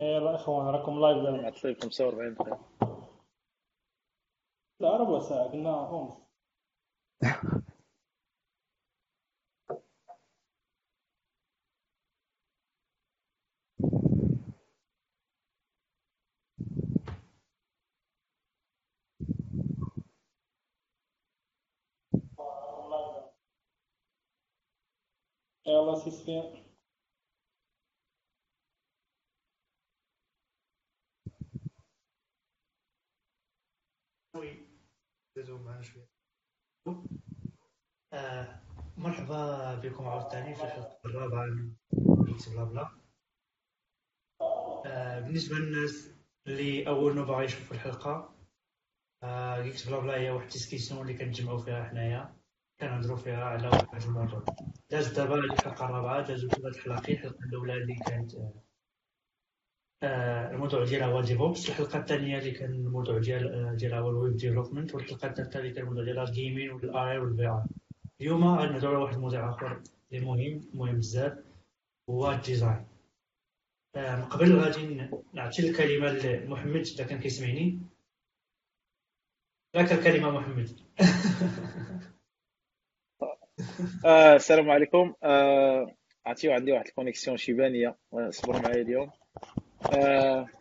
يلا إخوان راكم لايف دابا معطلين 45 دقيقة لا ربع ساعة قلنا ونص يلا سي سفيان دازو معنا شوية. آه مرحبا بكم عاوتاني في الحلقة الرابعة من Blabla آه بالنسبة للناس اللي أول مره يشوفوا الحلقة آه Blabla هي واحد ال discussion اللي كنتجمعوا فيها حنايا كنهضروا فيها على واحد الموضوع دازت دابا الحلقة الرابعة دازو ثلاث حلقات الحلقة الأولى اللي كانت آه، الموضوع ديالها هو DevOps الحلقة الثانية اللي كان الموضوع ديال آه، ديالها هو ال web development والحلقة الثالثة اللي كان الموضوع ديالها ال gaming وال AR وال VR اليوم غادي نهضروا على واحد الموضوع آخر اللي مهم مهم بزاف هو ال design آه، من قبل غادي نعطي الكلمة لمحمد إذا كان كيسمعني. لك الكلمة محمد. آه السلام عليكم. آه عرفتي عندي واحد ال connexion شيبانية آه، صبروا معايا اليوم. آه.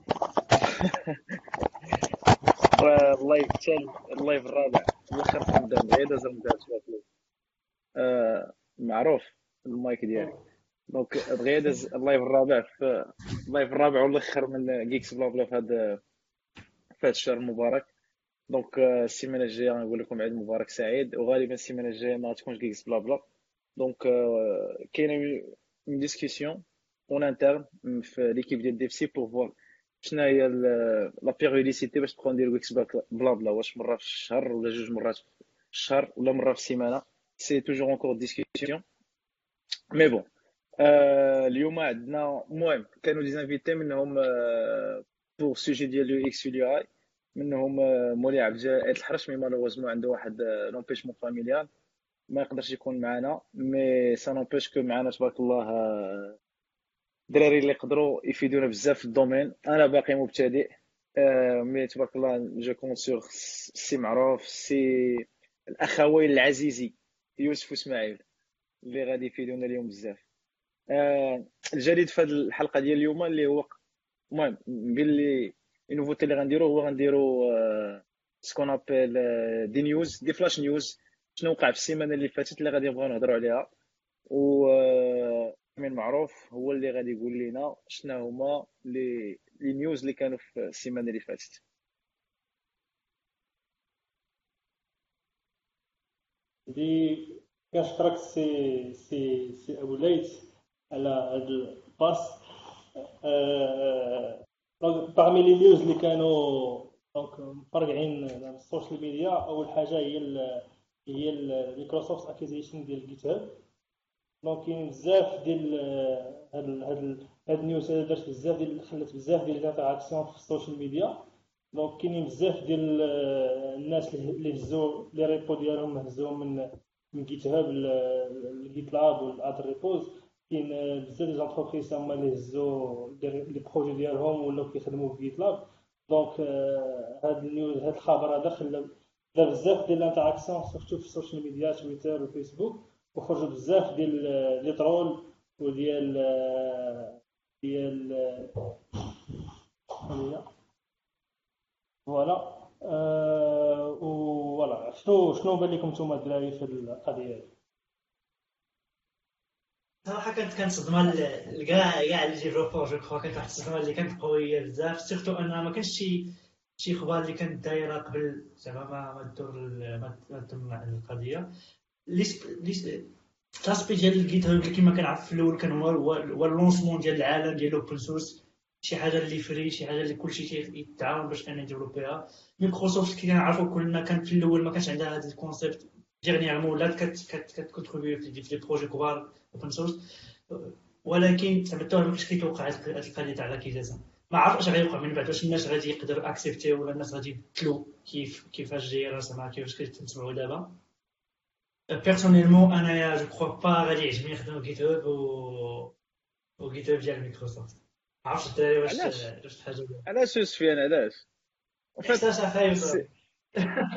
ال live تال ال live الرابع. الآخر رمضان غير داز معروف المايك ديالي. donc دغيا داز ال live الرابع في ال live الرابع والاخر من Geeks Blabla في هذا في هذا الشهر المبارك. donc آه، السيمانة الجاية غنقول لكم عيد مبارك سعيد. وغالبا السيمانة الجاية ما تكونش Geeks Blabla donc آه، كاينة une discussion en interne في l'équipe ديال DevC pour voir شنو هي la périodicité باش نبقاو نديرو Geeks Blabla واش مرة في الشهر ولا جوج مرات في الشهر ولا مرة في السيمانة. c'est toujours en cours de discussion mais bon اليوم عندنا المهم كانوا des invités منهم pour sujet ديال UX UI منهم آه، مولي عبد الجلال الحرش mais malheureusement عنده واحد l'empêchement familial ما يقدرش يكون معنا mais c'est que معنا تبارك الله الدراري اللي يقدروا يفيدونا بزاف في ال domaine. أنا باقي مبتدئ. آه، mais تبارك الله je compte sur سي معروف سي الاخوين العزيزي يوسف واسماعيل اللي غادي يفيدونا اليوم بزاف. آه، الجديد في هذه الحلقة ديال اليوم اللي هو المهم باللي ال nouveauté اللي غنديرو هو غنديرو ce qu'on appelle des news des flash news شنو وقع في السيمانة اللي فاتت اللي غادي نبغيو نهضروا عليها. و آه، من معروف هو اللي غادي يقول لنا شنو هما les les news اللي كانوا في السيمانة اللي فاتت. دي كنشكرك سي سي سي أبو ليث على هذا ال passe parmi les news اللي كانوا donc مفرقعين على ال social media أول حاجة هي هي ال Microsoft acquisition ديال GitHub donc كاين بزاف ديال هاد هاد هاد ال news هذا درت بزاف ديال خلات بزاف ديال ال interactions في ال social media Donc كاينين بزاف ديال الناس اللي هزوا les repos ديالهم هزوهم من من GitHub ل GitLab و other repos كاين بزاف ديال entreprises هما اللي هزوا les projets ديالهم ولاو كيخدموا في GitLab donc هاد ال news هاد الخبر هذا خلى بزاف ديال ال interactions surtout في ال social media Twitter و Facebook وخرجوا بزاف ديال les trolls وديال ديال voilà. أه voilà. شنو شنو بان لكم نتوما الدراري في القضية هذه؟ صراحة كانت كانت صدمة كاع كاع les développeurs je crois كانت واحد الصدمة اللي كانت قوية بزاف. surtout ان ما كانش شي شي إخبار اللي كانت دايرة قبل زعما ما ما تدور ما تم القضية. l'esprit ديال ال GitHub كما كنعرف في الأول كان هو ال lancement ديال العالم ديال ال open source شي حاجة اللي free شي حاجة اللي كلشي يتعاون باش انه يديفلوبيها مايكروسوفت كي كنعرفوا كلنا كان في الأول ما كانش عندها هذا ال concept dernièrement ولات كتكونتريبيو في des projets كبار open source ولكن زعما ما كانش كيتوقع هذه القضية تاع l'acquisition ما عرف اش غيوقع من بعد واش الناس غادي يقدروا accepter ولا الناس غادي يبدلوا كيف كيفاش جاية زعما كيفاش كتسمعوا دابا. personnellement انايا je crois pas غادي يعجبني نخدم GitHub و و GitHub ديال مايكروسوفت ما عرفتش الدراري واش؟ واش حاجة علاش يا سفيان علاش احساس سي-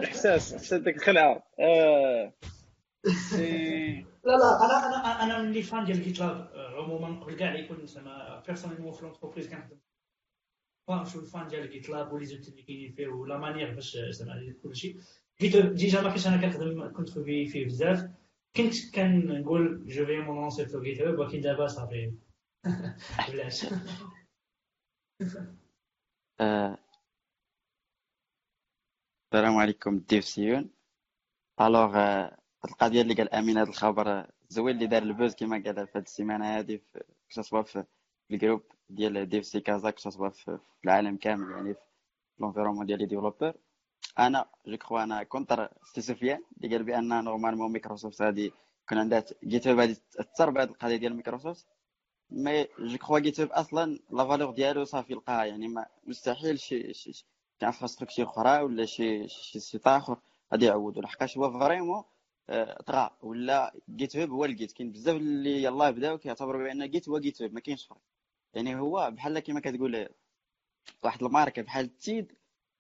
احساس احساس ديك الخلعه آه. لا لا أنا أنا أنا من les fans ديال GitLab عموما قبل كاع يكون زعما personnellement في l'entreprise كنخدم فان شو ال fan ديال GitLab و les outils اللي كاينين فيه و la manière باش زعما كلشي déjà ما كنتش أنا كنخدم كنت في فيه بزاف كنت كنقول جو في مون لونسي في جيت هاب ولكن دابا صافي بلاش السلام عليكم الديفسيون الوغ آه، هاد القضية اللي قال أمين هذا الخبر زوين اللي دار البوز كما قال في هاد السيمانة هادي في كسوا في الجروب ديال ديف سي كازا كسوا في في العالم كامل يعني في لونفيرومون ديال لي ديفلوبور أنا je crois أنا contre سي سفيان اللي قال بان normalement Microsoft غادي يكون عندها GitHub غادي تاثر بهاد القضية ديال Microsoft mais je crois GitHub أصلا la valeur ديالو صافي لقاها. يعني ما مستحيل شي شي شي infrastructure أخرى ولا شي شي site آخر غادي يعوضوا لحقاش هو vraiment آه، طغى. ولا GitHub هو ال Git. كاين بزاف اللي يلاه بداو كيعتبروا بأن Git هو GitHub ما كاينش فرق. يعني هو بحال كما كتقول واحد الماركة بحال التيد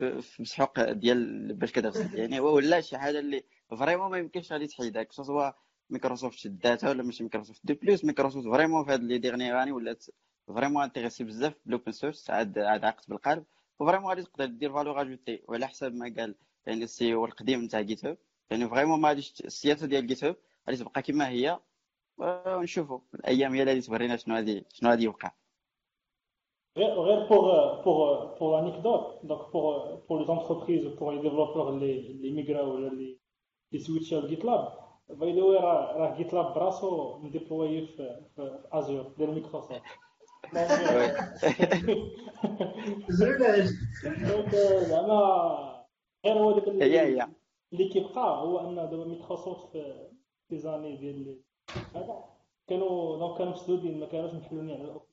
في مسحوق ديال باش كتغسل يعني ولا شي حاجة اللي فريمون ما يمكنش غادي تحيدها كو سوا مايكروسوفت شداتها ولا ماشي مايكروسوفت دو بلوس مايكروسوفت فريمون في هاد لي ديغني غاني ولات فريمون انتريسي بزاف بالاوبن سورس عاد عاد عقد بالقلب. وفريمون غادي تقدر دير فالور اجوتي وعلى حسب ما قال يعني السي أو القديم نتاع جيت هاب يعني فريمون ما غاديش السياسة ديال جيت هاب غادي تبقى كما هي. ونشوفوا الأيام هي اللي تورينا شنو غادي شنو غادي يوقع. Pour pour pour l'anecdote donc pour pour les entreprises pour les développeurs اللي اللي ميغراو ولا اللي اللي سويتشاو ل GitLab by the way راه راه GitLab براسو مديبلوي في في Azure ديال Microsoft donc زعما غير هو داك هي هي اللي كيبقى هو ان دابا مايكروسوفت في في les années ديال هذا كانوا donc كانوا مسدودين ما كانوش محلولين على ال open.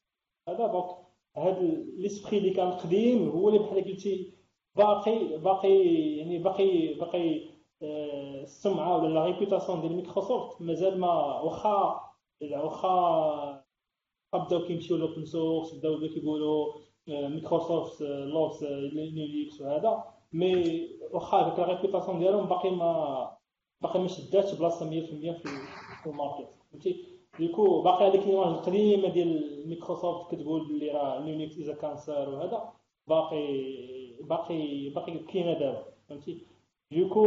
هذا donc هذا l'esprit اللي كان قديم هو اللي بحال قلتي باقي باقي يعني باقي باقي آه، السمعة ولا la réputation ديال مايكروسوفت مازال ما واخا واخا بداو كيمشيو ل open source بداو كيقولوا آه، Microsoft loves آه، Linux وهذا. mais واخا ديك la réputation ديالهم باقي ما باقي ما شداتش بلاصة 100% في في ال market. فهمتي؟ du coup باقي هذيك l'image القديمه ديال مايكروسوفت كتقول بلي راه Linux is a cancer وهذا باقي باقي باقي كاينة دابا فهمتي؟ Du coup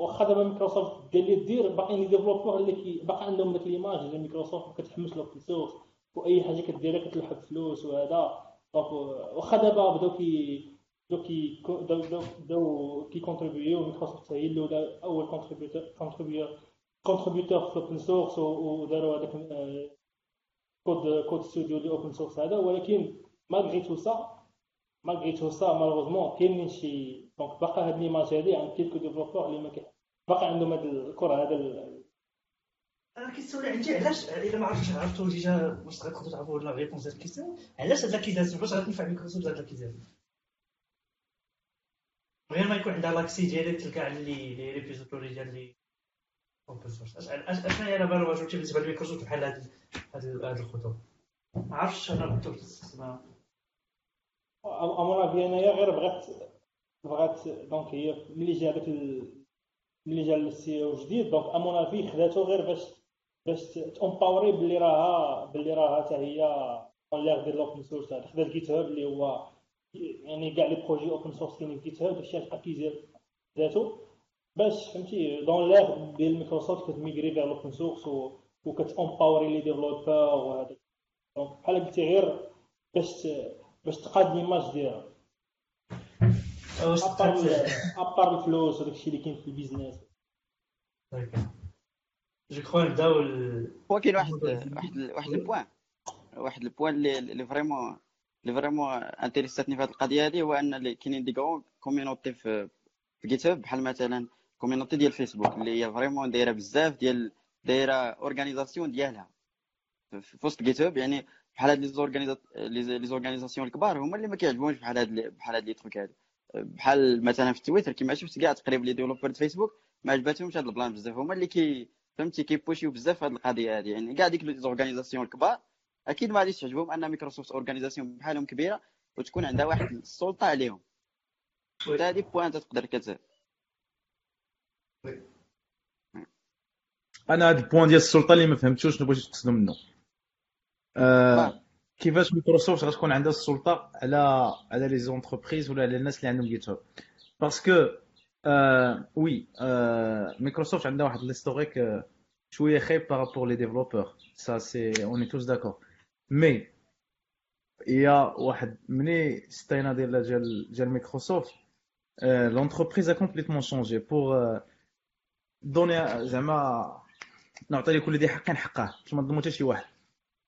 واخا دابا مايكروسوفت دير اللي دير باقيين les développeurs اللي كي باقي عندهم ديك l'image ديال مايكروسوفت ما كتحملش l'open source واي حاجة كديرها كتلحق فلوس وهذا donc واخا دابا بداو كي بداو كي بداو كي كونتريبيو مايكروسوفت هي اللي ولا أول contributeur contributeur في ال open source وداروا هذاك Code Code Studio ديال open source هذا ولكن malgré tout ça malgré tout ça malheureusement كاينين شي donc باقا هاد l'image هادي عند quelques développeurs اللي ما باقي عندهم هاد الكره هذا أنا كيتسولي عندي علاش الا ما عرفتش عرفتو déjà واش تقدروا تعرفوا la réponse ديال ال question علاش هاد l'acquisition باش غتنفع مايكروسوفت هاد l'acquisition غير ما يكون عندها l'accès ديالك كاع اللي les repository ديال les open source اشنو هي ajoutée بالنسبة لمايكروسوفت بحال هاد هاد الخطوط ما عرفتش أنا زعما à mon avis انايا غير بغات بغات donc هي ملي جا داك ملي جا ال CEO جديد donc à mon avis خداتو غير باش باش ت empower ي باللي راها باللي راها حتى هي l'ère ديال ال open source خدات GitHub اللي هو يعني كاع les projets open source كاينين في GitHub داكشي ابيزي ذاتو باش فهمتي؟ dans l'ère ديال مايكروسوفت كت migrer vers l'open source وكت empower ي les développeurs وهذا donc بحال قلتي غير باش باش تقاد l'image ديالها. واش à part الفلوس وداك الشيء اللي كاين في ال business je crois نبداو هو كاين واحد واحد واحد ال point واحد ال point اللي اللي vraiment اللي vraiment intéress اتني في هذه القضية هذه هو أن اللي كاينين des grandes community في GitHub بحال مثلا community ديال فيسبوك اللي هي vraiment دايره بزاف ديال دايره organisation ديالها في وسط GitHub يعني بحال هاد les organisa les organisations الكبار هما اللي ما كيعجبهمش بحال هاد ال- بحال هاد les trucs هادو بحال مثلا في تويتر كما شفت كاع تقريبا les développeurs فيسبوك ما عجباتهمش هاد ال plan بزاف هما اللي كي فهمتي كي push يو بزاف هاد القضية هادي يعني كاع ديك les organisations الكبار أكيد ما غاديش تعجبهم ان مايكروسوفت organisation بحالهم كبيره وتكون عندها واحد السلطه عليهم. هذه point تقدر أنا هذا ال point ديال السلطة اللي ما فهمتوش شنو بغيتو تقصدوا منه. آه نعم. كيفاش مايكروسوفت غتكون عندها السلطة على على les entreprises ولا على الناس اللي عندهم GitHub parce que آه oui آه مايكروسوفت عندها واحد l'historique آه شوية خايب par rapport les développeurs ça c'est on est tous d'accord mais يا واحد ملي ساتيا ناديلا ديال ديال مايكروسوفت l'entreprise a complètement changé pour donner زعما نعطي لكل ذي حق حقه باش ما نظلمو حتى شي واحد.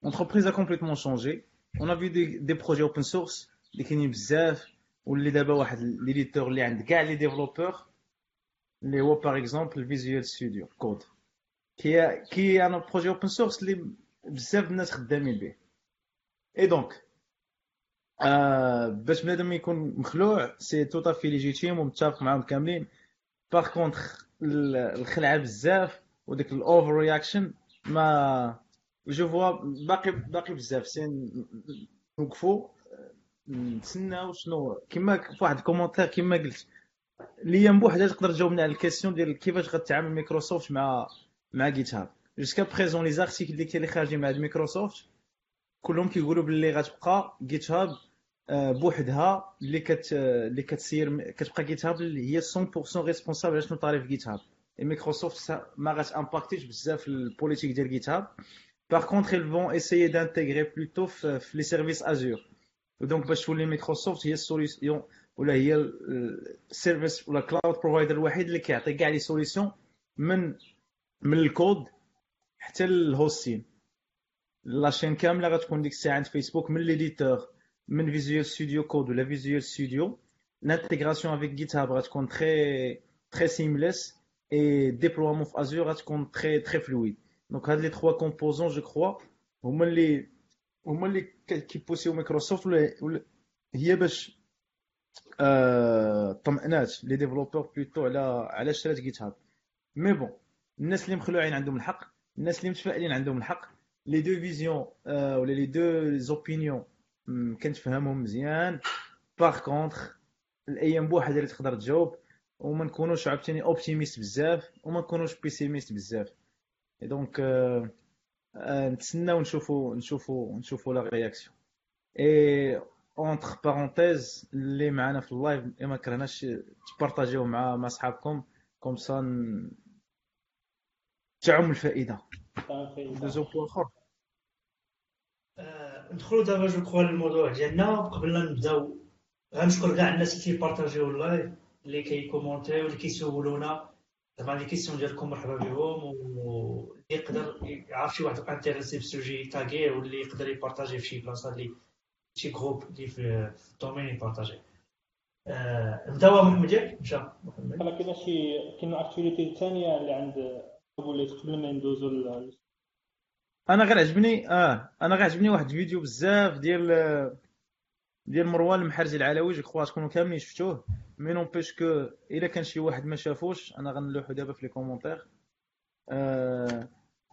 L'entreprise a complètement changé. On a vu des, des projets open source اللي كاينين بزاف واللي دابا واحد l'éditeur اللي عند كاع les développeurs اللي هو par exemple Visual Studio Code qui qui est un projet open source اللي بزاف الناس خدامين به et donc آه باش بنادم يكون مخلوع c'est tout à fait légitime ومتفق معاهم كاملين par contre الخلعة بزاف وديك ال overreaction mais je vois باقي باقي بزاف. c'est نوقفوا نتسناو شنو كيما في واحد ال commentaire كيما قلت. ليام بوحدها تقدر تجاوبنا على ال question ديال كيفاش غتعامل مايكروسوفت مع مع GitHub jusqu'à présent les articles اللي كاين اللي خارجين مع مايكروسوفت كلهم كيقولوا باللي غتبقى GitHub بوحدها اللي كت اللي كتسير كتبقى GitHub هي 100% responsable على شنو طاري في GitHub et مايكروسوفت ما غات impacter ش بزاف ال politique ديال GitHub Par contre, ils vont essayer d'intégrer plutôt في les services Azure. و donc باش تولي مايكروسوفت هي ال solution ولا هي ال service ولا cloud provider الوحيد اللي كيعطي كاع les solutions من من الكود حتى ال hosting la chaîne كامله غتكون ديك الساعة عند فيسبوك من l'éditeur من Visual Studio Code ولا Visual Studio l'intégration avec GitHub غتكون très très seamless et déploiement في Azure غتكون très très fluide. donc هاد les trois composants je crois هما اللي هما اللي كي pouss يو مايكروسوفت ولا ولا هي باش آه طمأنات les développeurs plutôt على على شرات GitHub mais bon الناس اللي مخلوعين عندهم الحق الناس اللي متفائلين عندهم الحق les deux visions آه ولا les deux opinions كنتفهمهم مزيان. par contre الأيام بوحدها اللي تقدر تجاوب وما نكونوش عاوتاني optimistes بزاف وما نكونوش pessimistes بزاف. donc نتسناو نشوفوا نشوفوا نشوفوا la réaction et entre parenthèses اللي معنا في ال live ما كرهناش ت partager و مع مع صحابكم comme ça تعم الفائدة. دوزو point اخر آه، ندخلوا دابا je crois للموضوع ديالنا. قبل لا نبداو غنشكر كاع الناس اللي كي partager و ال live اللي كي commenter و اللي كيسولونا. زعما les questions ديالكم مرحبا بهم واللي يقدر يعرف شي واحد intéressé ب sujet تاغي واللي يقدر ي partager في شي بلاصة اللي شي groupe اللي في في ال domaine ي partager. آه، نبداو محمد ياك؟ مشى محمد. كاين شي كاين activité ثانية اللي عند قبل ما ندوزو أنا غير عجبني آه أنا غير عجبني واحد الفيديو بزاف ديال ديال مروان المحرجي العلوي je crois تكونوا كاملين شفتوه. mais n'empêche que إلا كان شي واحد ما شافوش أنا غنلوحو دابا في les commentaires. آه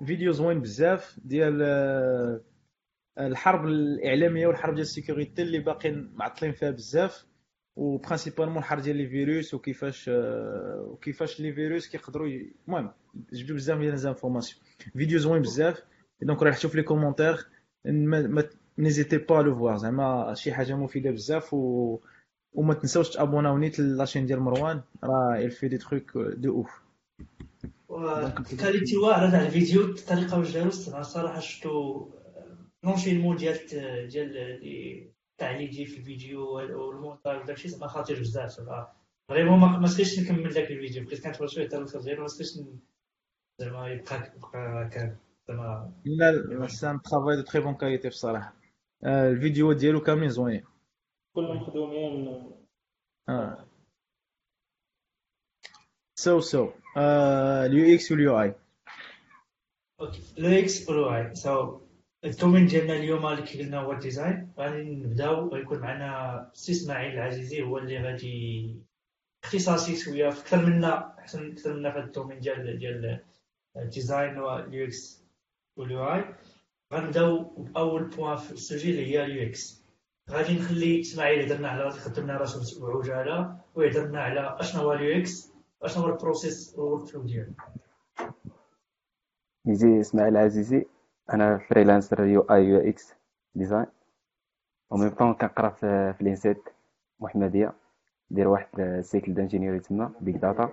فيديو زوين بزاف ديال آه الحرب الإعلامية والحرب ديال ال sécurité اللي باقيين معطلين فيها بزاف. و principalement الحرب ديال les virus وكيفاش آه وكيفاش les virus كيقدروا المهم جبدوا بزاف ديال ليزانفورماسيون فيديو زوين بزاف. دونك راه شوف لي كومونتير نيزيتي با لو فوار زعما شي حاجة مفيده بزاف و وما تنساوش تابوناو نيت لاشين ديال مروان راه fait des trucs دو اوف الكاليتي واعره تاع الفيديو الطريقة واش داروا أنا الصراحه شفتو لونشينمون ديال ديال تاع اللي يجي في الفيديو والمونتاج وداكشي زعما خطير بزاف زعما vraiment ما سكتش نكمل داك الفيديو بقيت كنتفرج شوية حتى الوصل ديالو ما سكتش زعما يبقى يبقى زعما لا لا c'est un travail de très bonne qualité بصراحه آه، الفيديو ديالو كاملين زوينين كلهم مخدومين آه. سو سو. اليو إكس واليو آي. OK. ال UX وال UI. so ال domaine ديالنا اليوم اللي كي قلنا هو ال design. غادي نبداو. غيكون معنا سي إسماعيل العزيزي هو اللي غادي اختصاصي شوية في أكثر منا أحسن أكثر منا في ال domaine ديال ديال ال design وال UX. وال UI غنبداو بأول point في ال sujet اللي هي ال UX. غادي نخلي إسماعيل يهضرنا على يقدم لنا راسو بعجاله ويهضر لنا على أشنو هو ال UX أشنو هو ال process وال workflow ديالو. نيجي إسماعيل عزيزي أنا freelancer UI UX design و même temps كنقرا في l'ENSET محمديه ندير واحد cycle d'ingénieurie تما big data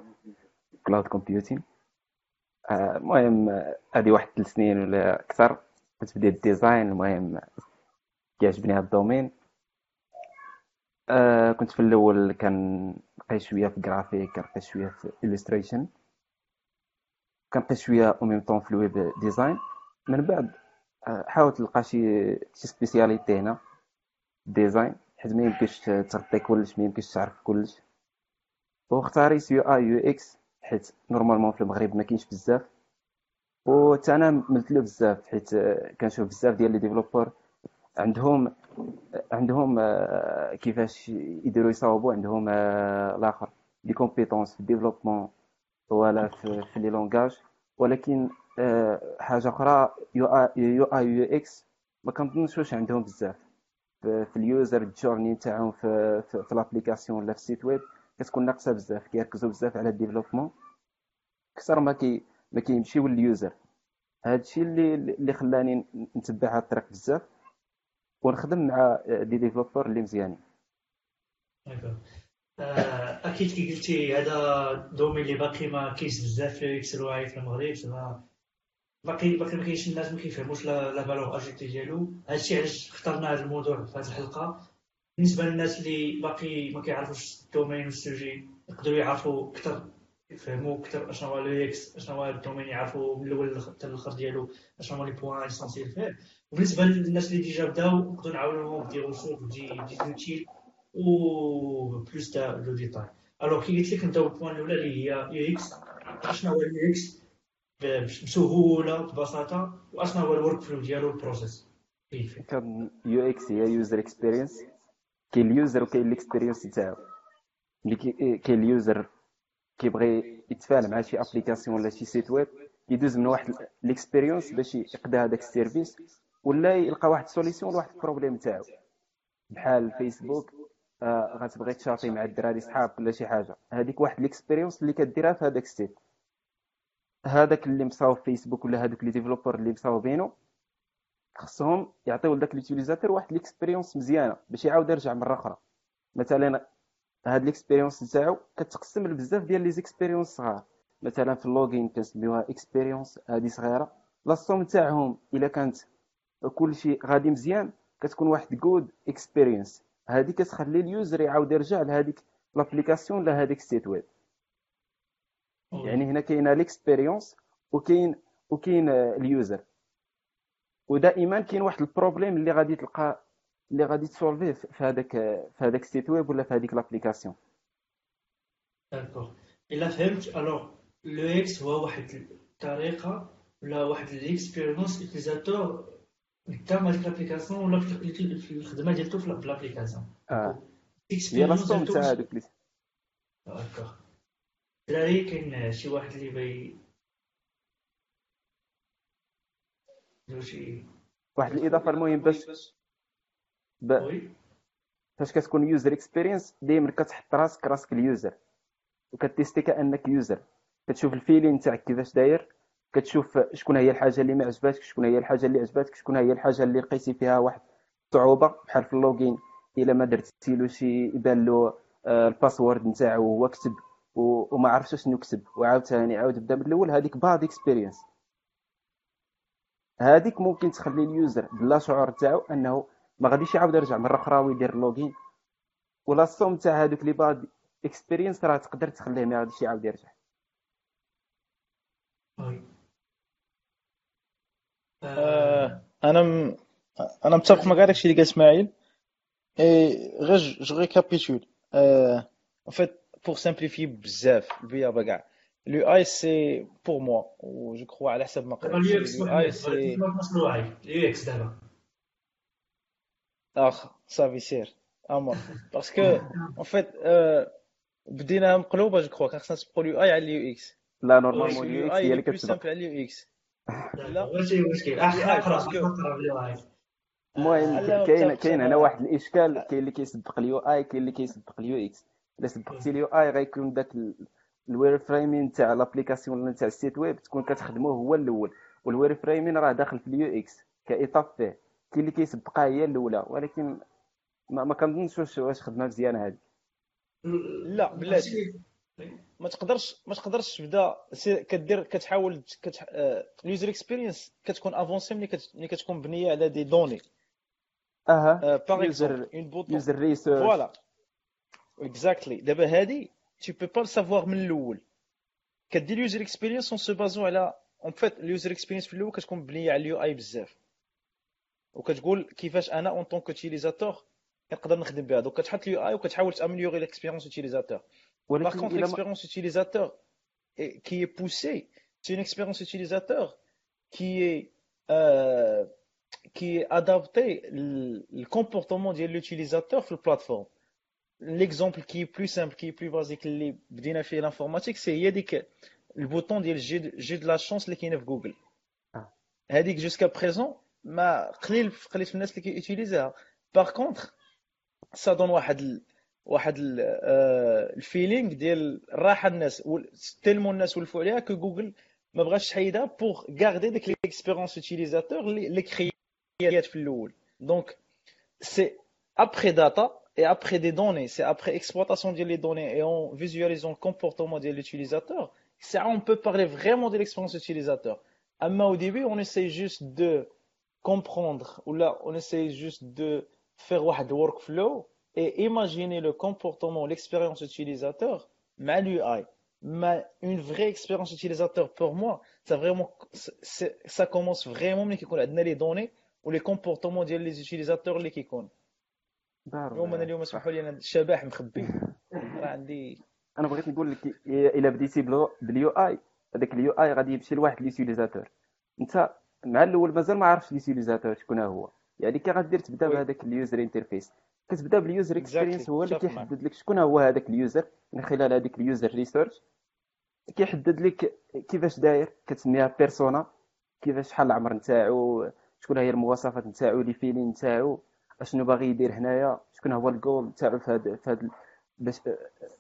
cloud computing المهم هادي واحد ثلاث سنين ولا أكثر كنت ال design المهم كيعجبني هاد ال domaine. آه كنت في الأول كنقي شوية في جرافيك كنقي شوية في illustration كنقي شوية أو même temps في ال web design من بعد آه، حاولت نلقى شي شي spécialité هنا design حيت ما يمكنش تغطي كلش ما يمكنش تعرف كلش. واختاريت UI UX. حيت normalement في المغرب ما كاينش بزاف. و حتى أنا ملت له بزاف حيت كنشوف بزاف ديال les développeurs. عندهم عندهم آه، كيفاش يديروا يصاوبوا عندهم آه، الآخر. des compétences في ال développement ولا في, في les langages. ولكن آه، حاجة أخرى UI UX ما كنظنش واش عندهم بزاف. في, ال user journey تاعهم في, في, في l'application ولا في ال site web كتكون ناقصة بزاف كيركزوا بزاف على ال développement. أكثر ما كي ما كيمشيو لل user. هادشي اللي اللي خلاني نتبع هاد الطريق بزاف. ونخدم مع des développeurs اللي مزيانين. أكيد كي قلتي هذا domaine اللي باقي ما كاينش بزاف في UX ال UI في المغرب زعما باقي باقي ما كاينش الناس ما كيفهموش la valeur ajoutée ديالو. هادشي علاش اخترنا هذا الموضوع في هذه الحلقة. بالنسبة للناس اللي باقي ما كيعرفوش ال domaine وال sujet يقدروا يعرفوا أكثر يفهموا أكثر أشنو هو ال UX أشنو هو ال domaine يعرفوا من الأول حتى الآخر ديالو أشنو هما les points essentiels فيه. وبالنسبة للناس اللي déjà بداو نقدروا نعاونوهم ب des ressources des des outils و plus de détails. alors كي قلت لك نبداو بال point الأولى اللي هي UX أشنو هو ال UX بسهولة ببساطة وأشنو هو ال workflow ديالو ال process. كيف كان UX هي user experience كاين ال user وكاين ال experience تاعو اللي كاين ال user كيبغي يتفاعل مع شي application ولا شي site web يدوز من واحد ال experience باش يقضي هذاك ال service ولا يلقى واحد solution لواحد ال problème تاعو. بحال فيسبوك آه غتبغي تشاطي مع الدراري صحابك ولا شي حاجة. هذيك واحد ال experience اللي كديرها في هذاك ال site هذاك اللي مصاوب فيسبوك ولا هذوك les développeurs اللي مصاوبينو خصهم يعطيو لذاك ال utilisateur واحد ال experience مزيانة باش يعاود يرجع مرة أخرى. مثلا هاد ال experience نتاعو كتقسم لبزاف ديال les expériences صغار. مثلا في ال login كنسميوها experience هادي صغيرة. la somme نتاعهم إلا كانت كلشي غادي مزيان كتكون واحد good experience هادي كتخلي ال user يعاود يرجع لهاديك l'application لهاديك ال site web يعني هنا كاينة ال experience وكاين وكاين ال user. ودائما كاين واحد ال problème اللي غادي تلقى اللي غادي تسولفيه في هذاك في هذاك ال site web ولا في هذيك l'application d'accord إلا فهمت alors ال UX هو واحد الطريقة ولا واحد ال expérience utilisateur قدام هذيك l'application ولا في الخدمة ديالته في l'application آه. هي la somme تاع هذوك d'accord دراري كاين شي واحد اللي بغى يدير شي واحد الإضافة المهم باش فاش كتكون user experience دائما كتحط راسك راسك ال user وكتيستي كأنك user كتشوف ال feeling تاعك كيفاش داير. كتشوف شكون هي الحاجة اللي ما عجباتك شكون هي الحاجة اللي عجباتك شكون هي الحاجة اللي لقيتي فيها واحد الصعوبه بحال في ال login إلا ما درتي له شي يبان له آه، ال password نتاعو هو كتب وما عرفش شنو كتب. وعاوتاني عاود بدا من الأول. هذيك bad experience هذيك ممكن تخلي ال user بلا شعور تاعو انه ما غاديش يعاود يرجع مره أخرى ويدير login ولا الصوم تاع هذوك les bad experiences راه تقدر تخليه ما غاديش يعاود يرجع. آه، أنا. أنا متفق مع داكشي اللي قال إسماعيل. et غير je récapitule en fait pour simplifier بزاف البيابا كاع. l'UI c'est pour moi و je crois على حسب ما قريت سي مشروعي ال UX دابا اخ صافي سير اما parce que en fait بديناها مقلوبه je crois كان خصنا نسبقوا ال UI على ال UX لا normalement ال UX اي هي اللي كتسبق سامبل على ال UX لا. ماشي مشكل المهم كاين كاين هنا. واحد الإشكال كاين اللي كيسبق ال UI كاين اللي كيسبق ال UX إلا سبقتي ال UI غيكون داك ال wireframing تاع l'application ولا تاع ال site web تكون كتخدمو هو الأول وال wireframing راه داخل في ال UX ك étape فيه. كاين اللي كيسبقها هي الأولى ولكن ما, ما كنظنش واش واش خدمه مزيانه هذه. لا بلاتي. ما تقدرش ما تقدرش تبدا كدير كتحاول كتح... ال user experience كتكون avancée ملي كت... ملي كتكون مبنيه على des données. أها. par exemple un bouton user research voilà exactly دابا هادي tu peux pas le savoir من الأول كدير user experience en se basant على en fait ال user experience في الأول كتكون مبنيه على ال UI بزاف وكتقول كيفاش أنا en tant qu'utilisateur كنقدر نخدم بها. donc كتحط ال UI وكتحاول ت améliorer l'expérience utilisateur Par ولكن contre, الا ما... l'expérience utilisateur est- qui est poussée, c'est une expérience utilisateur qui est, euh, qui est adaptée le, le comportement de l'utilisateur sur la plateforme. L'exemple qui est plus simple, qui est plus basique, اللي بدينا فيه l'informatique, c'est هي ديك ال bouton ديال j'ai j'ai de la chance اللي كاينة في جوجل. آه. هذيك jusqu'à présent ما قليل قليل في الناس اللي كي utiliser ها. Par contre, ça donne واحد ال... واحد ال- آه، ال feeling ديال الراحه الناس tellement الناس ولفوا عليها que Google ما بغاش تحيدها pour garder ديك l'expérience utilisateur اللي اللي كريات في الأول دونك سي ابخي داتا et après des données, c'est après exploitation des données et en visualisant le comportement de l'utilisateur, ça on peut parler vraiment de l'expérience utilisateur. Mais au début, on essaie juste de comprendre ou là, on essaie juste de faire un workflow et imaginer le comportement, l'expérience utilisateur, mais l'UI. Mais une vraie expérience utilisateur pour moi, ça commence vraiment mais qui les données ou les comportements des utilisateurs les qui connaissent. أنا اليوم اسمحوا لي أنا شباح مخبي راه عندي. أنا بغيت نقول لك إلا بديتي بال UI. هذاك ال UI غادي يمشي لواحد l'utilisateur أنت مع الأول مازال ما عارفش l'utilisateur شكون هو. يعني كي غدير تبدا. بهذاك ال user interface كتبدا بال user experience. هو اللي. كيحدد لك شكون هو هذاك ال user من خلال هذيك ال user research كيحدد لك كيفاش داير كتسميها persona كيفاش شحال العمر نتاعو شكون هي المواصفات نتاعو les feelings نتاعو. أشنو باغي يدير هنايا؟ شكون هو الجول نتاعو في هذا في هذا باش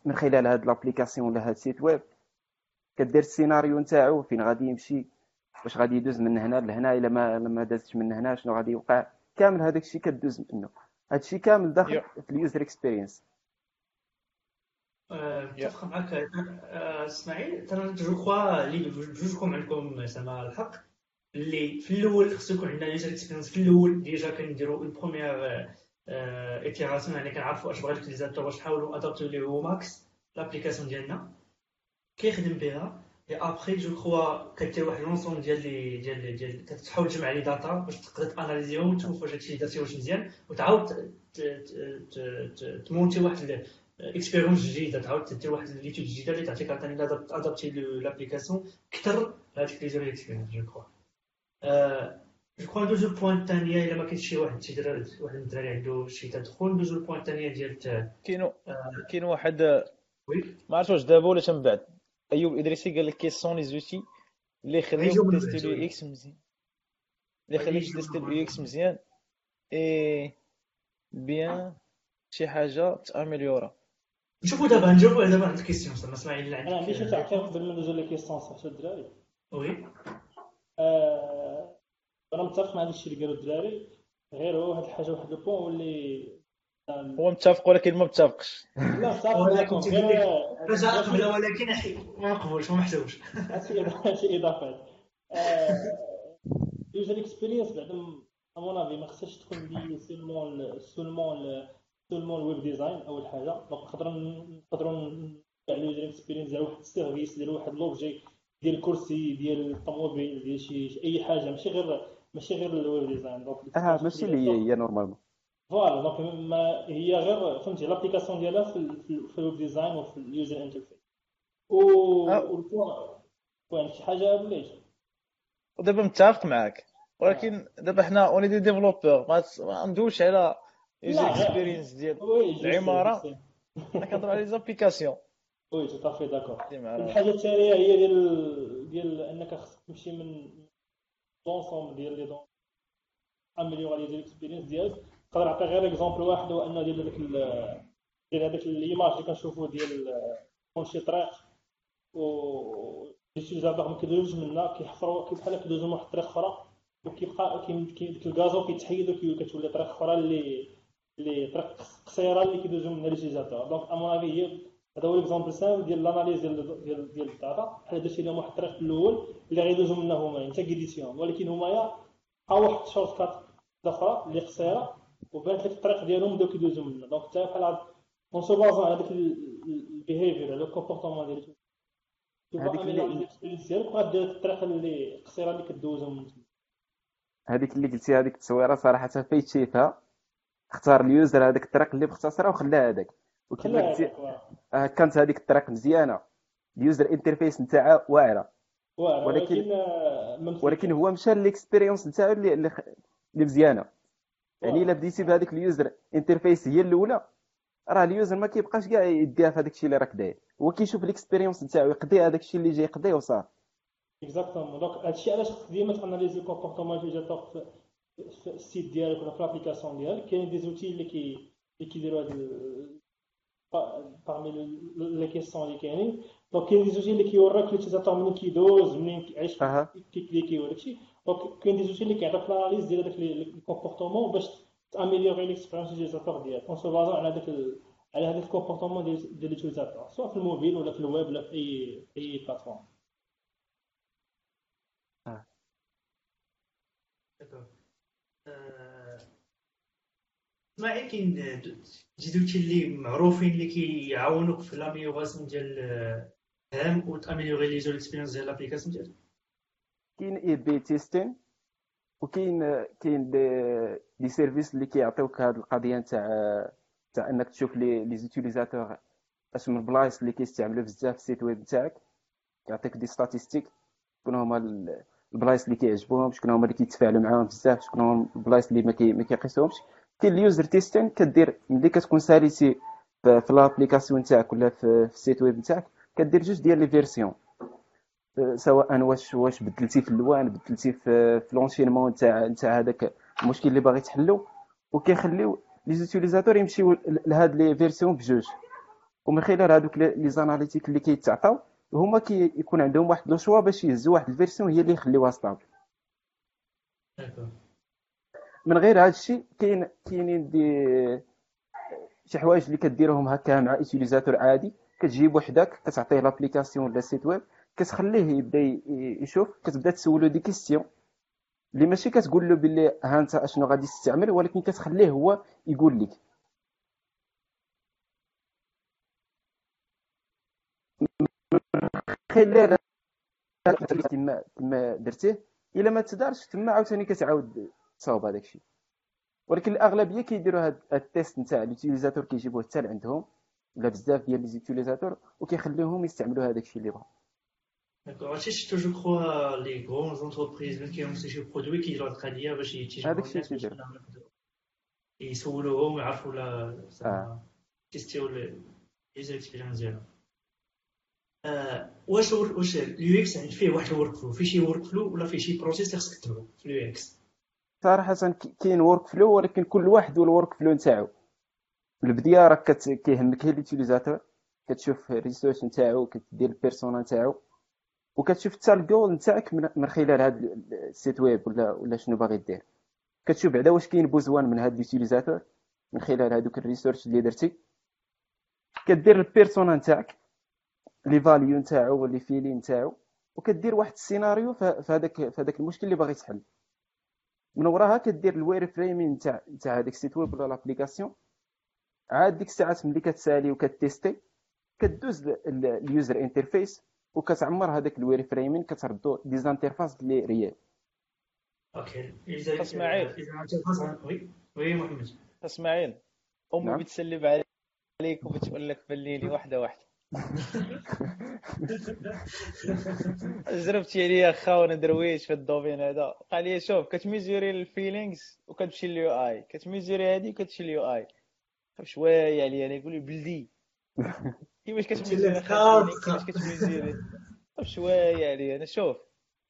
من خلال هاد l'application ولا هاد ال site web؟ كدير السيناريو نتاعو فين غادي يمشي؟ واش غادي يدوز من هنا لهنا؟ إلا ما لما دازش من هنا شنو غادي يوقع؟ كامل هذاك الشيء كدوز منه. هذا الشيء كامل داخل Yeah. في ال user experience متفق معك اسماعيل ترى je crois اللي بجوجكم عندكم زعما الحق اللي في الأول خصو يكون عندنا user experience في الأول déjà كنديرو une première itération يعني كنعرفوا اش بغا ال utilisateur واش نحاولوا adapter ليه au max l'application ديالنا. كيخدم بها et après je crois كدير واحد l'ensemble ديال les ديال ديال كتحاول تجمع les data باش تقدر ت analyser هم وتشوف واش هادشي درتي واش مزيان وتعاود ت monter واحد expérience جديدة تعاود دير واحد l'étude جديدة اللي تعطيك عاوتاني adapter l'application أكثر هذيك les user experience je crois je crois ندوزو ال point الثانية إلا ما كاينش شي واحد شي دراري واحد الدراري عنده شي تدخل ندوزو ال point الثانية ديال ت- كاين كاين واحد oui. ما عرفتش واش دابا ولا من بعد. أيوب الادريسي قال لك quels sont les outils اللي يخليوك tester ال UX مزيان. اللي يخليك tester ال UX مزيان. eh bien شي حاجة ت améliorer. نشوفوا دابا نجاوبوا على دابا عند ال question زعما اسماعيل اللي أنا عندي شي عندك تعقيب قبل ما ندوزو les questions صح الدراري. oui. آه، أنا متفق مع داكشي اللي قالوا الدراري غير هو واحد الحاجة واحد ال point واللي هو متفق ولكن ما متفقش. لا متفق ولكن رجع قبل ولكن ما مقبولش ما محسوبش شي إضافة- شي إضافات. user experience بعدا à mon avis ما خصهاش تكون لي seulement seulement seulement ال web design أول حاجة. donc نقدروا نقدروا نفعلوا ال user experience ديال واحد ال service ديال واحد l'objet ديال الكرسي ديال الطوموبيل ديال شي- أي حاجة. ماشي غير ماشي غير ال web design donc آه ماشي اللي هي هي normalement voilà donc ما هي غير فهمتي l'application ديالها في ال- في ال- في ال web design وفي ال user interface و. وال point point شي حاجة بليش ودابا متفق معاك. ولكن دابا حنا on est des développeurs ما ندويش على user experience ديال سي. حنا كنهضروا على les applications oui tout à fait d'accord الحاجة الثانية هي ديال ديال إنك خصك تمشي من l'ensemble ديال les données améliorer ديال ال experience ديالك نقدر نعطي غير exemple واحد هو انه ديال داك ديال هذاك l'image اللي كنشوفو ديال كون شي طريق و les utilisateurs ما كيدوزوش منا كيحفروا بحال كيدوزو من واحد الطريق أخرى وكيبقى ديك الكازو كيتحيد وكتولي طريق أخرى اللي اللي طريق قصيره اللي كيدوزو منها les utilisateurs donc à mon avis هي هذا هو ال exemple simple ديال l'analyse ديال ديال ديال ال data. بحال درتي لهم واحد الطريق الأول اللي غيدوزو منها هما انت كيديتيهم ولكن هما بقى واحد ال shortcut أخرى اللي قصيره وبانت لك الطريق ديالهم بداو كيدوزو منها donc حتى بحال en se basant على داك ال behavior على ال comportement ديال هذيك اللي ديالك وغادير الطريق اللي قصيره اللي كدوزو من هذيك اللي قلتي هذيك التصويرة صراحة فايت شيفها اختار ال user هذاك الطريق اللي مختصرة وخلاها هذاك وكما قلتي. آه، كانت هذيك الطريق مزيانة. ال user interface نتاعها واعرة. واعر ولكن- ولكن آه، هو مشى l'expérience نتاعو اللي اللي اللي مزيانة. يعني إلا بديتي بهذيك ال user interface هي الأولى راه ال user ما كيبقاش كاع يديها في هذاك الشيء اللي راك داير. هو كيشوف l'expérience نتاعو يقضي هذاك الشيء اللي جاي يقضيه وصافي exactement donc هادشي علاش خصك ديما ت analyser ال comportement utilisateur في في ال site ديالك ولا في l'application ديالك. كاين des outils اللي كي اللي كيديروا هاد parmi les questions اللي كاينين donc كاين des outils اللي كيوريك ال utilisateur منين كيدوز منين كيعيش كي cliquer وداكشي donc كاين des outils اللي كيعطيوك l'analyse ديال هذاك ال comportement باش ت améliorer l'expérience utilisateur ديالك en se على هذاك على هذاك ال comportement ديال ال utilisateur سواء في الموبيل ولا في الويب ولا في اي اي plateforme آه، إسماعيل كاين د- شي دوتي اللي معروفين اللي كيعاونوك في l'amélioration ديال هام وت améliorer ال user experience ديال l'application ديالك. كاين A/B testing وكاين كاين des des services اللي كيعطيوك هاد القضية نتاع تاع إنك تشوف les les utilisateurs أش من بلايص اللي كيستعملوا بزاف ال site web نتاعك. كيعطيك des statistiques شكون هما ال- البلايص اللي كيعجبوهم شكون هما اللي كيتفاعلوا معاهم بزاف شكون هما البلايص اللي ما ما كيقيسوهمش. كاين ال user testing كدير ملي كتكون ساليتي في l'application نتاعك ولا في ال site web نتاعك كدير جوج ديال les versions سواء واش واش بدلتي في ال loin بدلتي في في l'enchaînement نتاع نتاع هذاك المشكل اللي باغي تحلو وكيخليو les utilisateurs يمشيو لهاد les versions بجوج. ومن خلال هذوك les les analytiques اللي كيتعطاو هما كيكون عندهم واحد le choix باش يهزوا واحد ال version هي اللي يخليوها stable من غير هذا الشيء كاين كاينين دي شي حوايج اللي كديرهم هكا مع utilisateur عادي كتجيب وحدك كتعطيه l'application ولا ال site web كتخليه يبدا يشوف كتبدا تسولو des questions اللي ماشي كتقول له باللي ها انت أشنو غادي تستعمل ولكن كتخليه هو يقول لك. خلال تما تما درتيه إلا ما تدارش تما عاوتاني كتعاود تصاوب هذاك الشيء. ولكن الأغلبية كيديروا هاد ال test نتاع ال utilisateur كيجيبوه حتى لعندهم ولا بزاف ديال les utilisateurs وكيخليوهم يستعملوا هذاك الشيء اللي بغا d'accord هادشي شفتو جو كخوا les grandes entreprises ملي كيعملوا شي produit كيديروا هاد القضية باش ي tester وا هذاك الشيء كيدير. يسولوهم يعرفوا لا experience ديالهم واش واش ال UX يعني فيه واحد ال workflow فيه شي workflow ولا فيه شي process اللي خصك تتبعو في ال UX صراحة كاين workflow ولكن كل واحد وال workflow نتاعو. البدايه راك. كيهمك هي ال utilisateur كتشوف ال research نتاعو كدير ال persona نتاعو وكتشوف حتى الجول نتاعك من, خلال هذا ال site web ولا ولا شنو باغي دير. كتشوف بعدا واش كاين besoin من هذا ال utilisateur من خلال هذوك ال research اللي درتي. كدير ال persona نتاعك les values نتاعو les feelings نتاعو وكدير واحد السيناريو في هذاك في هذاك المشكل اللي باغي تحل. من وراها كدير ال wireframing نتاع نتاع هذاك ال site web ولا l'application عاد ديك الساعات ملي كتسالي وكت tester كدوز ال user interface وكتعمر هذاك ال wireframing كتردو des interfaces اللي réelles أوكي اذا اسماعيل. وي وي محمد اسماعيل امي نعم. بتسلب عليك وبتقول لك بالليلي واحدة واحدة جربت عليا خا وأنا درويش في الدومين هذا. قال لي شوف كتميزوري الفيلينغز وكتمشي لليو اي كتميزوري هادي وكتمشي لليو اي شوية عليا أنا يقول لي بلدي كيفاش كتميزوري كيفاش كتميزوري شوية عليا أنا شوف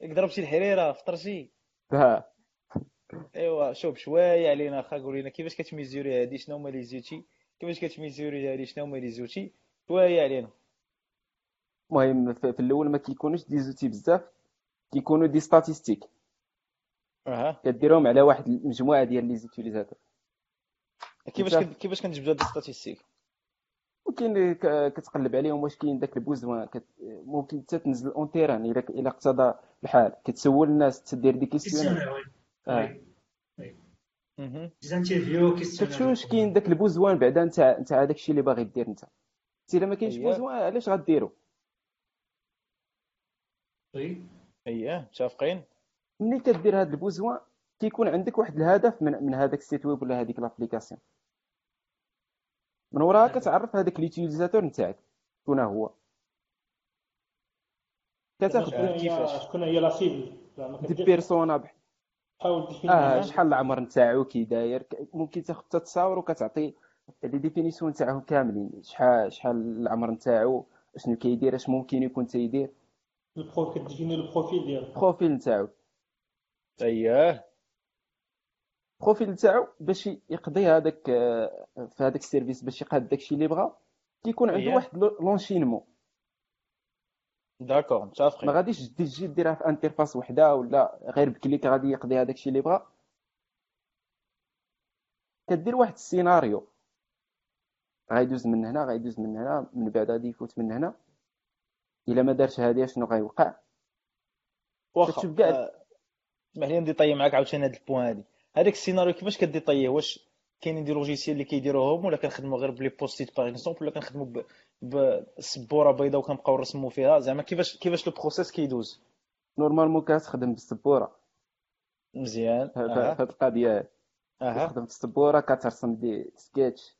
ضربتي الحريرة فطرتي أيوا شوف شوية علينا اخا قول لنا كيفاش كت mesurer هادي شنو هما les outils؟ كيفاش كت mesurer هادي شنو هما les outils؟ شوية علينا. المهم في في الأول ما كيكونوش des outils بزاف كيكونوا des statistiques. أها. كديرهم على واحد المجموعة ديال les utilisateurs. كيفاش كيفاش كنجبدوا هاد ال statistiques ممكن كتقلب عليهم واش كاين داك ال besoin. كت... ممكن حتى تنزل en terrain إلا إلا اقتضى الحال. كتسول الناس تدير des questions آه. كتشوف واش كاين داك ال besoin بعدا نتاع نتاع داك الشيء اللي باغي دير انت sinon إلا ما كاينش. besoin علاش غديرو؟ oui اييه متفقين. ملي كدير هاد ال besoin كيكون عندك واحد الهدف من من هذاك ال site web ولا هذيك l'application من وراها كتعرف هذاك l'utilisateur نتاعك. شكون هو؟ كتاخذ شكون هي؟ كيفاش؟ شكون هي la cible زعما des personas بح- تحاول définir آه شحال العمر نتاعو كي داير ممكن تاخذ حتى تصاور وكتعطي لي définition نتاعهم كاملين. شحال شحال العمر نتاعو شنو كيدير اش ممكن يكون تيدير. ال pro ك définir ال profil ديالو ال profil نتاعو. اييه ال profil نتاعو باش يقضي هذاك في هذاك ال service باش يقاد داكشي اللي بغا كيكون عنده أييه. واحد l'- l'enchaînement d'accord ما متفقين غاديش تجي تجي ديرها في interface وحدة ولا غير ب clic غادي يقضي هذاك الشيء اللي بغا. كدير واحد السيناريو. غيدوز من هنا غيدوز من هنا من بعد غادي يفوت من هنا. إلا ما دارش هذه شنو غيوقع؟ واخا كاع- آه، اسمح لي ن détailler معاك عاوتاني هاد ال point هادي. هذاك السيناريو كيفاش ك détailler ه واش كاينين des logiciels اللي كيديروهم ولا كنخدموا غير ب les post-it par exemple ولا كنخدموا بسبوره بيضاء وكنبقاو نرسموا فيها؟ زعما كيفاش كيفاش le process كيدوز؟ normalement كتخدم بالسبورة. مزيان. هاد القضية. كتخدم بالسبورة كترسم des sketchs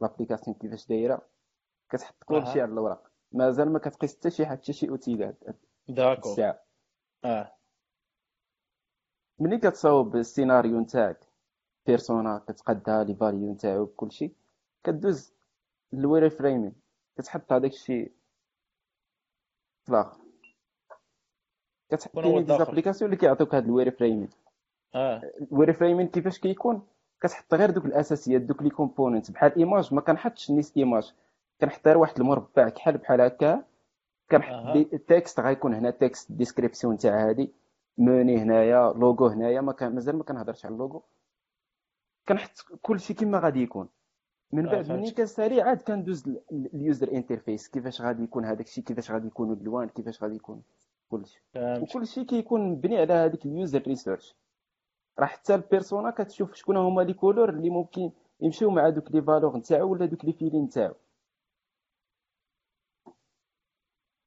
l'application كيفاش دايرة. كتحط كلشي أها. على الورق مازال ما كتقيس حتى شي حتى شي outil هاد هاد d'accord. الساعة. أه. ملي كتصاوب السيناريو نتاعك persona كتقادها les values نتاعو بكلشي كدوز لل wireframing. كتحط هذاك الشيء في الآخر كتحط دي الداخل؟ applications اللي كيعطيوك هاد ال wireframing. أه. ال wireframing كيفاش كيكون؟ كتحط غير دوك الأساسيات دوك les components بحال image ما كنحطش نيس image. كنحط غير واحد المربع كحل بحال هكا. كنحط. دي ال texte غيكون هنا texte description تاع هادي. موني هنايا لوغو هنايا. ما كان مازال ما كنهضرش على اللوغو. كنحط كلشي كما غادي يكون. من آه، بعد فهمت. منين كنسالي عاد كندوز ال user interface. كيفاش غادي يكون هذاك الشيء؟ كيفاش غادي يكونوا الالوان؟ كيفاش غادي يكون؟ كلشي. وكلشي كيكون مبني على هذيك ال user research راه حتى ال persona كتشوف شكون هما les couleurs اللي ممكن يمشيو مع دوك les valeurs نتاعو ولا دوك les feelings نتاعو.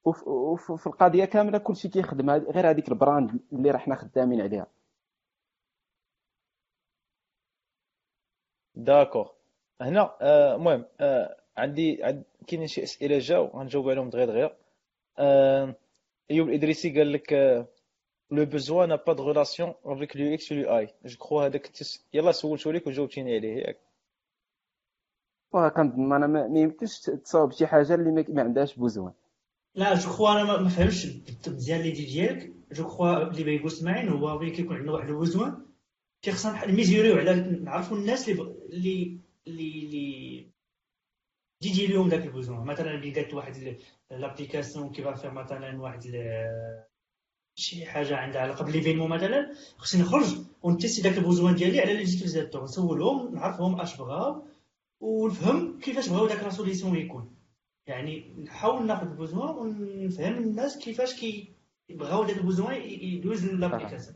وف- وف- في القضية كاملة كلشي كيخدم. غير هذيك ال brand اللي راه حنا خدامين عليها. d'accord. هنا آه، المهم آه، عندي عند كاينين شي أسئلة جاو غنجاوب عليهم دغيا دغيا. آه، أيوب الإدريسي قال لك le besoin n'a pas de relation avec l'UX ou l'UI je crois هذاك. يلا سولتو لك وجاوبتيني عليه ياك وكنظن أنا ما يمكنش تصاوب شي حاجة اللي ما- عندهاش بوزوان لا جو كخوا أنا ما فهمتش بالضبط مزيان ليدي ديالك جو كخوا اللي بغا يقول سمعين هو ملي كيكون عندنا واحد البوزوان كيخصنا بحال نميزيوريو على نعرفوا الناس اللي اللي اللي اللي يجي اليوم ذاك البوزوان مثلا اللي قالت واحد لابليكاسيون كي فيها مثلا واحد شي حاجة عندها علاقة ب l'événement مثلا خصني نخرج ون tester ذاك ال besoin ديالي على les utilisateurs نسولهم نعرفهم اش بغاو ونفهم كيفاش بغاو داك la solution يكون. يعني نحاول ناخذ ال besoin ونفهم الناس كيفاش كيبغاو داك ال besoin يدوز l'application.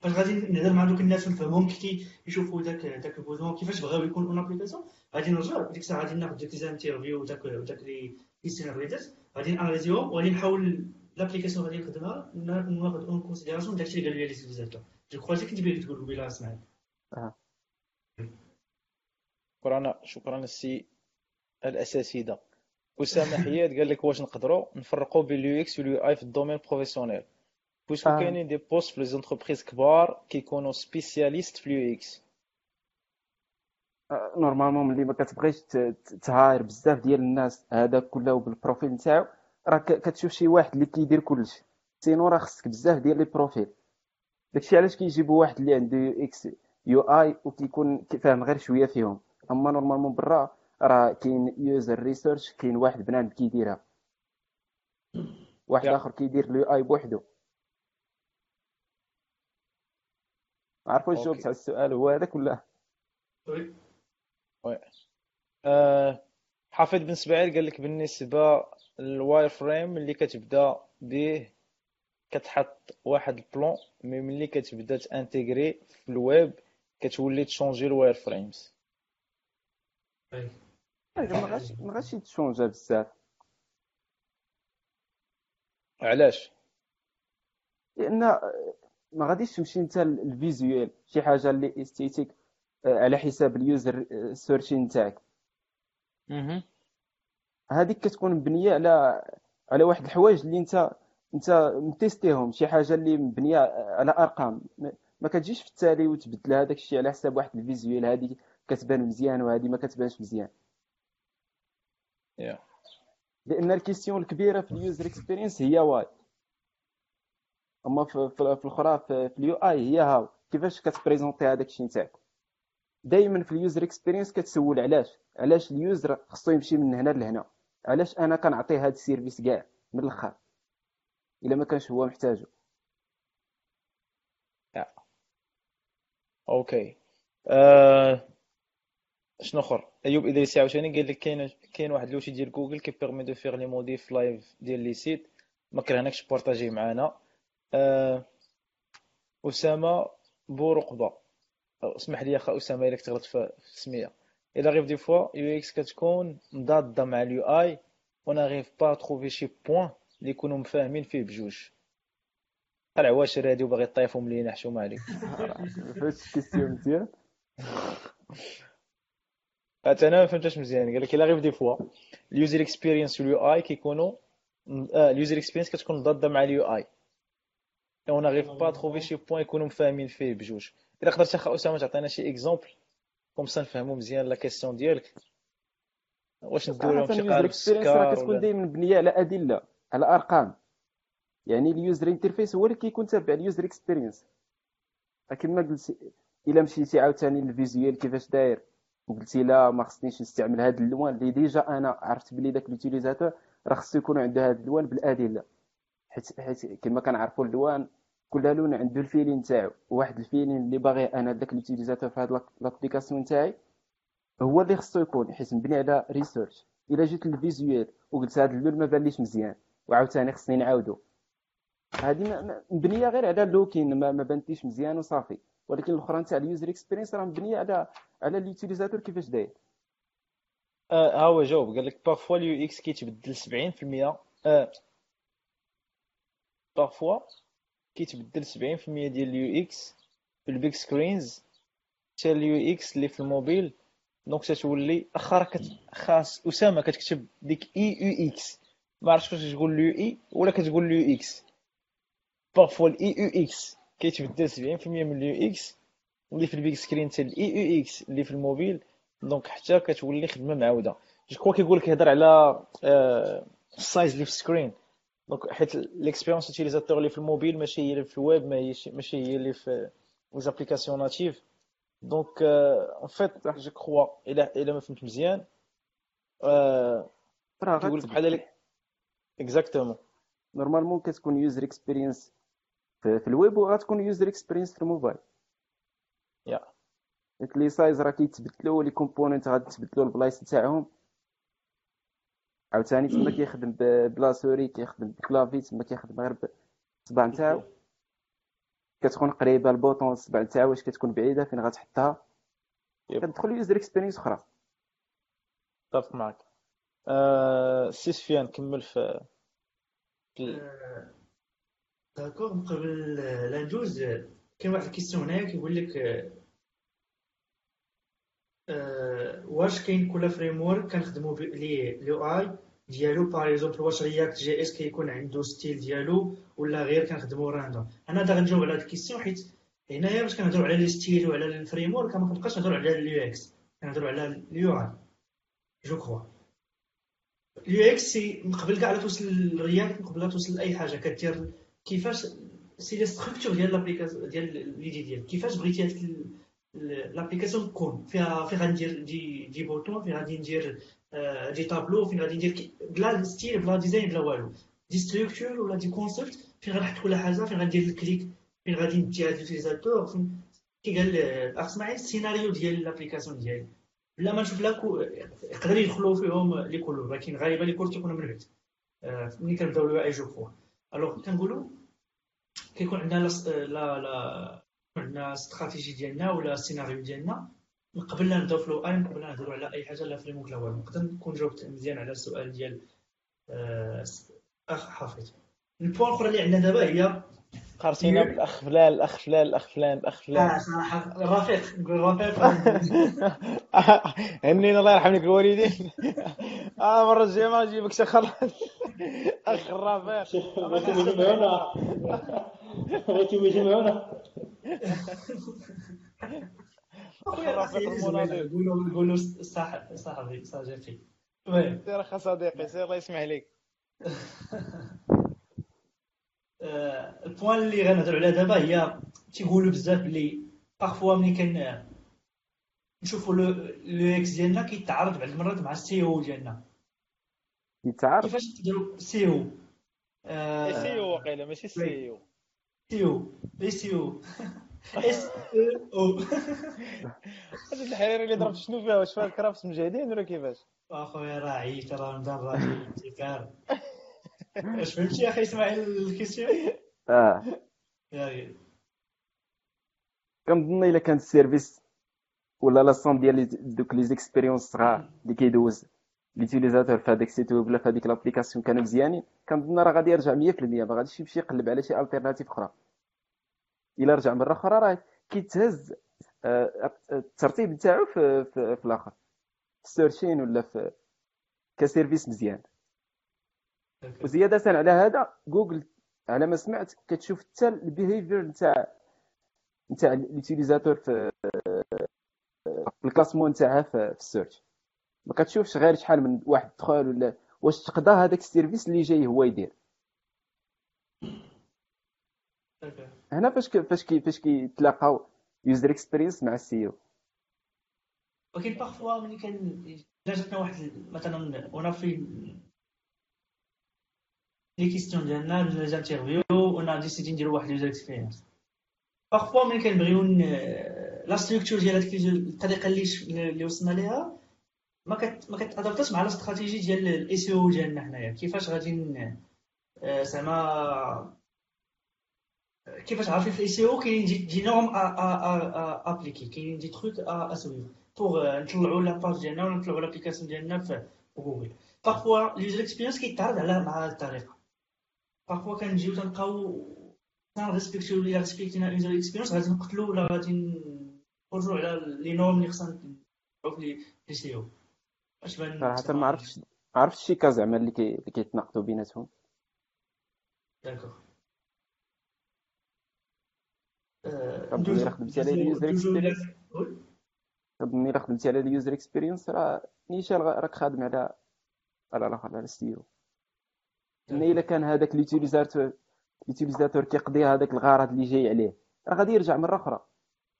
فاش غادي نهضر مع دوك الناس ونفهمهم كي يشوفوا داك داك ال besoin كيفاش بغاو يكون en application غادي نرجع ديك الساعة غادي ناخذ ديك interviews وداك وداك لي ريدرز غادي ناناليزيهم وغادي نحاول لابليكاسيون غادي نخدمها ناخذ اون كونسيديراسيون داكشي اللي قالوا لي les utilisateurs je crois كنت باغي تقول قبيله اسمعك شكرا شكرا السي الاساتذه اسامه حياد قال لك واش نقدروا نفرقوا بين ال UX وال UI في ال domaine professionnel puisque آه. كاينين des postes في les entreprises كبار كيكونوا spécialistes في ال UX normalement ملي ما كتبغيش ت hire بزاف ديال الناس هذاك كله بال profil نتاعو راه كتشوف شي واحد اللي كيدير كلشي. sinon راه خصك بزاف ديال les profils. داكشي علاش كيجيبوا واحد اللي عنده UX UI وكيكون فاهم غير شوية فيهم. أما normalement برا راه كاين user research كاين واحد بنادم كيديرها. واحد Yeah. آخر كيدير ال UI بوحدو. OK. جاوبت على السؤال؟ هو هذاك ولا؟ oui. آه، حافظ بن سبعير قال لك بالنسبة لل wire فريم اللي كتبدا به كتحط واحد plan mais ملي كتبدا ت intégrer في الويب كتولي ت changer ال wireframes ما غاش ما غاش يت changer بزاف. علاش؟ لأن ما غاديش تمشي انت ال visual شي حاجة اللي esthétique على حساب ال user searching تاعك. هذيك كتكون مبنية على على واحد الحوايج اللي انت انت م tester هم شي حاجة اللي مبنية على أرقام. ما- كتجيش في التالي وتبدل هذاك الشيء على حساب واحد visual هذه كتبان مزيان وهذه ما كتبانش مزيان. Yeah. لأن ال question الكبيرة في ال user experience هي why. أما في, في, في الأخرى في, في ال UI هي how. كيفاش كت présenter هذاك الشيء نتاعك؟ دائما في ال user experience كتسول علاش؟ علاش ال user خصو يمشي من هنا لهنا؟ علاش أنا كنعطيه هذا ال service كاع من الأخر؟ إلا ما كانش هو محتاجه OK. آه، شنو أخر؟ أيوب إدريسي عاوتاني قال لك كاين كاين واحد l'outil ديال Google qui permet de faire les modifs live ديال les sites. ما كرهناكش partager معنا آه، أسامة بورقبة. اسمح لي أخا أسامة إلا غلطت في السمية. il arrive des fois UX كتكون مضاده مع ال UI و on arrive pas à trouver شي point اللي يكونوا مفاهمين فيه بجوج العواشر هادي وباغي طيفهم لينا حشومه عليك فهمت ال question مزيان حتى أنا ما فهمتش مزيان قال لك il arrive des fois ال user experience وال UI كيكونوا آه ال user experience كتكون ضاده مع ال UI on arrive pas à trouver شي point يكونوا مفاهمين فيه بجوج الا قدرت اخا اسامه تعطينا شي exemple comme ça نفهموا مزيان la question ديالك. واش نديرو لهم شي قالب السكر كتكون دائما مبنيه على أدلة على أرقام. يعني ال user interface هو اللي كيكون تابع ال user experience كما قلت إلا مشيتي عاوتاني لل visuel كيفاش داير وقلتي لا ما خصنيش نستعمل هذا اللون اللي déjà أنا عرفت بلي داك ال utilisateur راه خصو يكون عنده هذا اللون بالأدلة. حيت حيت كما كنعرفوا اللون كل لون عنده ال feeling تاعو واحد ال feeling اللي باغي أنا داك ال utilisateur في هذا l'application تاعي هو اللي خصو يكون حيت مبني على research إلا جيت لل visuel وقلت هذا اللون ما بانليش مزيان وعاوتاني خصني نعاودو. ما- مبنية غير على ال looking ما, ما بانتيش مزيان وصافي. ولكن الاخرى تاع ال user experience راه مبنية على على ال utilisateur كيفاش داير. آه ها هو جاوب قال لك parfois ال UX كيتبدل 70% آه parfois كيتبدل 70% ديال ال UX في ال big screens حتى ال UX اللي في ال mobile. donc تتولي كت... خاص أسامة كتكتب ديك UX. ما عرفتش واش تقول ال UI ولا كتقول ال UX. parfois ال UX كيتبدل 70% من ال UX اللي في ال big screen حتى ال UX اللي في ال mobile. donc حتى كتولي خدمة معاودة. je crois كيقول لك يهضر على آه، ال size اللي في ال screen. donc حيت ال expérience utilisateur اللي في الموبيل ماشي هي اللي في الويب ماشي هي اللي في les applications natives donc en fait je crois الا إلا ما فهمت مزيان آه، راه لك غتبدل. بحال exactement normalement كتكون user experience في, الويب وغتكون user experience في الموبايل. يا les sizes راه كيتبدلوا les components غتبدلوا البلايص تاعهم. عاوتاني تما كيخدم ب la souris كيخدم ب clavier تما كيخدم غير بالصبع نتاعو كتكون قريبة ال bouton الصبع نتاعو واش كتكون بعيدة فين غتحطها. كتدخل user experience أخرى. اتفق معك آه، سي سفيان كمل في آه، d'accord قبل لا ندوز آه، كاين واحد ال question هنايا كيقول لك آه، آه، واش كاين كل framework كنخدموا ليه؟ ال UI ديالو par exemple واش React JS كيكون عنده style ديالو ولا غير كنخدموا random أنا دا غنجاوب على هاد ال question حيت هنايا باش كنهضروا على les styles وعلى ال framework ما كنبقاش نهضروا على ال UX كنهضروا على ال UI je crois. ال UX من قبل كاع لا توصل لل React من قبل لا توصل لاي حاجة. كدير كيفاش c'est les structures ديال l'application ديال l'idée ديالك. كيفاش بغيتي هذيك l'application تكون فيها فين غندير des des boutons فين غادي ندير des tableaux فين غادي ندير بلا style بلا design بلا والو des structures ولا des concepts فين غنحط كل حاجة فين غندير ال clic فين غادي ندي هاد ال utilisateur فين كي قال الاخ اسماعيل السيناريو ديال l'application ديالي بلا ما نشوف لا كو يقدر يدخلوا فيهم les couleurs ولكن غالبا les couleurs تيكونوا من بعد ملي كنبداو الواعي جو فوا الوغ كنقولوا كيكون عندنا لا لا عندنا استراتيجي ديالنا ولا السيناريو ديالنا قبل لا نبداو في لو ان قبل لا نهضروا على أي حاجة لا فريموك لا والو. نقدر نكون جاوبت مزيان على السؤال ديال آه، أخ حافظ. البوان الأخرى اللي عندنا دابا هي قارتينا بالأخ فلان الأخ فلان الأخ فلان الأخ فلان. آه صراحة الرفيق نقول الرفيق هنينا الله يرحم لك الوالدين. آه المره الجاية ما نجيبك شي خلاص أخ الرفيق بغيتو يجمعونا بغيتو يجمعونا صاحب صاحبي صديقي سير اخ صديقي سير الله يسمح لك آه، ال point اللي غنهضروا عليها دابا هي تيقولوا بزاف بلي parfois ملي كان نشوفوا le l'UX ديالنا كيتعارض بعض المرات مع ال SEO ديالنا. يتعارف كيفاش نقدروا سي إو. سي إو واقيلا ماشي سي إو. سي أو اي سي أو اس أو هذا الحريري اللي ضربت شنو فيها؟ واش فيها الكرافس مجاهدين ولا كيفاش؟ أخويا راه عييت راه مدرج ابتكار واش فهمتي يا أخي إسماعيل الكيسيون آه. يا كنظن إلا كان السيرفيس ولا لاصون ديال دوك لي زيكسبيريونس صغار اللي كيدوز. l'utilisateur في هذاك ال site web ولا في هذيك l'application كانوا مزيانين كنظن راه غادي يرجع 100% ما غاديش يمشي يقلب على شي alternative أخرى الا رجع مره أخرى راه كيتهز الترتيب نتاعو في, في, في الآخر في ال search engine ولا في ك service مزيان وزياده على هذا جوجل على ما سمعت كتشوف حتى ال behavior نتاع نتاع ال utilisateur في ال classement نتاعها في ال search ما كتشوفش غير شحال من واحد دخل ولا واش تقضى هذاك ال service اللي جاي هو يدير. هنا فاش فاش كي فاش كيتلاقاو user experience مع ال SEO. ولكن parfois ملي كان جاتنا واحد مثلا on fait les questions ديالنا les interviews on décide نديرو واحد user experience parfois ملي كنبغيو la structure ديال هذيك الطريقة اللي وصلنا ليها ما كت ما كت adapt اش مع الاستراتيجي ديال ال SEO ديالنا حنايا. كيفاش غادي آه، زعما كيفاش عارفين في ال SEO كاينين des, des normes à appliquer كاينين des trucs à suivre pour نطلعوا la page ديالنا ولا نطلعوا l'application ديالنا في جوجل parfois ال user experience كيتعرض على مع الطريقة. parfois كنجيو تنلقاو كن respect يو الا respect ينا ال user experience غادي نقتلوا ولا غادي نخرجوا على les normes اللي خصنا نطلعوا في ل SEO ben صراحة ما عرفتش ما عرفتش شي كا زعما اللي كي- اللي كيتناقضوا بيناتهم. d'accord. كنظن الا خدمتي على ال user experience كنظن الا خدمتي على ال user experience راه نيشان راك خادم على على الآخر على ال SEO mais إلا كان هذاك ال utilisateur ال utilisateur كيقضي هذاك الغرض اللي جاي عليه. راه غادي يرجع مرة أخرى.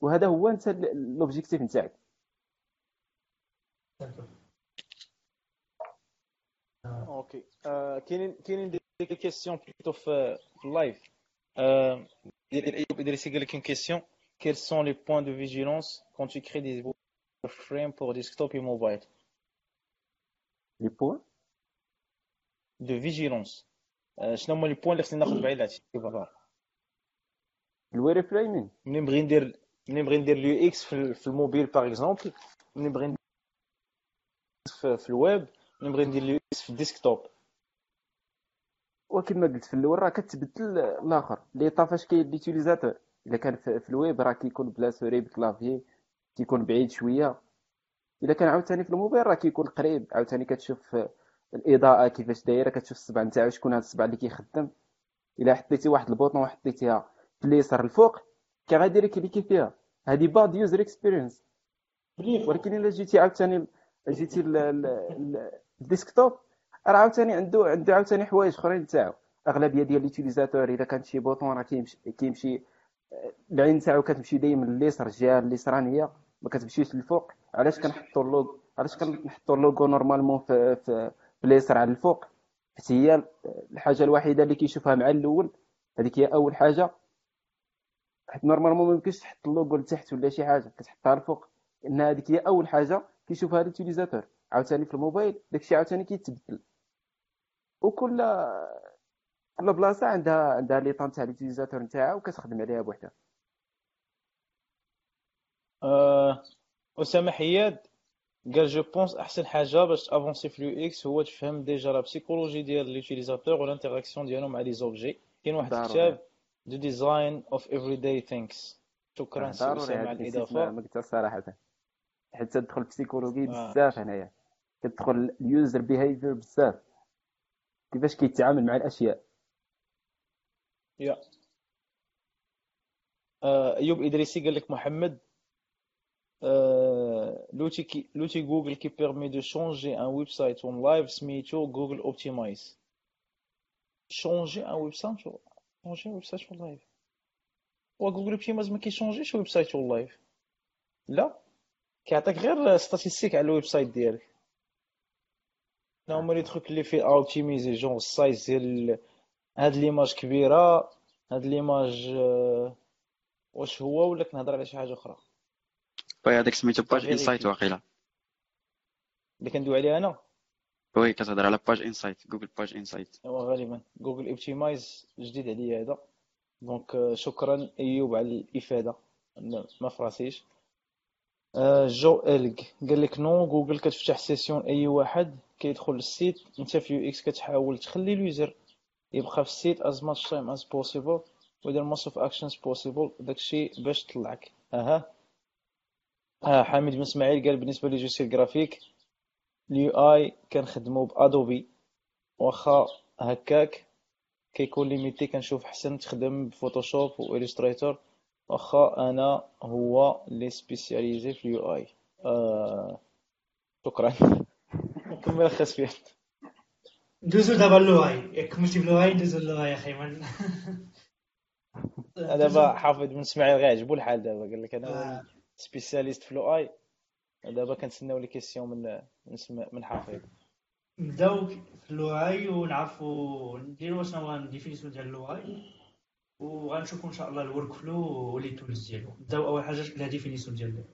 وهذا هو أنت l'objectif نتاعك. okay آه، كاينين كاينين des questions plutôt في في ال live آه، ديال ايوب ادريسي قال لك une question quels sont les points de vigilance quand tu crées des frames pour desktop et mobile? les points de vigilance. آه، شنو هما les points اللي خصني ناخذ بعين الاعتبار ال wireframing ملي نبغي ندير ملي نبغي ندير ال UX في, ال- في ال mobile par exemple ملي نبغي ندير في, في الويب ملي نبغي ندير ال UX في ال desktop. وكما قلت في الأول راه كتبدل الآخر. لي طا فاش كاين l'utilisateur إلا كان في, الويب راه كيكون بلا souris ب clavier كيكون بعيد شوية. إلا كان عاوتاني في الموبايل راه كيكون قريب. عاوتاني كتشوف الإضاءة كيفاش دايرة كتشوف الصبع نتاعو شكون هذا الصبع اللي كيخدم. إلا حطيتي واحد ال bouton وحطيتيها في اليسار الفوق كي غادي ي cliquer فيها هذه bad user experience ولكن إلا جيتي عاوتاني جيتي ال desktop راه عاوتاني عنده عنده عاوتاني حوايج اخرين تاعو. أغلبية ديال les utilisateurs إذا كانت شي bouton راه كيمشي كيمشي العين تاعو كتمشي دايما لليسر الجهه اليسرانيه ما كتمشيش للفوق. علاش كنحطوا اللوغو علاش كنحطوا ال logo normalement في في, اليسر على الفوق حيت هي الحاجة الوحيدة اللي كيشوفها مع الأول هذيك هي أول حاجة. حيت normalement ما يمكنش تحط اللوغو لتحت ولا شي حاجة كتحطها الفوق لأن هذيك هي أول حاجة كيشوفها ال utilisateur. عاوتاني في الموبايل داكشي عاوتاني كيتبدل. وكل كل بلاصة عندها عندها les attentes تاع ال utilisateur نتاعها وكتخدم عليها بوحدها. آه، أسامة حياد قال je pense أحسن حاجة باش ت avancer في ال UX هو تفهم déjà la psychologie ديال l'utilisateur وال interaction ديالو مع les objets كاين واحد. الكتاب The Design of Everyday Things شكرا سي ضروري أسامة على الإضافة. ما قلتها صراحة. حيت تدخل في سيكولوجي آه. بزاف هنايا. كتدخل ال user behavior بزاف. كيفاش كيتعامل مع الأشياء؟ yeah. آه، أيوب إدريسي قال لك محمد آه، qui l'outil Google qui permet de changer un website en live سميتو Google Optimize. Changer un website changer un website en live. هو Google Optimize ما كي changer ش website en live لا كيعطيك غير statistiques على ال website ديالك هما les trucs اللي فيه optimiser genre ال size ديال هاد les images كبيرة هاد les images آه، واش هو ولا كنهضر على شي حاجة أخرى؟ oui هذاك سميتو Page Insights. واقيلا. اللي كندوي عليه أنا؟ oui كتهضر على Page Insights Google Page Insights هو غالبا. Google Optimize جديد عليا هذا. donc آه، شكرا أيوب على الإفادة. ما فراسيش. آه، جو الج قال لك non Google كتفتح session اي واحد كيدخل لل site انت في UX كتحاول تخلي ال user يبقى في ال site as much time as possible ويدير most of actions possible داكشي باش طلعك أها. أه حميد بن إسماعيل قال بالنسبة لي je suis graphic ال UI كنخدمو ب Adobe. واخا هكاك كيكون limité كنشوف حسن تخدم ب Photoshop و Illustrator واخا أنا هو لي spécialisé في ال UI. آه شكرا. كمل أخي سفيان ندوزو دابا ال UI ياك كملتي باللغاي ندوزو ال UI يا أخي من دابا حافظ بن إسماعيل غير عجبو الحال دابا قال لك أنا آه، spécialiste في ال UI دابا كنتسناو les questions من من حافظ. نبداو في ال UI ونعرفوا نديروا شنو هو ال définition ديال ال UI وغنشوفوا إن شاء الله ال workflow و les tools ديالو. نبداو أول حاجة la définition ديال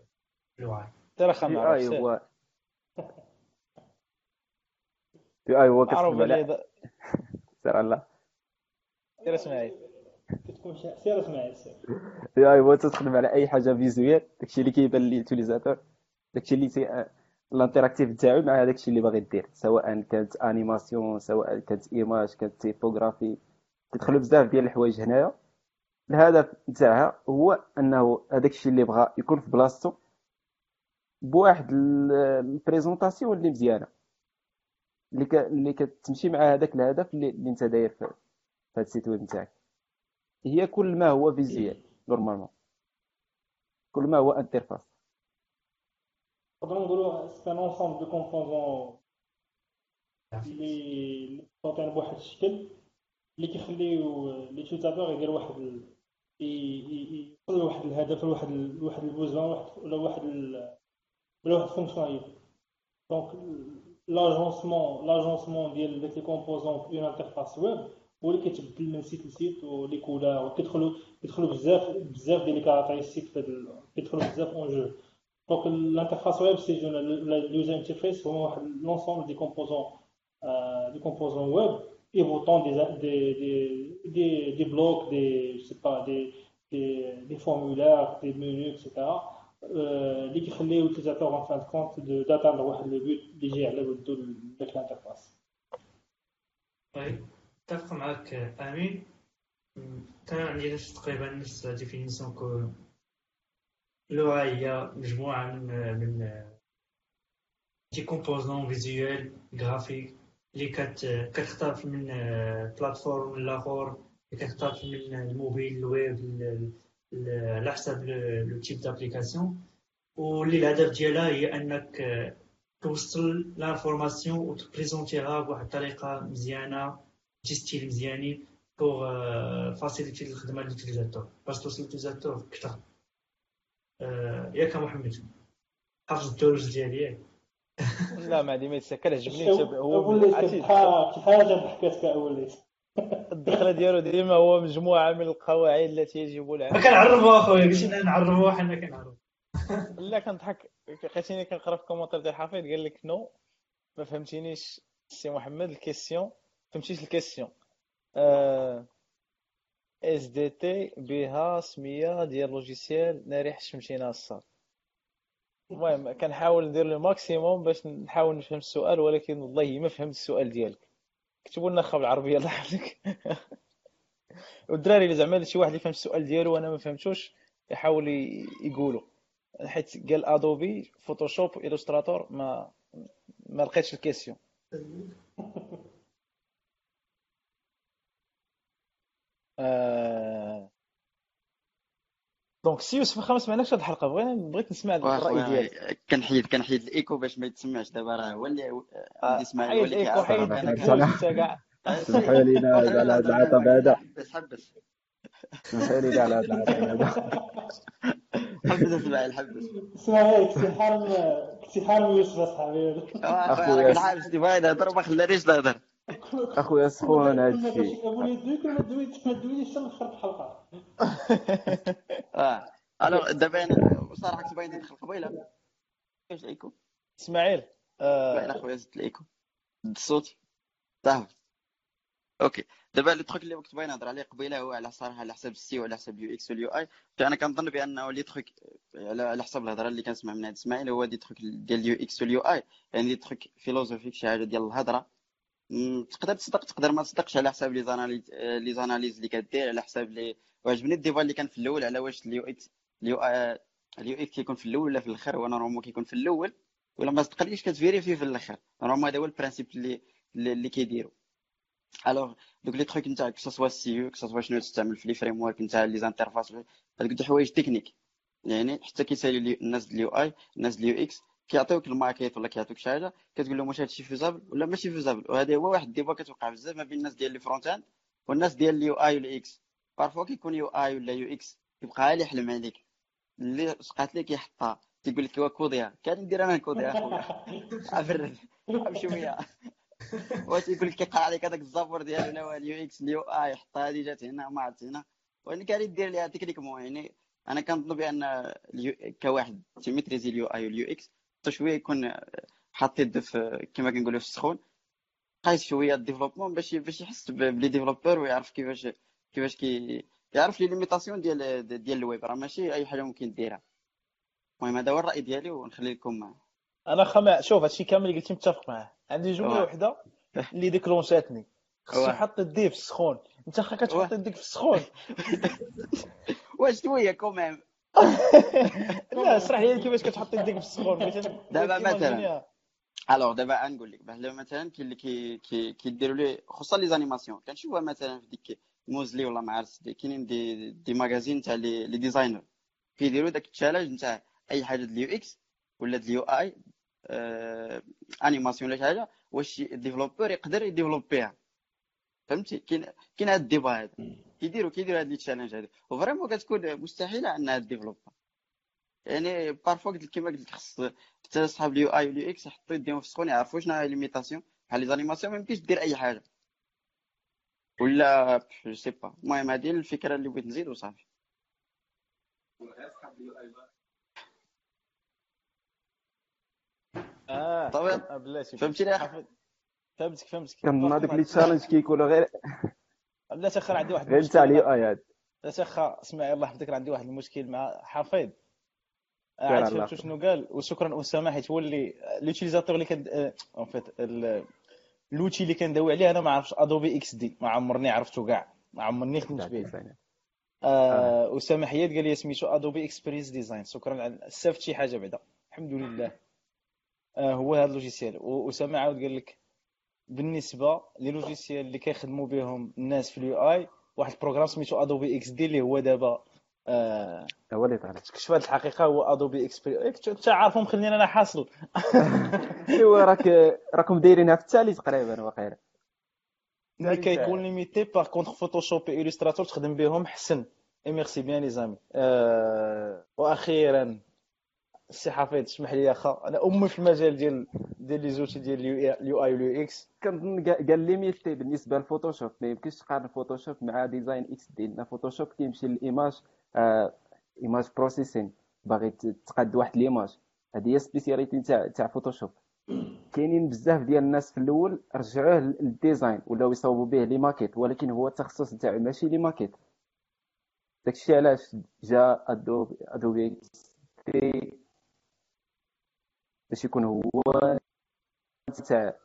ال UI ترى سير. هو UI على دا- سير على سير اسماعيل. كتكون شي سير اسماعيل سير. UI هو تخدم على اي حاجة visuelle داكشي اللي كيبان ل l'utilisateur داكشي اللي تي... ال interactif تاعو مع داكشي اللي باغي دير. سواء كانت animation سواء كانت image كانت typographie كيدخلوا بزاف ديال الحوايج هنايا. الهدف نتاعها هو أنه هذاك الشيء اللي بغا يكون في بلاصتو بواحد ال- ال présentation اللي مزيانة. اللي ك... اللي كتمشي مع هذاك الهدف اللي, اللي انت داير في هذا ال site web نتاعك هي كل ما هو visuel normalement كل ما هو interface نقدروا نقولوا c'est un de composants اللي متوطين بواحد الشكل اللي كيخليو l'utilisateur يدير واحد يوصل لواحد الهدف لواحد لواحد ال besoin ولا واحد. ولا واحد ال fonctionnalité donc لاجونسمون لاجونسمون ديال داك لي كومبوزون في اون انترفاس ويب هو اللي كيتبدل من سيت لسيت ولي كولار وكيدخلوا كيدخلوا بزاف بزاف ديال لي كاركتيرستيك في هاد ال- كيدخلوا بزاف اون جو Donc l'interface web, c'est une- le user interface, c'est vraiment l'ensemble des composants, euh, des composants web et autant des, des, des, des, des blocs, des, je sais pas, des, des, des formulaires, des menus, etc. euh, اللي كيخليو الutilisateur en fin de compte de- d'atteindre واحد le but اللي جاي على ولدو داك ال interface. طيب اتفق معك أمين كان عندي نفس تقريبا نفس définition que l'UI هي مجموعة من من des composants visuels graphiques اللي كت كتختلف من plateforme لآخر اللي كتختلف من ال mobile ال web على حسب le type d'application واللي الهدف ديالها هي انك توصل l'information وتبريزونتيها بواحد الطريقة مزيانة des styles مزيانين pour faciliter الخدمه ل l'utilisateur باش توصل ل l'utilisateur كثر ياك محمد حافظ الدروج ديالي ياك لا ما عندي ما يتسكر عجبني هو شي حاجة ضحكتك اول الدخلة ديالو ديما هو مجموعة من القواعد التي يجب ما العمل كنعرفوا أخويا قلت لنا نعرفوا حنا كنعرفوا لا كنضحك. لقيتيني كنقرأ في ال commentaire ديال حفيظ قال لك non ما فهمتينيش سي محمد ال question فهمتيش ال question آه اس دي تي بها سمية ديال logiciel ناري حشمتينا الصاد المهم كنحاول ندير le maximum باش نحاول نفهم السؤال ولكن والله ما فهمت السؤال ديالك. كتبوا لنا خا بالعربيه الله يحفظك. والدراري اللي زعما شي واحد اللي فهم السؤال ديالو وأنا ما فهمتوش يحاول يقولوا حيت قال Adobe Photoshop Illustrator ما ما لقيتش ال question. آه... donc سي يوسف واخا ما سمعناكش هاد الحلقة بغينا بغيت نسمع الراي ديالك كنحيد كنحيد الايكو باش ما يتسمعش دابا راه هو اللي اسماعيل هو حيد اللي كيعرف حيد انت كاع سمحوا لينا على هذا العطب هذا حبس حبس سمحوا لي على هذا العطب هذا حبس اسماعيل حبس اسماعيل كنتي حارم يوسف اصاحبي اخويا شتي باغي نهضر ما خلانيش نهضر اخويا سخون هذا الشيء. أبو يدوي كل ما دويت ما دويتش حتى لاخر الحلقة. آه. الوغ دابا أنا بصراحه كنت باغي ندخل قبيله إيش الايكو إسماعيل. آه... أخويا زدت الايكو الصوت صافي. OK. دابا le truc اللي كنت باغي نهضر عليه قبيلة هو على صراحة على حساب السي وعلى حساب ال UX و ال UI. أنا كنظن بانه les trucs على على حساب الهضرة اللي كنسمع من هاد إسماعيل هو des trucs ديال ال UX و ال UI. يعني des trucs philosophiques شي حاجة ديال الهضرة. تقدر تصدق تقدر ما تصدقش على حساب les analyses les analyses اللي كدير على حساب لي وعجبني ال débat اللي كان في الأول على واش اليو إكس اليو اي اليو إكس كيكون في الأول ولا في الأخر وأنا normalement كيكون في الأول ولا ما صدقليش كتفيريفي في الأخر. normalement هذا هو ال principe اللي اللي كيديروا alors دوك les trucs نتاع soit السي يو soit شنو تستعمل في les frameworks نتاع les interfaces هذوك د حوايج techniques يعني حتى كيسالي لي- الناس ال UI الناس ال UX كيعطيوك الماكيت ولا كيعطيوك شي حاجة كتقول لهم واش هادشي faisable ولا ماشي faisable وهذا هو واحد ال débat كتوقع بزاف ما بين الناس ديال les front-end والناس ديال ال UI و ال UX. parfois كيكون UI ولا UX كيبقى غير يحلم عليك. اللي سقات لك يحطها. تيقول لك هو كوديا كان ندير أنا كوديا أخويا. عفرت بشويه واش يقول لك كيقرا عليك هذاك الزابور ديالو ولا هو اليو إكس اليو آي حط هذه جات هنا ما عرفت هنا. واني كان دير ليها تكنيكمون يعني أنا كنظن بأن كواحد تيميتريزي اليو آي واليو إكس. شوية يكون حاط يده في كما كنقولوا في السخون. قايس شوية الديفلوبمون باش باش يحس بلي ديفلوبور ويعرف كيفاش كيفاش كي يعرف les limitations ديال ديال الويب. راه ماشي أي حاجة ممكن ديرها. المهم هذا هو الرأي ديالي ونخلي لكم أنا خما شوف هادشي كامل اللي قلتي متفق معاه. عندي جملة واه. وحدة اللي déclench اتني خصو. يحط يديه في السخون. أنت خا. كتحط يديك في السخون. واش شوية quand même لا اشرح لي كيفاش كتحط يديك في بغيت دابا مثلاً. alors دابا غنقول لك بحال مثلا كاين اللي كي كي كيديروا لي خصوصا les animations. كنشوفها مثلا في ديك Muzli ولا ما عرفت دي- كاينين des des magazines تاع les les designers كيديروا داك ال challenge نتاع أي حاجة ديال ال UX ولا ديال ال UI آه animation ولا شي حاجة واش ال développeur يقدر ي développ يها فهمتي؟ كاين كاين هاد ال débat هذا كيديروا كيديروا هاد les challenges هادو. و vraiment كتكون مستحيلة انها développ ا يعني parfois قلت كيما قلت لك خص حتى صحاب ال UI وال UX يحطوا يديهم في السخون يعرفوا شنو هي les limitations بحال les animations ما يمكنش دير أي حاجة. ولا je sais pas المهم هذه الفكرة اللي بغيت نزيد وصافي آه طبعا. آه، بلاتي؟ حافظ. فهمتك فهمتك. كنظن هذوك les challenges كيكونوا غير بلاتي اخر عندي واحد غير المشكل تاع مع- ال UI هذا بلاتي اخا اسمعي الله يحفظك عندي واحد المشكل مع حفيظ آه، عاد فهمتوا شنو قال وشكرا اسامه حيت هو اللي l'utilisateur اللي كان en fait l'outil اللي كندوي عليه أنا ما عرفتش Adobe XD ما عمرني عرفته كاع ما عمرني خدمت به آه اسامه حياد قال لي سميتو Adobe Experience Design شكرا على استفدت شي حاجة بعدا. الحمد لله. آه. هو هذا ال logiciel. واسامه عاود قال لك بالنسبة les logiciels اللي كيخدموا بهم الناس في ال UI واحد ال programme سميتو Adobe XD اللي هو دابا آه هو اللي طالع. تكتشف هذه الحقيقة هو Adobe Experience انت عارفهم خليني أنا حاصل إيوا راك راكم دايرينها في الثالث تقريبا واقيلا. ملي كيكون limité par contre Photoshop و Illustrator تخدم بهم حسن. et merci bien les amis وأخيرا السي حفيظ اسمح لي اخا أنا أمي في المجال ديال ديال les outils ديال ال UI وال UX. كنظن قال limité بالنسبة لل Photoshop ما يمكنش تقارن Photoshop مع design XD لأن Photoshop كيمشي لل image آه image processing باغي تقاد واحد l'image هذه هي spécialité تاع تاع Photoshop. كاينين بزاف ديال الناس في الأول رجعوه لل design ولاو يصاوبوا به les maquettes ولكن هو التخصص تاعو ماشي les maquettes. داكشي علاش جا Adobe Adobe باش يكون هو تاع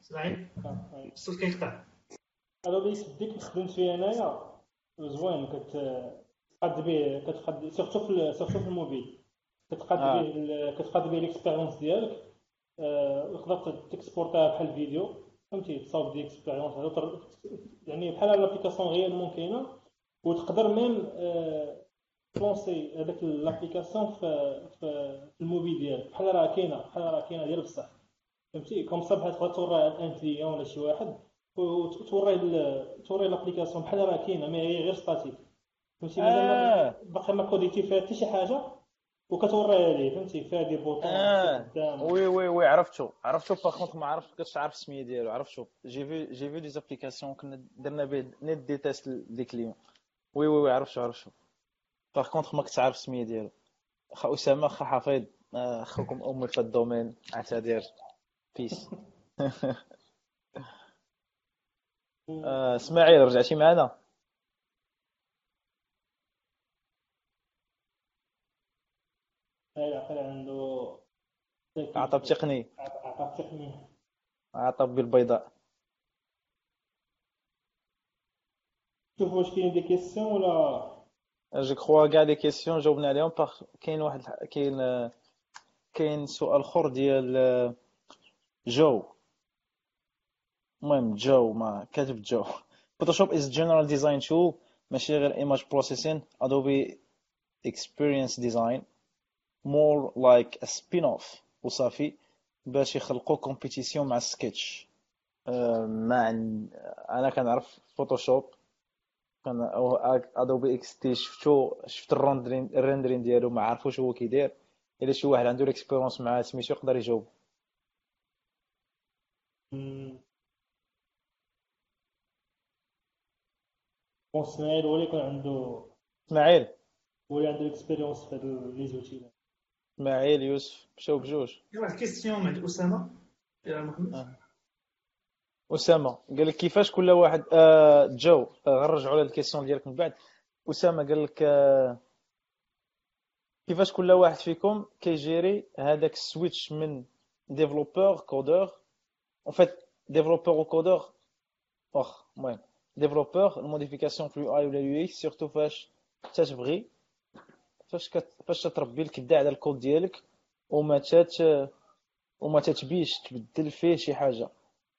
اسماعيل الصوت كيقطع هذا ال XD خدمت فيه أنايا زوين كتقاد به كتقاد surtout في surtout في الموبيل. كتقاد آه. به كتقاد به l'expérience ديالك تقدر ت exporter ها بحال فيديو. فهمتي؟ تصاوب ديك expérience يعني بحال l'application réellement كاينة وتقدر même ت lancer هذاك l'application في في الموبيل ديالك. بحال راه كاينة بحال راه كاينة ديال بصح. فهمتي؟ comme ça بحال تقدر توريها un client ولا شي واحد وتوري توري l'application بحال راه كاينة mais هي غير statique فهمتي؟ آه. باقي ما cod يتي فيها حتى شي حاجة وكتوريها ليه. فهمتي؟ فيها des boutons آه. قدام. وي وي وي عرفتو. عرفتو par ما عرفتش كنتش عارف السمية ديالو. عرفتو. جي في جي في les applications كنا درنا به نيت des tests des clients oui oui oui عرفتو عرفتو. par contre ما كنتش عارف السميه ديالو خا اسامه خا حفيظ اخوكم امي في الدومين اعتذر بيس آه، اسماعيل رجعتي معنا عقل عنده عطب تقني عطب تقني عطب بالبيضاء شوف واش كاين des questions ولا je crois كاع les questions جاوبنا عليهم par كاين واحد كاين كاين سؤال اخر ديال جو المهم جو ما كاتب جو Photoshop is general design tool ماشي غير image processing Adobe Experience Design. More like a spin-off وصافي باش يخلقوا compétition مع سكتش ما عن... أنا كنعرف Photoshop كان أو Adobe XD شفتو شفت ال rendering ال rendering ديالو ما عرفوش هو كيدير. إلا شي واحد عنده ال expérience مع سميتو يقدر يجاوب. إسماعيل هو اللي يكون عنده إسماعيل. هو اللي عنده expérience في هاد les outils إسماعيل يوسف. مشاو بجوج كاين واحد ال question من عند اسامه يا محمد. أسامة قال لك كيفاش كل واحد آه جو آه غنرجعوا على ال question ديالك من بعد. أسامة قال لك آه كيفاش كل واحد فيكم كي gérer هذاك ال switch من développeur codeur. en fait développeur و codeur واخ المهم développeur ال modification في ال UI ولا ال UX surtout فاش تتبغي فاش كت... فاش تربي الكدا على الكود ديالك وما تات وما تتبيش تبدل فيه شي حاجة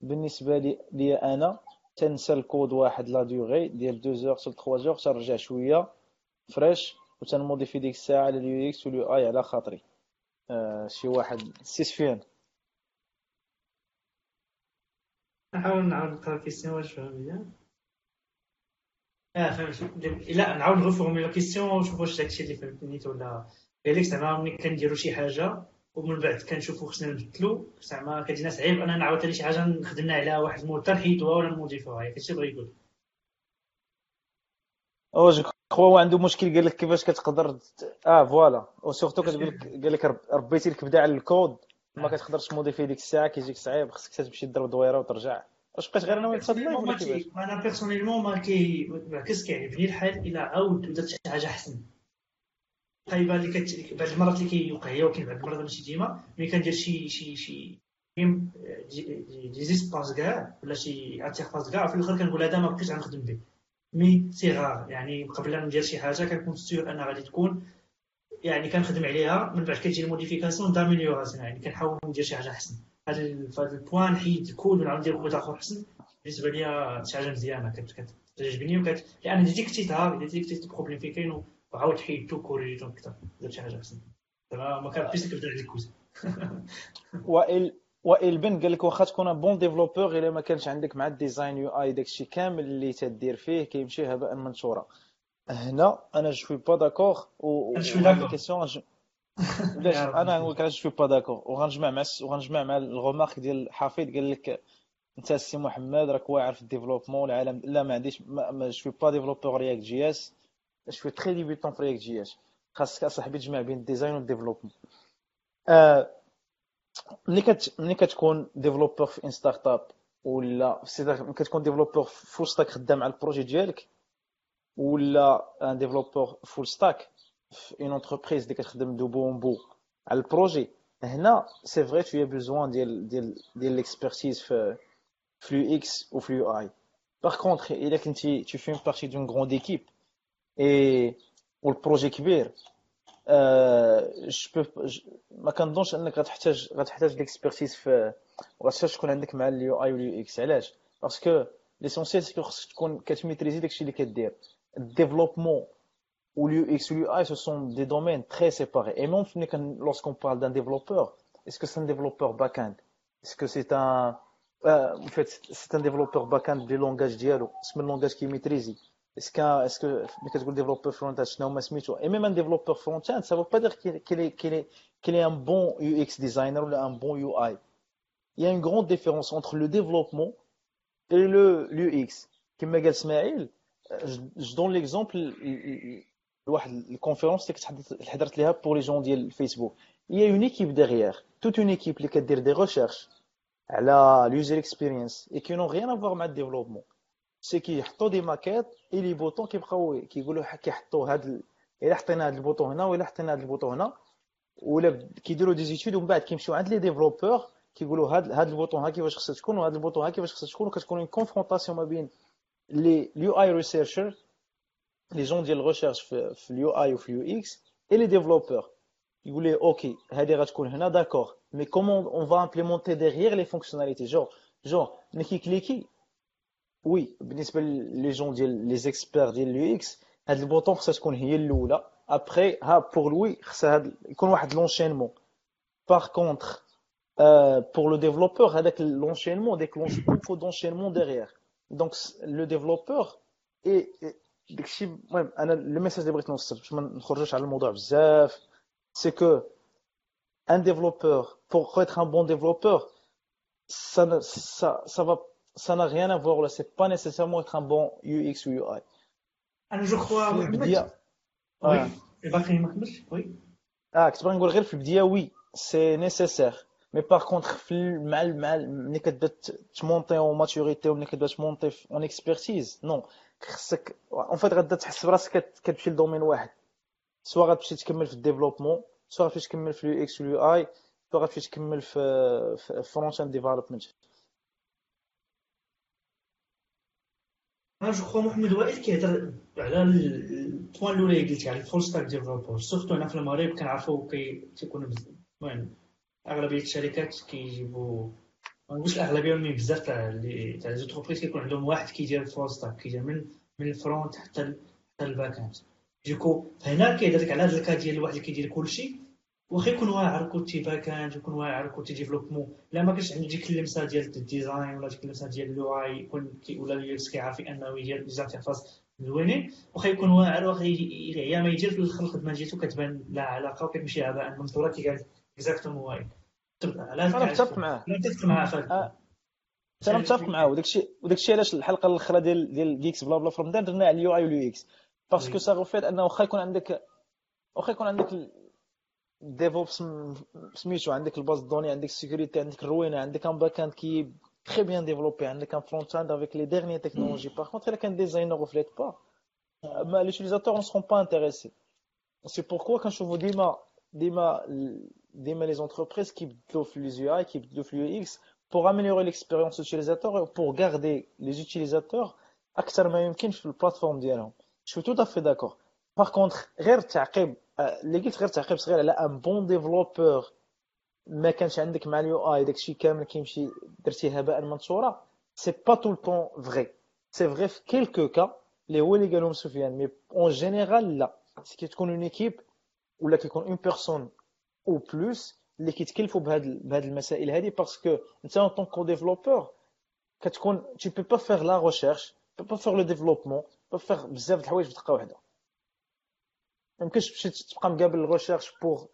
بالنسبة لي لي أنا تنسى الكود واحد la durée ديال 2 jours حتى 3 jours ترجع شوية fresh وتن modifier ديك الساعة على ال UX وال UI على خاطري. آه شي واحد. سي سفيان نحاول نعاود نقرأ ال question واش فهم آه فهمت. لا نعاود نغفرمي la question ونشوف واش داكشي اللي فهمتني ولا قال لك زعما ملي كنديرو شي حاجة ومن بعد كنشوفو خصنا نبدلو. زعما كتجينا صعيب أننا عاوتاني شي حاجة خدمنا عليها واحد المده نحيدوها ولا نموديفوها هي هادشي بغا يقول. أو جو هو عنده مشكل قال لك كيفاش كتقدر آه voilà. و surtout كتقول لك قال لك رب- ربيتي لك بدا على الكود ما كتقدرش تموديفي ديك الساعة كيجيك صعيب. خصك تمشي تضرب دويره وترجع. واش بقيت غير أنا ولا كيفاش؟ كي- أنا personnellement ما كيعجبني الحال الا عاود ودرت شي حاجة أحسن. خايبه اللي كت... بعض المرات اللي كيوقع هي ولكن بعض المرات ماشي ديما ملي كندير شي شي شي des espaces كاع ولا شي interface كاع في الآخر كنقول هذا ما بقيتش غنخدم به. mais c'est rare يعني قبل لا ندير شي حاجة كنكون sûr أنها غادي تكون يعني كنخدم عليها من بعد كتجي ال modification d'amélioration يعني كنحاول ندير شي حاجة أحسن. هذا هذا ال point نحيد الكود ونعاود ندير كود آخر أحسن. بالنسبة لي شي حاجة مزيانة كت- كتعجبني وكت لأن ديتيكتيتها ديتيكتيت ال problème فين كاين وعاود حيدتو كوريجيتو أكثر درت شي حاجة أحسن. زعما ما كنبقيش كنبدا على الكود وائل وائل بن قال لك واخا تكون un bon développeur إلا ما كانش عندك مع ال design UI داكشي كامل اللي تدير فيه كيمشي هباء منثورا هنا أنا je suis pas d'accord و. question أنا نقول لك je pas d'accord وغنجمع مع وغنجمع مع ال remarque ديال حفيظ قال لك أنت السي محمد راك واعر في ال développement العالم لا ما عنديش je pas développeur React JS. je très débutant في React JS خاصك اصاحبي تجمع بين ال design وال développement آه ملي كت ملي كتكون développeur في une start-up ولا في سيدا- ملي كتكون développeur full stack خدام على ال projet ديالك ولا un développeur full stack في une entreprise اللي كتخدم de bout en bout على ال projet هنا c'est vrai t'as besoin ديال ديال ديال l'expertise في في ال UX وفي ال UI par contre الا كنتي tu fais partie d'une grande équipe اي والبروجي كبير جو ما كنظنش انك غتحتاج غتحتاج ليكسبرتيز في وغتحتاج تكون عندك مع اليو اي واليو اكس علاش باسكو ليسونسيال سكو خصك تكون كتميتريزي داكشي اللي كدير الديفلوبمون ou l'UX ou l'UI, ce sont des domaines très séparés. Et même lorsqu'on parle d'un développeur, est-ce que c'est un développeur back-end Est-ce que c'est un, euh, en fait, c'est un développeur back-end du langage dialogue C'est un langage qui est maîtrisé. Est-ce que, est-ce que, mais quand je dis développeur front-end, شنو هما سميتو Et même un développeur front-end, ça ne veut pas dire qu'il qu'il est, qu'il est, qu'il est un bon UX designer ou un bon UI. Il y a une grande différence entre le développement et le l'UX. كما قال اسماعيل je je donne l'exemple لواحد ال conférence اللي كنت حضرت- حضرت ليها pour les gens ديال الفيسبوك il y a une équipe derrière toute une équipe اللي كدير des recherches على ال user experience et qui n'ont rien à voir مع ال développement c'est كيحطوا des maquettes et les boutons كيبقاو كيقولوا ح- كيحطوا هاد ال... إلا حطينا هاد ال bouton هنا ولا حطينا هاد ال bouton هنا. ولا ب- كيديروا des études ومن بعد كيمشيو عند les développeurs كيقولوا هاد هاد ال bouton ها كيفاش خصها تكون وهاد ال bouton ها كيفاش خصها تكون. وكتكون une confrontation ما بين les ال UI researcher les gens ديال ال recherche في, في ال UI وفي ال UX et les développeurs يقول لي okay هذه غتكون هنا d'accord mais comment on va implémenter derrière les fonctionnalités je je ملي كيكليكي oui بالنسبة les gens ديال les experts ديال ال UX هاد ال bouton خصها تكون هي الأولى. ابخي ها pour lui خصها هاد يكون واحد l'enchaînement par contre pour le développeur هذاك l'enchaînement déclenche beaucoup d'enchaînement derrière. Donc le développeur et داكشي المهم أنا le message اللي بغيت نوصل باش ما نخرجوش على الموضوع بزاف c'est que un développeur pour être un bon développeur ça ne ça ça va ça n'a rien à voir là. C'est pas nécessairement être un bon UX ou UI أنا je crois في محمد البدايه آه. oui باقي ما كملتش oui آه كنت باغي نقول غير في البدايه oui c'est nécessaire mais par contre في ال- مع ال- مع ال- ملي كتبدا ت- تمونطي une maturité وملي كتبدا تمونطي une expertise non خصك en fait غادا تحس براسك كت- كتمشي ل domaine واحد soit غتمشي تكمل في ال développement soit غتمشي تكمل في ال UX وال UI soit غتمشي تكمل في في front end development أنا je crois محمد وائل كيهضر على ال- ال point الاولى اللي قلتي على ال full stack developer surtout هنا في المغرب كنعرفوا كي تيكونوا بز- المهم اغلبيه الشركات كيجيبوا ما نقولش الاغلبيه mais بزاف تاع اللي تاع les entreprises كيكون عندهم واحد كيدير ال full stack كيدير من من ال front حتى حتى ال back end du coup هنا كيهضر لك على هذا ال cas ديال الواحد اللي كيدير كلشي واخا يكون واعر كنتي back end يكون واعر كنتي développement. لا ما كانش عنده ديك اللمسة ديال ال design ولا ديك اللمسة ديال ال UI يكون كي- ولا ال UX كيعرف أنه يدير des interfaces زوينين واخا يكون واعر واخا يا ما يدير في الأخر الخدمة ديالو كتبان لا علاقة وكتمشي هباء منثورا كي قال exactement هذا أنا متفق معاه. أنا متفق معاه في آه. أنا متفق معاه. وداكشي وداكشي علاش الحلقة الأخرى ديال ديال Geeksblabla فروم درنا على ال UI وال UX parce que. ça reflète أنه واخا يكون عندك واخا يكون عندك ال DevOps سميتو عندك ال base de données عندك ال sécurité عندك الروينة عندك un back end qui est très bien développé عندك un front end avec les dernières technologies par contre الا كان design ne reflète pas mais les utilisateurs ne seront pas intéressés c'est pourquoi كنشوفوا ديما ديما ديما les entreprises كيبدلوا في les UI كيبدلوا في ال UX pour améliorer l'expérience utilisateur et pour garder les utilisateurs أكثر ما يمكن في plateforme ديالهم. je suis tout à fait d'accord. Par contre غير تعقيب آه، اللي قلت غير تعقيب صغير على أن bon développeur ما كانش عندك مع ال UI داكشي كامل كيمشي درتي هباء منثورا c'est pas tout autant vrai c'est vrai في quelques cas اللي هو اللي قالهم سفيان mais en général لا. c'est كي تكون une équipe ولا كيكون une personne ou plus اللي كيتكلفوا بهاد بهاد المسائل هذه parce que أنت en tant que développeur كتكون pas faire la recherche tu peux pas faire le développement tu peux faire بزاف د الحوايج في واحدة. يمكنش تمشي تبقى مقابل ال recherche pour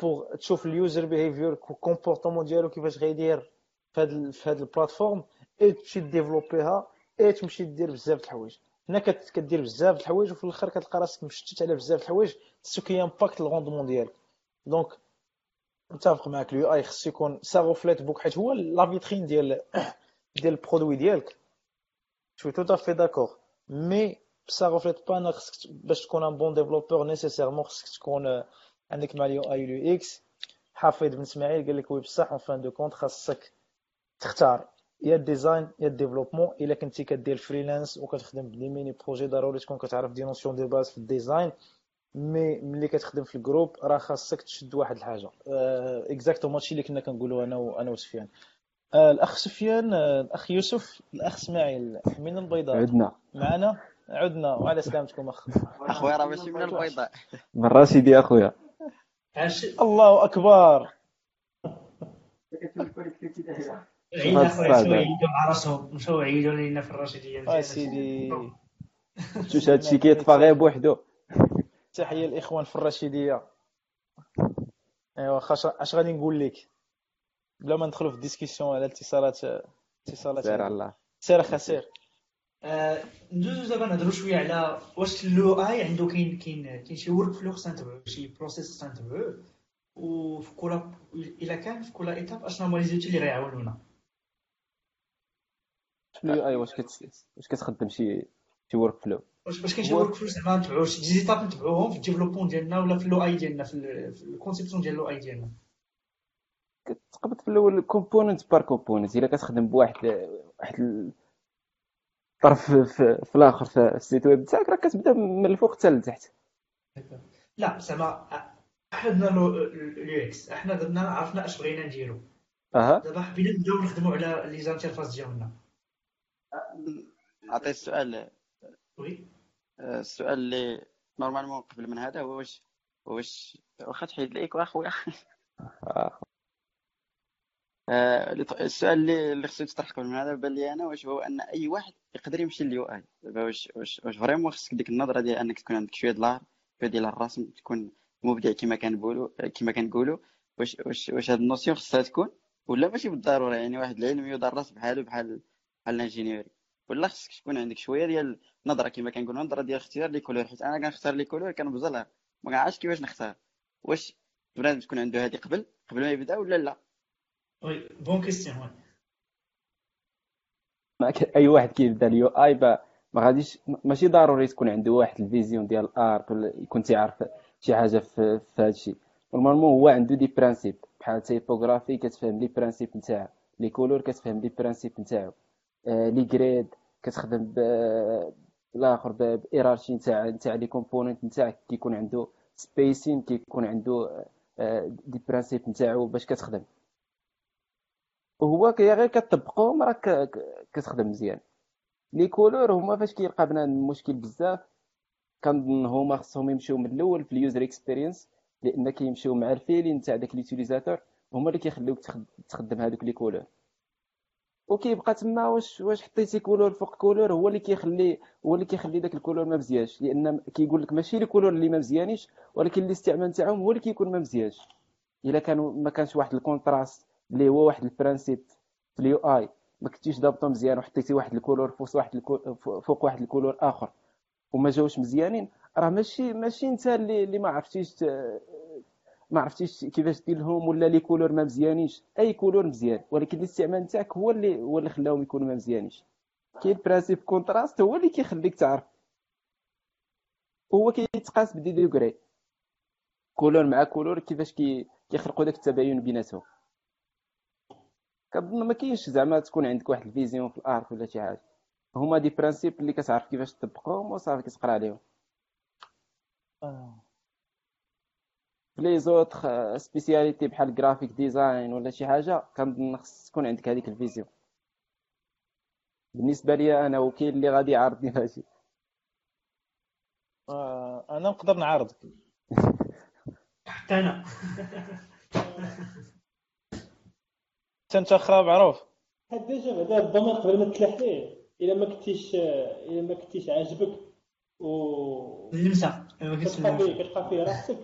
pour تشوف ال user behavior comportement ديالو كيفاش غيدير في هاد في هاد ال plateforme et تمشي développer ها et تمشي دير بزاف د الحوايج. هنا كدير بزاف د الحوايج وفي الآخر كتلقى راسك مشتت على بزاف د الحوايج ce qui impacte ال rendement ديالك. donc متفق معك ال UI خصو يكون ça reflète beaucoup حيت هو la vitrine ديال ديال ال produit ديالك. je suis tout à fait d'accord mais ça reflète pas أنا خصك باش تكون un bon développeur nécessairement خصك تكون عندك مع ال UI وال UX حافظ بن اسماعيل قال لك oui بصح en fin de compte خاصك تختار يا ال design يا ال développement الا كنتي كدير freelance وكتخدم ب les mini projets ضروري تكون كتعرف des notions de base في ال design mais ملي كتخدم في ال groupe راه خاصك تشد واحد الحاجة exactement هادشي اللي كنا كنقولوا أنا وأنا وسفيان الاخ سفيان الاخ يوسف الاخ اسماعيل من البيضاء عدنا معنا عدنا وعلى سلامتكم أخ. أخويا راه ماشي من البيضاء. من راشدي أخويا. الله أكبر. عينا هاد خويا الصعب. مشاو يعيدوا مع راسهم مشاو يعيدوا لينا في الرشيديه آه مزيان. سيدي شوف هادشي كيطفى غير بوحدو. تحية الاخوان في الرشيدية. أيوا خاش اش غادي نقول لك؟ بلا ما ندخلوا في discussion على الاتصالات اتصالات. سير على الله. سير اخا سير. آه، ندوزو دابا نهضروا شوية على واش ال UI عنده كاين كاين كاين شي workflow خصنا نتبعو شي process خصنا نتبعوه وفي كل الا كان في كل étape اشنو هما les outils اللي غيعاونونا ال UI واش واش كتخدم شي شي workflow واش باش كاين شي workflow زعما نتبعو شي des étapes نتبعوهم في ال développement ديالنا ولا في ال UI ديالنا في ال- في ال conception ديال ال UI ديالنا كتقبض في الأول component par component الا كتخدم بواحد واحد الطرف في, في الآخر في ال site web تاعك راه كتبدا من الفوق حتى لتحت. لا زعما إحنا درنا ال UX إحنا درنا عرفنا اش بغينا نديرو. أها. دابا حبينا نبداو نخدموا على les interfaces ديالنا. نعطي السؤال. oui. آه، السؤال اللي normalement قبل من هذا هو واش واش واخا تحيد ليك واخويا آه. آه، اللي ط- السؤال اللي يتطرح قبل من هذا بان لي أنا واش هو أن أي واحد يقدر يمشي لل UI؟ دابا واش واش واش vraiment خصك ديك النظرة ديال أنك تكون عندك شوية de l'art شوية ديال الرسم تكون مبدع كما كنقولوا كما كنقولوا. واش واش واش هاد ال notion خصها تكون؟ ولا ماشي بالضرورة يعني واحد العلم يدرس بحاله بحال بحال ال ingénierie؟ ولا خصك تكون عندك شوية ديال النظره كما كنقولوا نظرة ديال اختيار les couleurs. حيت أنا كنختار les couleurs كنبزلها ما كنعرفش كيفاش نختار. واش بنادم تكون عنده هذه قبل؟ قبل ما يبدأ ولا لا؟ oui bonne question oui أي واحد كيبدا ال UI ما غاديش ماشي ضروري تكون عنده واحد ال vision ديال ال art ولا يكون تيعرف شي حاجة في, في هذا الشيء. normalement هو عنده des principes بحال typographie كتفهم les principes نتاعها les couleurs كتفهم les principes نتاعو. آه، les grids كتخدم ب الآخر hierarchy نتاع نتاع les components نتاعك. كيكون عنده spacing كيكون عنده آه، des principes نتاعو باش كتخدم. كي غير كتطبقهم راك كتخدم مزيان. les couleurs هما فاش كيلقى بنادم مشكل بزاف كنظن هما خصهم يمشيو من الأول في ال user experience لأن كيمشيو مع ال feeling تاع داك l'utilisateur هما اللي كيخليوك تخد- تخدم هذوك les couleurs وكيبقى تما واش واش حطيتي couleur فوق couleur هو اللي كيخلي هو اللي كيخلي داك ال couleur ما مزيانش. لأن كيقول لك ماشي les couleurs اللي ما مزيانيش ولكن الاستعمال نتاعهم هو اللي كيكون ما مزيانش. إلا كانوا ما كانش واحد ال contraste اللي هو واحد ال principe في ال UI ما كنتيش ضابطو مزيان وحطيتي واحد ال couleur فوق واحد ال cou... فوق واحد ال couleur آخر. وما جاوش مزيانين. راه ماشي ماشي انت اللي اللي ما عرفتيش. ما عرفتيش كيفاش دير لهم ولا les couleurs ما مزيانينش. أي couleur مزيان ولكن الاستعمال نتاعك هو اللي هو اللي خلاهم يكونوا ما مزيانينش. كاين principe contraste هو اللي كيخليك تعرف. هو كيتقاس ب des degrés. couleur مع couleur كيفاش كي كيخلقوا داك التباين بيناتهم. كنظن ما كاينش زعما تكون عندك واحد ال vision في ال art ولا شي حاجة. هما des principes اللي كتعرف كيفاش تطبقهم وصافي كتقرا عليهم. آه. في les autres spécialités بحال graphic design ولا شي حاجة كنظن خص تكون عندك هذيك ال vision. بالنسبة لي أنا وكاين اللي غادي يعارضني ماشي آه، أنا نقدر نعارضك. حتى أنا. حتى انت اخا معروف. هاد déjà بعدا الضمير قبل ما تلاح ليه إلا ما كنتيش إلا ما كنتيش عاجبك و اللمسه كتبقى فيه كتبقى فيه راسك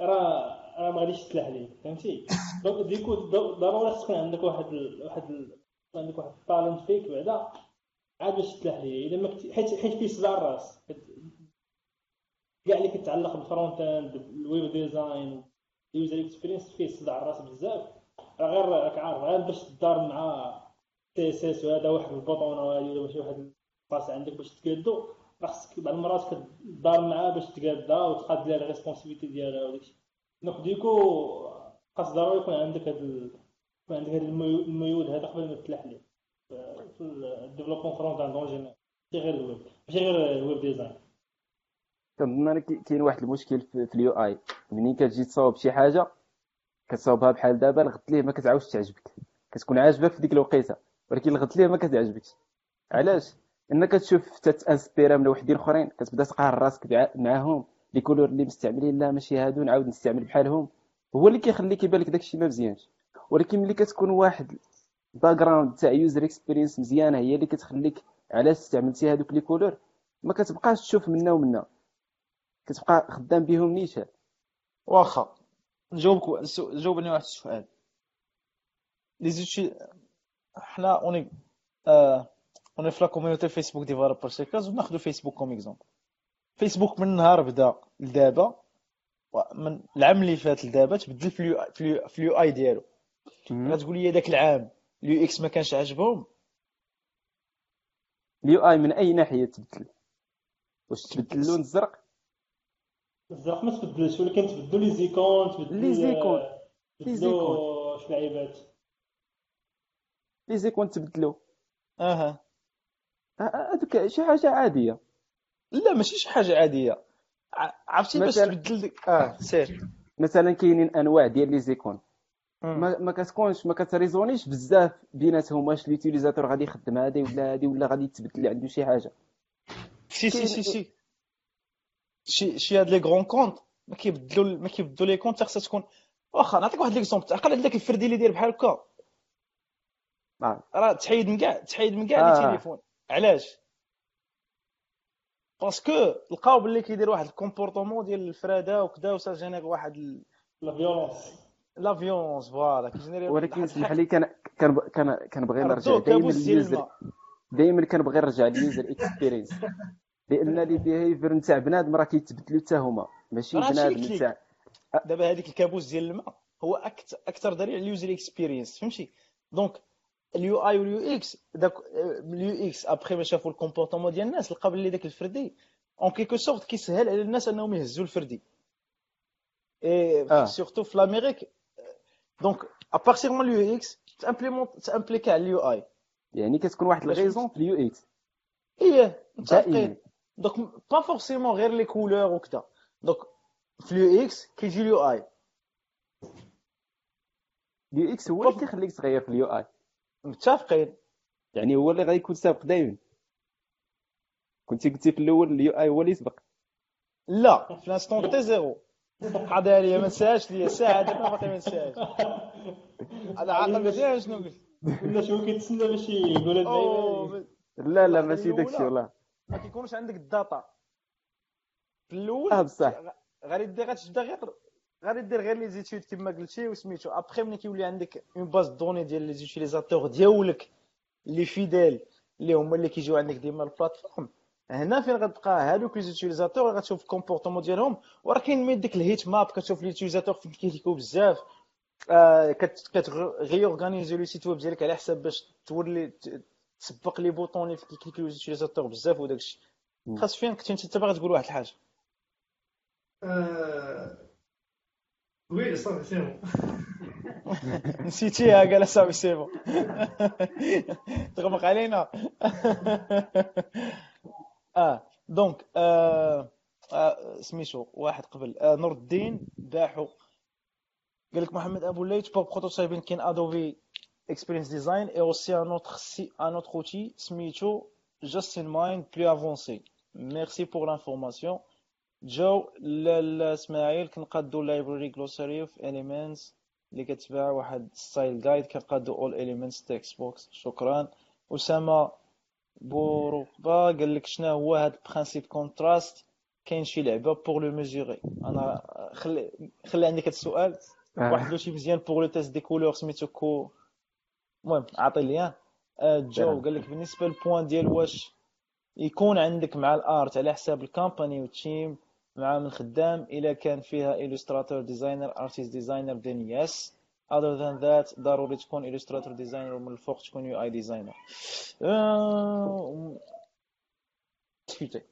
راه راه ما غاديش تلاح ليه فهمتي؟ donc du coup ضروري خص تكون عندك واحد ال... واحد ال... عندك واحد ال talent فيك بعدا عاد باش تلاح ليه؟ إلا ما كنتي حيت حيت فيه صداع الراس. كاع اللي كيتعلق بال front-end بال web design ال user experience فيه صداع الراس بزاف. غير راك عارف غير باش تدار مع CSS وهذا واحد ال bouton وهذه ولا شي واحد الباس عندك باش تقادو راه خصك بعض المرات كتدار معاه باش تقادها وتقاد ليها ال responsivity ديالها وداكشي donc du coup خاص ضروري يكون عندك هاد. يكون عندك هاد الميو- الميول هذا قبل ما تلاح ليه. في ال développement front-end en général ماشي غير الويب ماشي غير ال web design كنظن كاين واحد المشكل في ال UI ملي كتجي تصاوب شي حاجة كتصاوبها بحال دابا الغد ليه ما كتعاودش تعجبك. كتكون عاجبك في ديك الوقيته ولكن الغد ليه ما كتعجبكش. علاش؟ انك تشوف تت inspira من وحدين اخرين كتبدا تقارن راسك معاهم les couleurs اللي مستعملين لا ماشي هادو نعاود نستعمل بحالهم. هو اللي كيخليك يبان لك داكشي ما مزيانش ولكن ملي كتكون واحد background تاع user experience مزيانة هي اللي كتخليك علاش استعملتي هادوك les couleurs؟ ما كتبقاش تشوف منا ومنا. كتبقى خدام بهم نيشان. واخا. نجاوبك جاوبني واحد السؤال. les outils حنا on est آه on est في la community Facebook Developer Circles وناخذ فيسبوك comme exemple فيسبوك من نهار بدا لدابا من العام اللي فات لدابا تبدل في ال U في ال U, في ال UI ديالو. غتقول لي داك العام ال UX ما كانش عاجبهم؟ ال UI من أي ناحية تبدل؟ واش تبدل اللون الزرق؟ الزرق ما تبدلش ولكن تبدلوا les icônes تبدلوا les icônes. لي تبدلوا شي لعيبات. les icônes تبدلوا أها. آه، آه، هذوك شي حاجة عادية. لا ماشي شي حاجة عادية. ع- عرفتي باش تبدل ديك آه سير. مثلا كاينين أنواع ديال les icônes. ما, ما كتكونش ما كتريزونيش بزاف بيناتهم واش ال utilisateur غادي يخدم هادي ولا هادي ولا غادي تبدل عنده شي حاجة. si si si si شي شي هاد les grands comptes ما كيبدلوا ما كيبدلوا les comptes خاصها تكون واخا نعطيك واحد l'exemple تعقل على داك الفردي اللي داير بحال هكا آه. راه تحيد من كاع تحيد من كاع آه. les téléphones علاش parce que لقاو باللي كيدير واحد ال comportement ديال الفرادة وكذا و ça génère واحد ال- la violence la violence voilà كيجينيري ولكن الحاجة. لي كان كان كان كنبغي نرجع دائما دائما كنبغي نرجع لل user experience لأن les behavior نتاع بنادم راه كيتبدلوا حتى هما. ماشي بنادم نتاع. دابا هذيك الكابوس ديال الماء هو أكثر أكثر دليل على ال user experience فهمتي؟ donc ال UI وال UX داك اليو إكس ابخي ما شافوا ال comportement ديال الناس لقى باللي داك الفردي en quelque sorte كيسهل على الناس أنهم يهزوا الفردي. اي آه. surtout في l'Amérique donc à partir من ال UX ت implémente تامبليكا على ال UI يعني كتكون واحد ال raison في ال UX. إيه دائما. donc pas forcément غير les couleurs وكذا donc في ال UX كيجي ال UI ال UX هو اللي كيخليك تغير في ال UI. متفقين يعني هو اللي غادي يكون سابق دائما كنتي قلتي في الأول ال UI هو اللي يسبق. لا في l'instant t zéro حاضر عليا ما نساهاش ليا. ساعة دابا باقي ما نساهاش أنا عاقل مزيان شنو قلت؟ ولا شو كيتسنى باش يقول لا لا ماشي. داكشي والله. ما كيكونش عندك ال data. في الأول أه بصح. غادي دير غتبدا غير غادي دير غير les études كما قلتي وسميتو. ابخي ملي كيولي عندك une base données ديال les utilisateurs ديالك اللي fidèles اللي هما اللي كيجيو عندك ديما ال plateforme هنا فين غتلقى هادوك les utilisateurs غتشوف ال comportement ديالهم. وراه كاين ميت ديك ال heat map كتشوف les utilisateurs فين كيكليكو بزاف. آه كتغيورغانيزي le site web ديالك على حساب باش تولي تسبق les boutons اللي كيكليكيو les utilisateurs بزاف وداك الشيء. خاص فين كنت انت باغي تقول واحد الحاجة؟ آه، oui صافي c'est bon نسيتيها قال صافي c'est bon تغمق علينا. آه donc آه آه سميتو واحد قبل. آه نور الدين باحو قال لك محمد أبو الليث pour prototyping كاين Adobe Experience Design et aussi un autre c'est un autre outil سميتو Justinmind plus avancé merci pour l'information جو لا لا اسماعيل كنقادو library glossary of elements اللي كتباع واحد style guide كنقادو all elements text box شكرا اسامه بورقبا قال لك شنو هو هذا ال principe contraste كاين شي لعبه pour le mesurer أنا خلي خلي عندك هذا السؤال واحد l'outil مزيان pour le test des couleurs سميتو كو المهم عطي لي آه، جو قال لك بالنسبة لل point ديال واش يكون عندك مع ال art على حساب ال company وال team مع من خدام إلا كان فيها illustrator designer artist designer then yes. Other than that ضروري تكون illustrator designer ومن الفوق تكون UI designer. discuter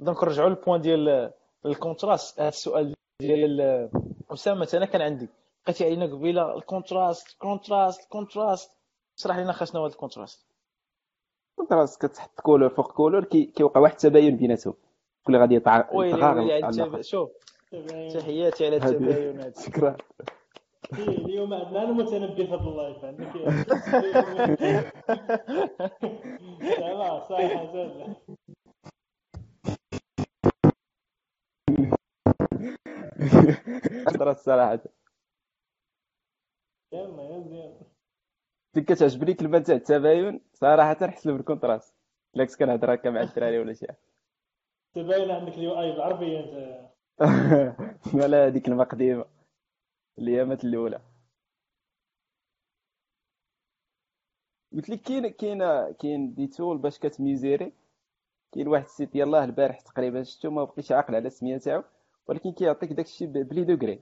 donc نرجعوا لل point ديال ال contraste. هذا السؤال ديال أسامة أنا كان عندي. بقيتي علينا قبيلة ال contraste contraste contraste. اشرح لنا خا شنو هو الكونتراست contraste كتحط couleur فوق couleur كيوقع واحد التباين بيناتهم. كل غادي يطغى ويلي. شوف. تحياتي على التباين هذا شكرا. اليوم عندنا أنا متنبي في هذا ال live عندك لا صح زاد contraste صراحة. يلا يا مزيان كتعجبني كلمة تاع التباين صراحة نحسب بال contraste. لا كنت كنهضر هكا مع الدراري ولا شي. حاجة تباين عندك ال UI بالعربية أنت. ولا هذيك كلمة قديمة. الأيامات الأولى. قلت لك كاين كاين كاين des tools باش كتميزيري. كاين واحد ال site يلاه البارح تقريبا شفتو ما بقيتش عاقل على السمية تاعو ولكن كيعطيك داكشي ب les degrés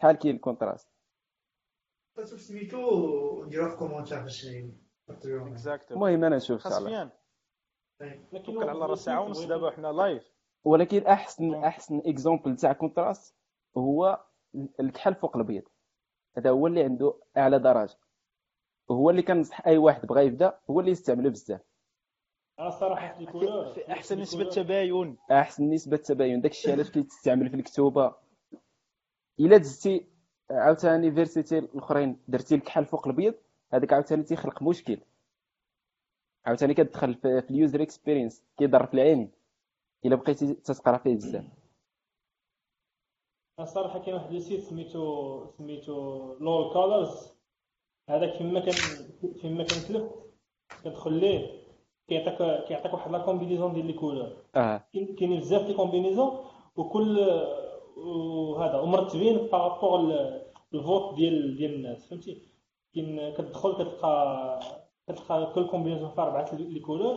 بحال كاين ال contraste؟ سميتو نديروها في commentaire باش المهم أنا لكن كان على راه ساعة ونص دابا حنا live ولكن أحسن أحسن exemple تاع contraste هو الكحل فوق البيض هذا هو اللي عنده أعلى درجة. وهو اللي كنصح أي واحد بغى يبدأ هو اللي يستعمله بزاف. أنا الصراحه احسن نسبة تباين. أحسن نسبة تباين. داك الشيء علاش كيتستعمل في الكتوبة. إلا دزتي عاوتاني فيرسيتي الأخرين درتي الكحل فوق البيض هذاك عاوتاني تيخلق مشكل. عاوتاني كتدخل في في ال user experience كيضر في العين. إلا بقيتي تتقرأ فيه بزاف. الصراحه كاين واحد ال site سميتو سميتو Lolcolors هذاك فيما كان فيما كنتلف كتدخل ليه كيعطيك كيعطيك واحد la combinaison ديال les couleurs آه. كاين كاينين بزاف des combinaisons وكل وهذا ومرتبين par rapport ال vote ديال ديال الناس فهمتي؟ كاين كتدخل كتلقى كتلقى كل combinaison فيها أربعة les couleurs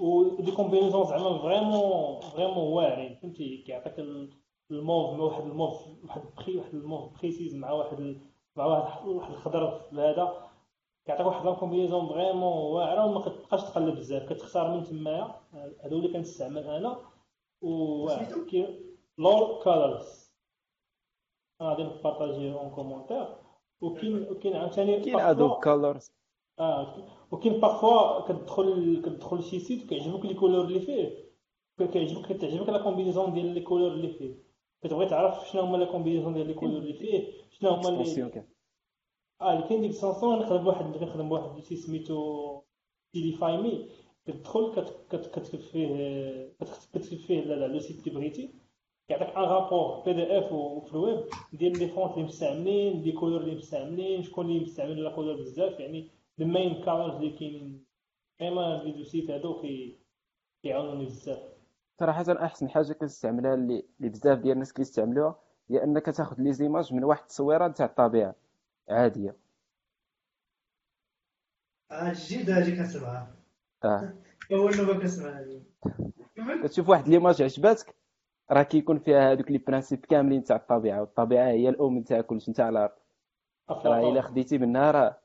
و des combinaisons زعما vraiment vraiment واعرين فهمتي؟ كيعطيك ال- الموف مع واحد الموف واحد pré واحد ال mauve précis مع واحد مع واحد واحد الخضر في هذا كيعطيك واحد la combinaison vraiment واعرة وما كتبقاش تقلب بزاف كتختار من تمايا هادو اللي كنستعمل أنا و Lolcolors غادي نبارطاجي en commentaire وكاين وكاين عاوتاني كاين Adobe Colors آه وكاين parfois كتدخل كتدخل شي site وكيعجبوك les couleurs اللي فيه كيعجبك كتعجبك la combinaison ديال les couleurs اللي فيه كتبغي تعرف شنو هما la combinaison ديال les couleurs اللي فيه شنو هما اللي كان آه اللي كاين ديك السونسون نخدم بواحد كنخدم بواحد الشي سميتو Stylify Me كتدخل كت- كت- كتكتب فيه كت- كتكتب فيه لا لا le site اللي بغيتي كيعطيك un rapport PDF وفي الويب ديال les fonts اللي مستعملين les couleurs اللي مستعملين شكون اللي مستعمل la couleur بزاف يعني ال main colors اللي كاينين les deux sites هادو كي كيعاونوني بزاف صراحة أحسن حاجة كنستعملها اللي اللي بزاف ديال الناس كيستعملوها هي أنك تاخذ les images من واحد التصويرة تاع الطبيعة عادية. آه جديدة هادي كنسمعها. آه. أول مرة كنسمعها هادي كتشوف واحد l'image عجباتك راه كيكون فيها هذوك les principes كاملين تاع الطبيعة والطبيعة هي الأم تاع كلشي تاع الأرض. راه إلا خديتي منها راه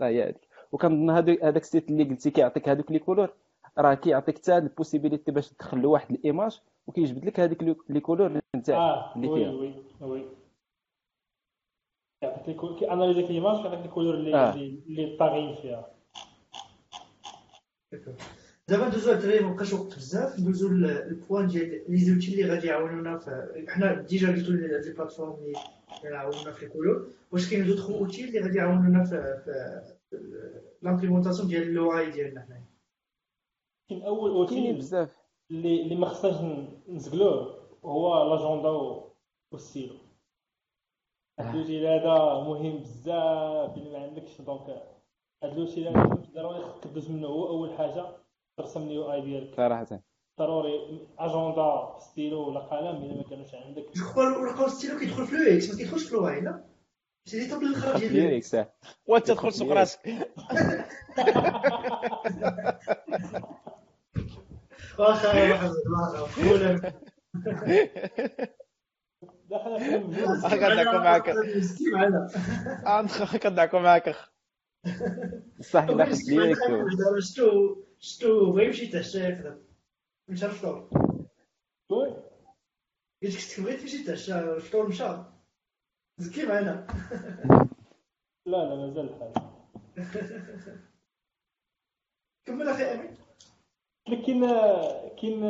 راه هي هذيك وكنظن هذا- هذاك ال site اللي قلتي كيعطيك هذوك les couleurs راه كيعطيك حتى ال possibilité باش تدخل له واحد ال image وكيجبد لك هذيك les couleurs نتاعك آه اللي oui فيها. oui oui. كيعطيك لي l'image كيعطيك les couleurs اللي آه. اللي اللي طاغيين فيها. دابا ندوزو على الدراري مبقاش وقت بزاف. ندوزو لل point ديال les outils اللي غادي يعاونونا في حنا déjà قلتو لي هاد les plateformes اللي يعاونونا في ال couleur واش كاين دوطخ اوتي اللي غادي يعاونونا في l'implémentation ديال ال UI ديالنا حنايا. كاين أول اوتيل بزاف. اللي اللي ما خصناش نزقلوه هو l'agenda و- والستيلو ال outil هذا مهم بزاف الا ما عندكش donc هاد اللوتيل هذا ضروري خصك دوز منه. هو أول حاجة. ترسم اليو اي ديالك صراحة ضروري اجندا ستيلو ولا قلم الا ما كانوش عندك الرقم ستيلو كيدخل في لو إكس ما كيدخلش في الواي لا سي لي طابل الآخر خاص ديال لي إكس آه. وانت تدخل سوق راسك واخا واخا كندعكو معاك كندعكو معاك بصح الا لي إكس يخدم مشى للفطور وي. قلت لك بغيت تمشي تحت الفطور مشى زكي معنا لا لا مازال الحال كمل أخي أمين. لكن كاين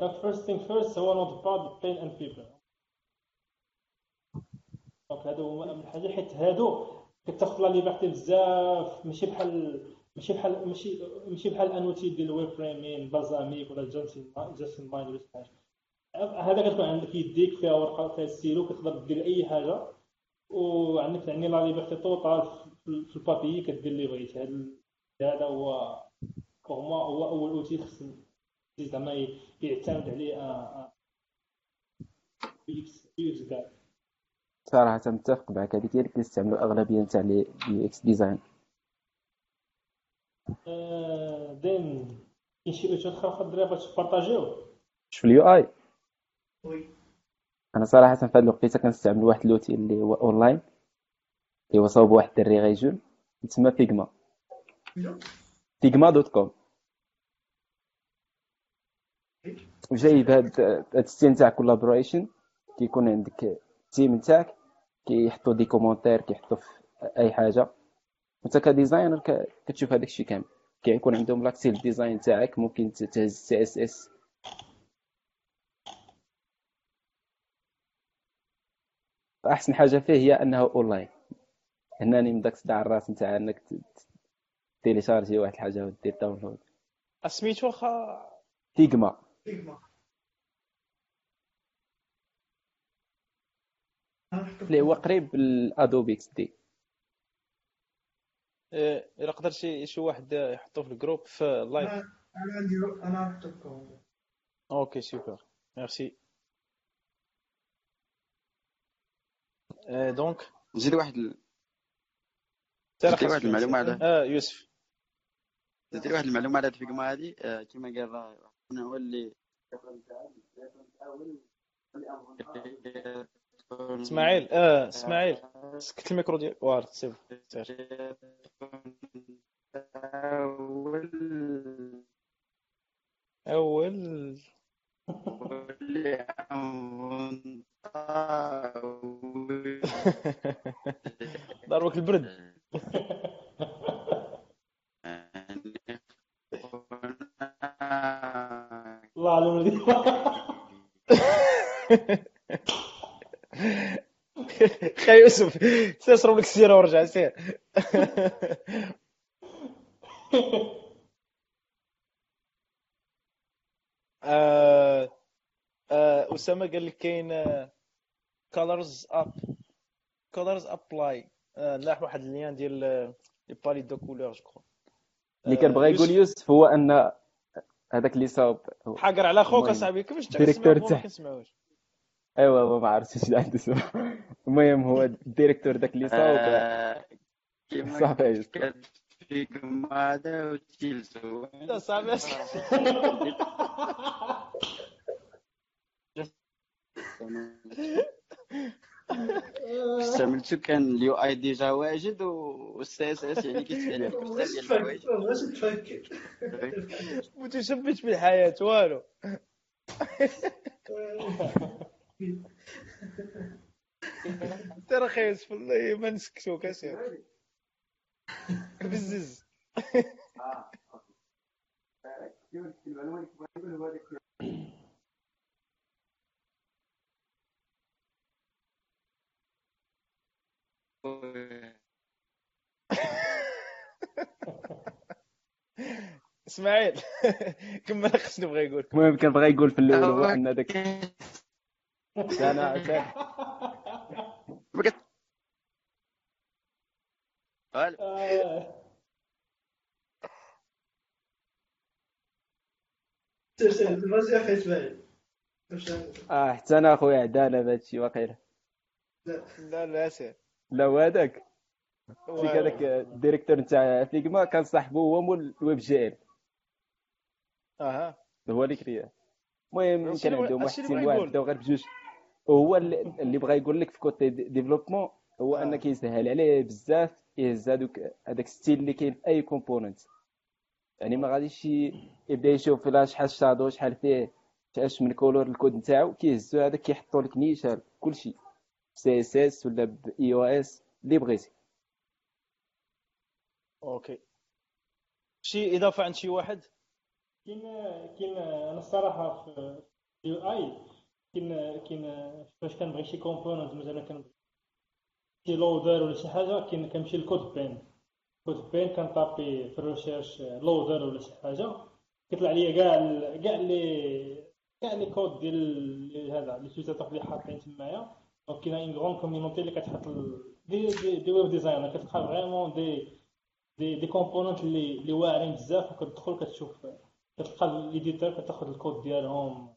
دونك فيرست ثينغ فيرست هو نوت باد بين اند بيبل donc هادو هما اهم الحاجة حيت هادو كتاخذ la liberté بزاف ماشي بحال ماشي بحال ماشي ماشي بحال un outil ديال ال web vraiment Balsamiq ولا Justinmind ولا شي حاجة هذا كتكون عندك يديك فيها ورقة فيها ستيلو كتقدر دير أي حاجة. وعندك يعني la liberté totale في ال papier كدير اللي بغيتي. هذا هو pour moi هو أول outil خص زعما يعتمد عليه X كاع صراحة متفق معك. هذيك هي اللي كنستعملوا أغلبية تاع les UX design. دين كاين شي اوتي أخرى الدراري بغيتو تبارطاجيو شوف ال UI oui أنا صراحة في هذه الوقيته كنستعمل واحد l'outil اللي هو اونلاين اللي هو صوب واحد الدري غيجون يتسمى Figma شنو؟ Figma dot com وجايب هاد هاد ال system تاع collaboration كيكون عندك ال team تاعك كيحطوا des commentaires كيحطوا في اي حاجة وانت ك designer كتشوف هذاك الشيء كامل. كيكون عندهم l'accès لل design تاعك ممكن تهز CSS أحسن حاجة فيه هي أنه أونلاين. هناني من داك صداع الراس نتاع أنك تيليشارجي واحد الحاجة ودير download سميتو واخا؟ Figma. Figma. اللي هو قريب ل Adobe X D إلا قدر شي شي واحد يحطو في ال group في ال live أنا عندي أنا نحطكم OK super. merci. آه، donc. نزيد واحد نزيد واحد المعلومة على آه يوسف. نزيد واحد المعلومة على هاد ال Figma هادي آه، كما قال هو اللي اسماعيل آه اسماعيل. سكت الميكرو ديال وارد سير سير. أول. ضربك البرد. الله على خي يوسف سير اشرب لك السيره ورجع سير. آه، آه، أسامة قال لك كاين كولرز اب كولرز ابلاي لاح واحد اللين ديال لي بالي دو كولور جو كرو اللي كان بغا يقول يوسف. هو أن هذاك اللي صاوب حقر على خوك. أصاحبي كيفاش كتسمع ما كنسمعوش. ايوا ما عرفتش اش عنده المهم هو الديريكتور داك اللي صاوب. آه، صافي فيكم هذا وتيلزو صاحبي استعملتو كان ال UI déjà واجد وال CSS يعني كيتسالي بزاف ديال الحوايج متشبث بالحياة والو. يوسف والله ما نسكتوك اسير بزز. اسماعيل كمل خصني نبغى يقول. المهم كان بغا يقول في الأول هو ان داك أنا أنا بغيت فوالا. آه، ماشي أخي إسماعيل. آه حتى أنا اخويا عدانا بهادشي واقيلا لا. لا سير لا هو هذاك هو- ديك هذاك ال directeur نتاع Figma كان صاحبو هو مول ال WebGL. أها. هو اللي كريا المهم كان عندهم واحد ال team واحد. بداو غير بجوج. وهو اللي اللي بغا يقول لك في côté dé- développement هو آه. ان كيسهل عليه بزاف يهز هذوك هذاك style اللي كاين في أي component. يعني ما غاديش يبدأ يشوف فيها شحال شادو شحال فيه اش من couleur ال code نتاعو كيهزو هذاك كيحطوا لك نيشان كلشي. CSS ولا ب iOS اللي بغيتي OK. شي إضافة عند شي واحد؟ كاين كاين أنا الصراحة في ال UI كاين كاين فاش كنبغي شي component مثلا كنبغي شي لودر ولا شي حاجة كاين كنمشي لل CodePen CodePen كنطابي في ال recherche loader ولا شي حاجة كيطلع لي كاع كاع لي كاع les codes ديال ال- هذا les utilisateurs اللي حاطين تمايا donc كاينة une grande community اللي كتحط des des, des web designers كتلقى vraiment des des des components اللي اللي واعرين بزاف وكتدخل كتشوف كتلقى l'éditeur كتاخد الكود ديالهم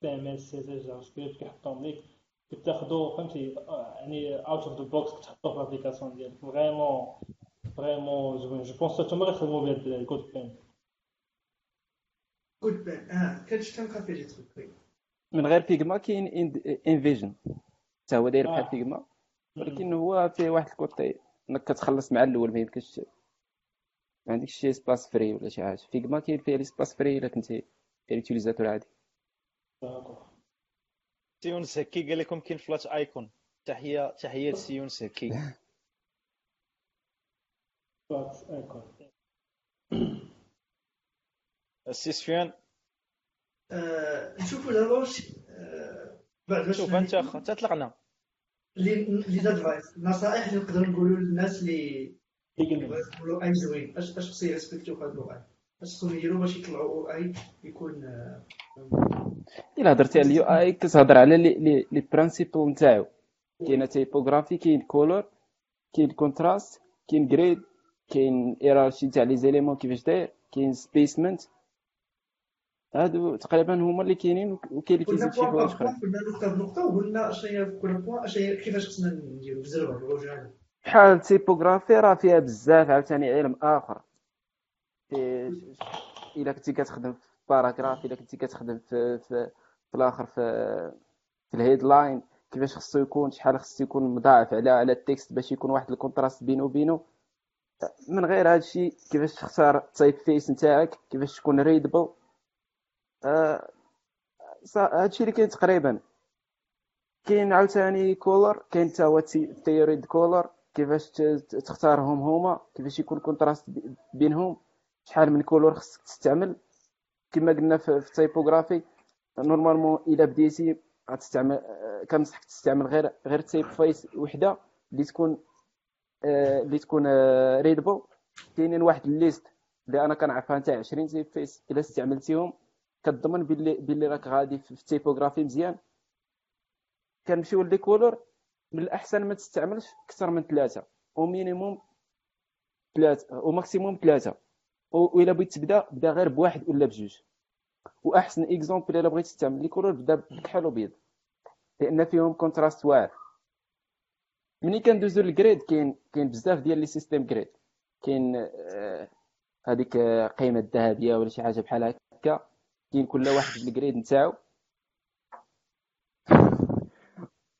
HTML CSS JavaScript كيحطهم ليك كتاخدو فهمتي آه، يعني out of the box كتحطو في ال application ديالك vraiment vraiment زوين je pense حتى هما غيخدموا بهاد ال CodePen كود بان آه فيه وي. من غير فيجما كاين انفيجن حتى هو داير بحال. فيجما ولكن هو فيه واحد الكوتي انك كتخلص مع الأول ما يمكنش ما عندكش شي سباس فري ولا شي حاجة فيجما كاين فيه لي سباس فري الا كنتي يوتيليزاتور عادي سيونس هكي قال لكم كاين فلات ايكون تحيه تحيه سيونس هكي السي سفيان نشوفوا دابا بعد شوف أنت اخ تطلقنا les les advices نصائح اللي نقدروا نقولوا للناس اللي يقولوا UI زوين. اش أش خصو يريسبكتيو في هذا ال UI أش خصهم يديروا باش يطلعوا UI يكون آه، إلا هضرتي على ال UI كتهضر على les les principes نتاعو. كاين typographie كاين couleur كاين contraste كاين grid كاين hiérarchie تاع les éléments كيفاش داير كاين spacement هادو تقريبا هما اللي كاينين وكاين اللي كيزيد شي حوايج اخرين قلنا نقطه بنقطه وقلنا اش هي في كل point اش هي كيفاش خصنا بالعجاله بحال ال typographie راه فيها بزاف عاوتاني علم اخر الا كنتي كتخدم في paragraphe الا كنتي كتخدم في في, في الآخر في في ال headline كيفاش خصو يكون شحال خصو يكون مضاعف على على ال text باش يكون واحد ال contraste بينه وبينه من غير هذا الشيء كيفاش تختار ال typeface نتاعك كيفاش تكون readable آه هذا الشيء اللي كاين تقريبا. كاين عاوتاني couleur كاين حتى هو théorie de couleur كيفاش تختارهم هما كيفاش يكون contraste بي- بينهم شحال من couleurs خصك تستعمل. كما قلنا في في ال typographie normalement إلا بديتي غتستعمل آه، كنصحك تستعمل غير غير typeface وحدة اللي تكون اللي تكون readable كاينين واحد ال liste اللي أنا كنعرفها نتاع 20 typeface إلا استعملتيهم كتضمن باللي باللي راك غادي في في ال typographie مزيان. كنمشيو les couleurs من الأحسن ما تستعملش أكثر من ثلاثة و minimum ثلاثة و maximum ثلاثة. والا بغيت تبدا بدا غير بواحد ولا بجوج. وأحسن exemple إلا بغيت تستعمل les couleurs بدا بكحل وبيض لأن فيهم contraste واعر. ملي كندوزو لل grid كاين كاين بزاف ديال les systèmes grid كاين هذيك آه، قيمه الذهبيه ولا شي حاجة بحال هكا كاين كل واحد بال grid نتاعو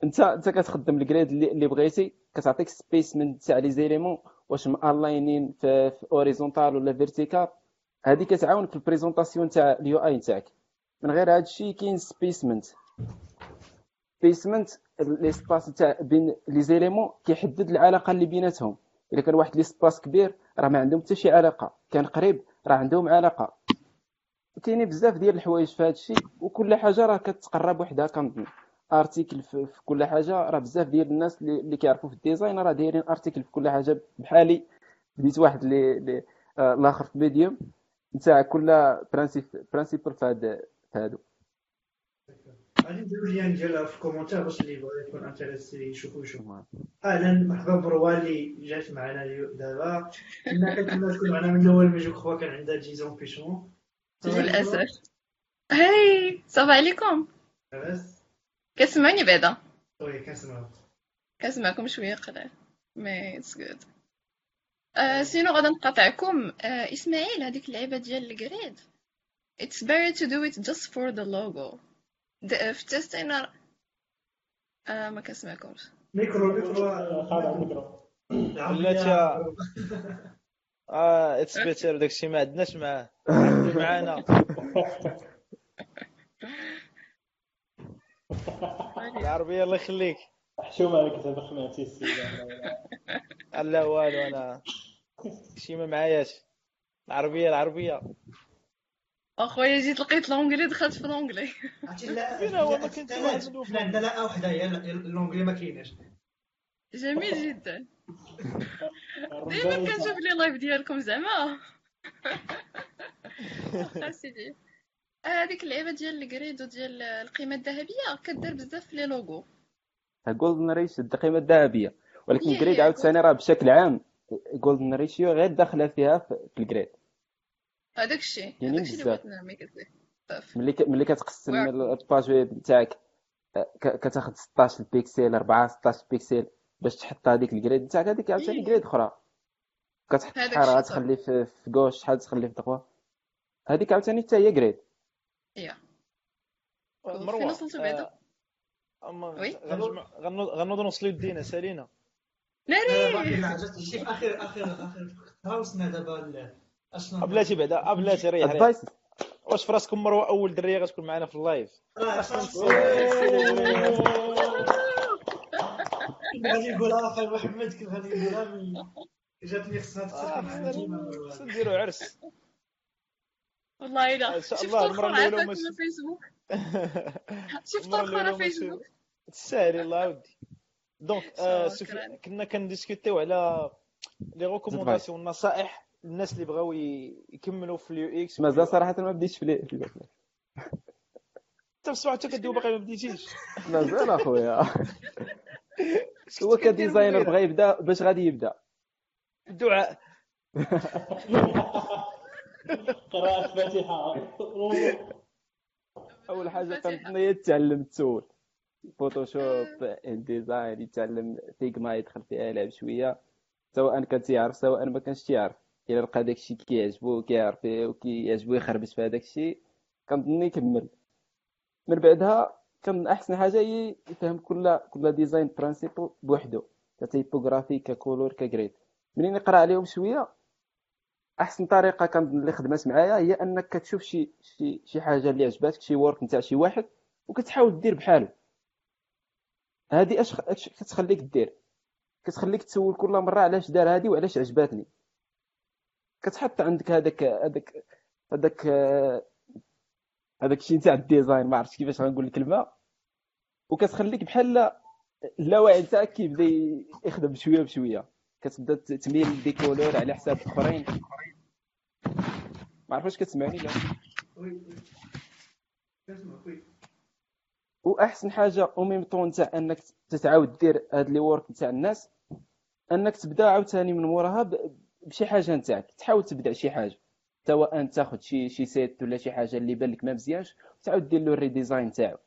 انت انت كتخدم ال grid اللي, بغيتي كتعطيك espacement تاع les éléments واش must alignés في, في horizontal ولا vertical هذه كتعاون في ال présentation تاع ال UI نتاعك من غير هذا الشيء كاين espacement espacement l'espace تاع بين les éléments كيحدد العلاقة اللي بيناتهم. إلا كان واحد l'espace كبير راه ما عندهم حتى شي علاقة. كان قريب راه عندهم علاقة. كاينين بزاف ديال الحوايج في هذا الشيء وكل حاجة راه كتقرب وحدها. كنظن article في كل حاجة راه بزاف ديال الناس اللي, كيعرفوا في ال design راه دايرين article في كل حاجة بحالي. بديت واحد اللي- آه، الآخر في ميديوم نتاع كل برانسيب برانسيبل في في هادو. غادي نديرو ليان ديالها في الكومونتير باش اللي بغا يكون انتريسي يشوفو يشوف أهلا مرحبا بروى اللي جات معنا دابا كنا كنتمنى تكون معنا من الأول ما جوك خوا كان عندها جيزون بيشون للاسف هاي صافا عليكم لاباس كتسمعني بعدا وي كنسمعو كنسمعكم شوية قليل مي اتس جود سينو غادا نقاطعكم اسماعيل هذيك اللعيبه ديال الجريد it's better to do it just for the logo. في التست أنا آه ما كنسمعكمش ميكرو ميكرو خالد على الميكرو بلاتي آه اتس بيتر داكشي ما عندناش معاه معانا. العربية الله يخليك. حشومه عليك زعما خمعتي السيد لا والو أنا. شي ما معاياش. العربية العربية. أخويا جيت لقيت l'anglais دخلت في l'anglais عرفتي لا. حنا عندنا لا وحده هي ال l'anglais ما كايناش. جميل جدا. ديما كنشوف les live ديالكم زعما. أسيدي. هذيك اللعيبة ديال ال grid وديال القيمة الذهبية كدير بزاف في les logos. golden ratio القيمة الذهبية. ولكن هي- grid هي عاوتاني راه بشكل عام golden ratio غير داخلة فيها في في ال grid. هذاك الشيء هذاك الشيء اللي بزاف. بغيت نعمل ملي ك- ملي كتقسم ال page web نتاعك آه، ك- كتاخد 16 بيكسل 4 16 بيكسل باش تحط هذيك ال grid نتاعك هذيك عاوتاني إيه. grid أخرى كتحط شحال غتخلي في في gauche شحال تخلي في دغوا هذيك عاوتاني حتى هي جريد يا مروه فين وصلتوا بعدا؟ آه، وي. غنجمع غنوض غنوض نوصلوا يدينا سالينا ناري لا جات شي في اخر اخر اخر وقتها وصلنا دابا بلاتي بعدا بلاتي ريح ادفايس واش في راسكم مروه اول درية غتكون معنا في اللايف؟ آه، كنت غادي نقولها أخي محمد كنت غادي نقولها من جاتني خصها ديما خصنا نديرو عرس. والله إلا. إن شاء الله وما على ش- فيسبوك شفت. وما فيسبوك تسالي الله ودي. donc آه. كنا كن discuter يو على les recommandations النصائح للناس اللي بغاو يكملوا في ال UX مازال صراحة ما بديتش في لي- في لي- انت في الصباح حتى كدوي باقي ما بديتيش. مازال أخويا. هو ك designer بغى يبدأ باش غادي يبدأ. الدعاء. قراءة فاتحة. أول حاجة الفاتحة. كنظن هي تعلم ال tool Photoshop design يتعلم Figma يدخل فيها يلعب شوية. سواء كان تيعرف سواء ما كانش تيعرف الا لقى داكشي كيعجبو كيعرف فيه وكيعجبو يخربش في هذاك الشيء كنظن يكمل من بعدها كان أحسن حاجة هي يفهم كل كل design principle بوحدو ك typographie ك couleur ك grid منين يقرأ عليهم شوية أحسن طريقة كنظن اللي خدمت معايا هي أنك كتشوف شي شي شي حاجة اللي عجباتك شي work نتاع شي واحد وكتحاول دير بحالو هذه أش كتخليك دير كتخليك تسول كل مرة علاش دار هذه وعلاش عجباتني. كتحط عندك هذاك هذاك هذاك هذاك الشيء نتاع ال design ما عرفتش كيفاش غنقول الكلمة. وكتخليك بحال اللاوعي نتاعك كيبدا يخدم بشويه بشوية. كتبدا تميل des couleurs على حساب اخرين ما عرفتش كتسمعني لا. وأحسن حاجة au même temps نتاع أنك تتعاود دير هاد les works نتاع الناس أنك تبدأ عاوتاني من موراها بشي حاجة نتاعك تحاول تبدا شي حاجة. سواء تاخذ شي شي site ولا شي حاجة اللي بان لك ما مزيانش وتعاود دير له ال redesign تاعو.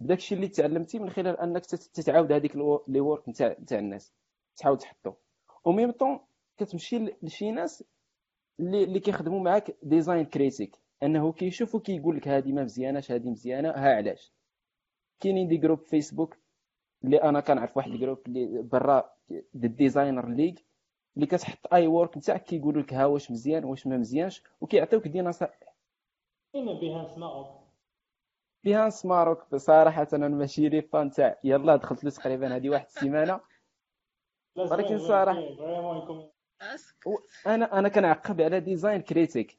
بداكشي اللي تعلمتي من خلال أنك تت- تتعاود هذيك les works نتاع نتاع الناس. تحاول تحطو. au même temps كتمشي لشي ناس اللي اللي كيخدموا معاك design critique أنه كيشوف وكيقول لك هذه ما مزياناش هذه مزيانة ها علاش؟ كاينين des groupes Facebook اللي أنا كنعرف واحد الجروب اللي برا des designers ليغ اللي كتحط les works نتاعك كيقولوا لك ها واش مزيان واش ما مزيانش وكيعطيوك des نصائح كاين Behance Maroc Behance Maroc بصراحة أنا ماشي les fans تاع يلا دخلت له تقريبا هذه واحد السيمانة. ولكن est-ce que أنا أنا كنعقب على design critique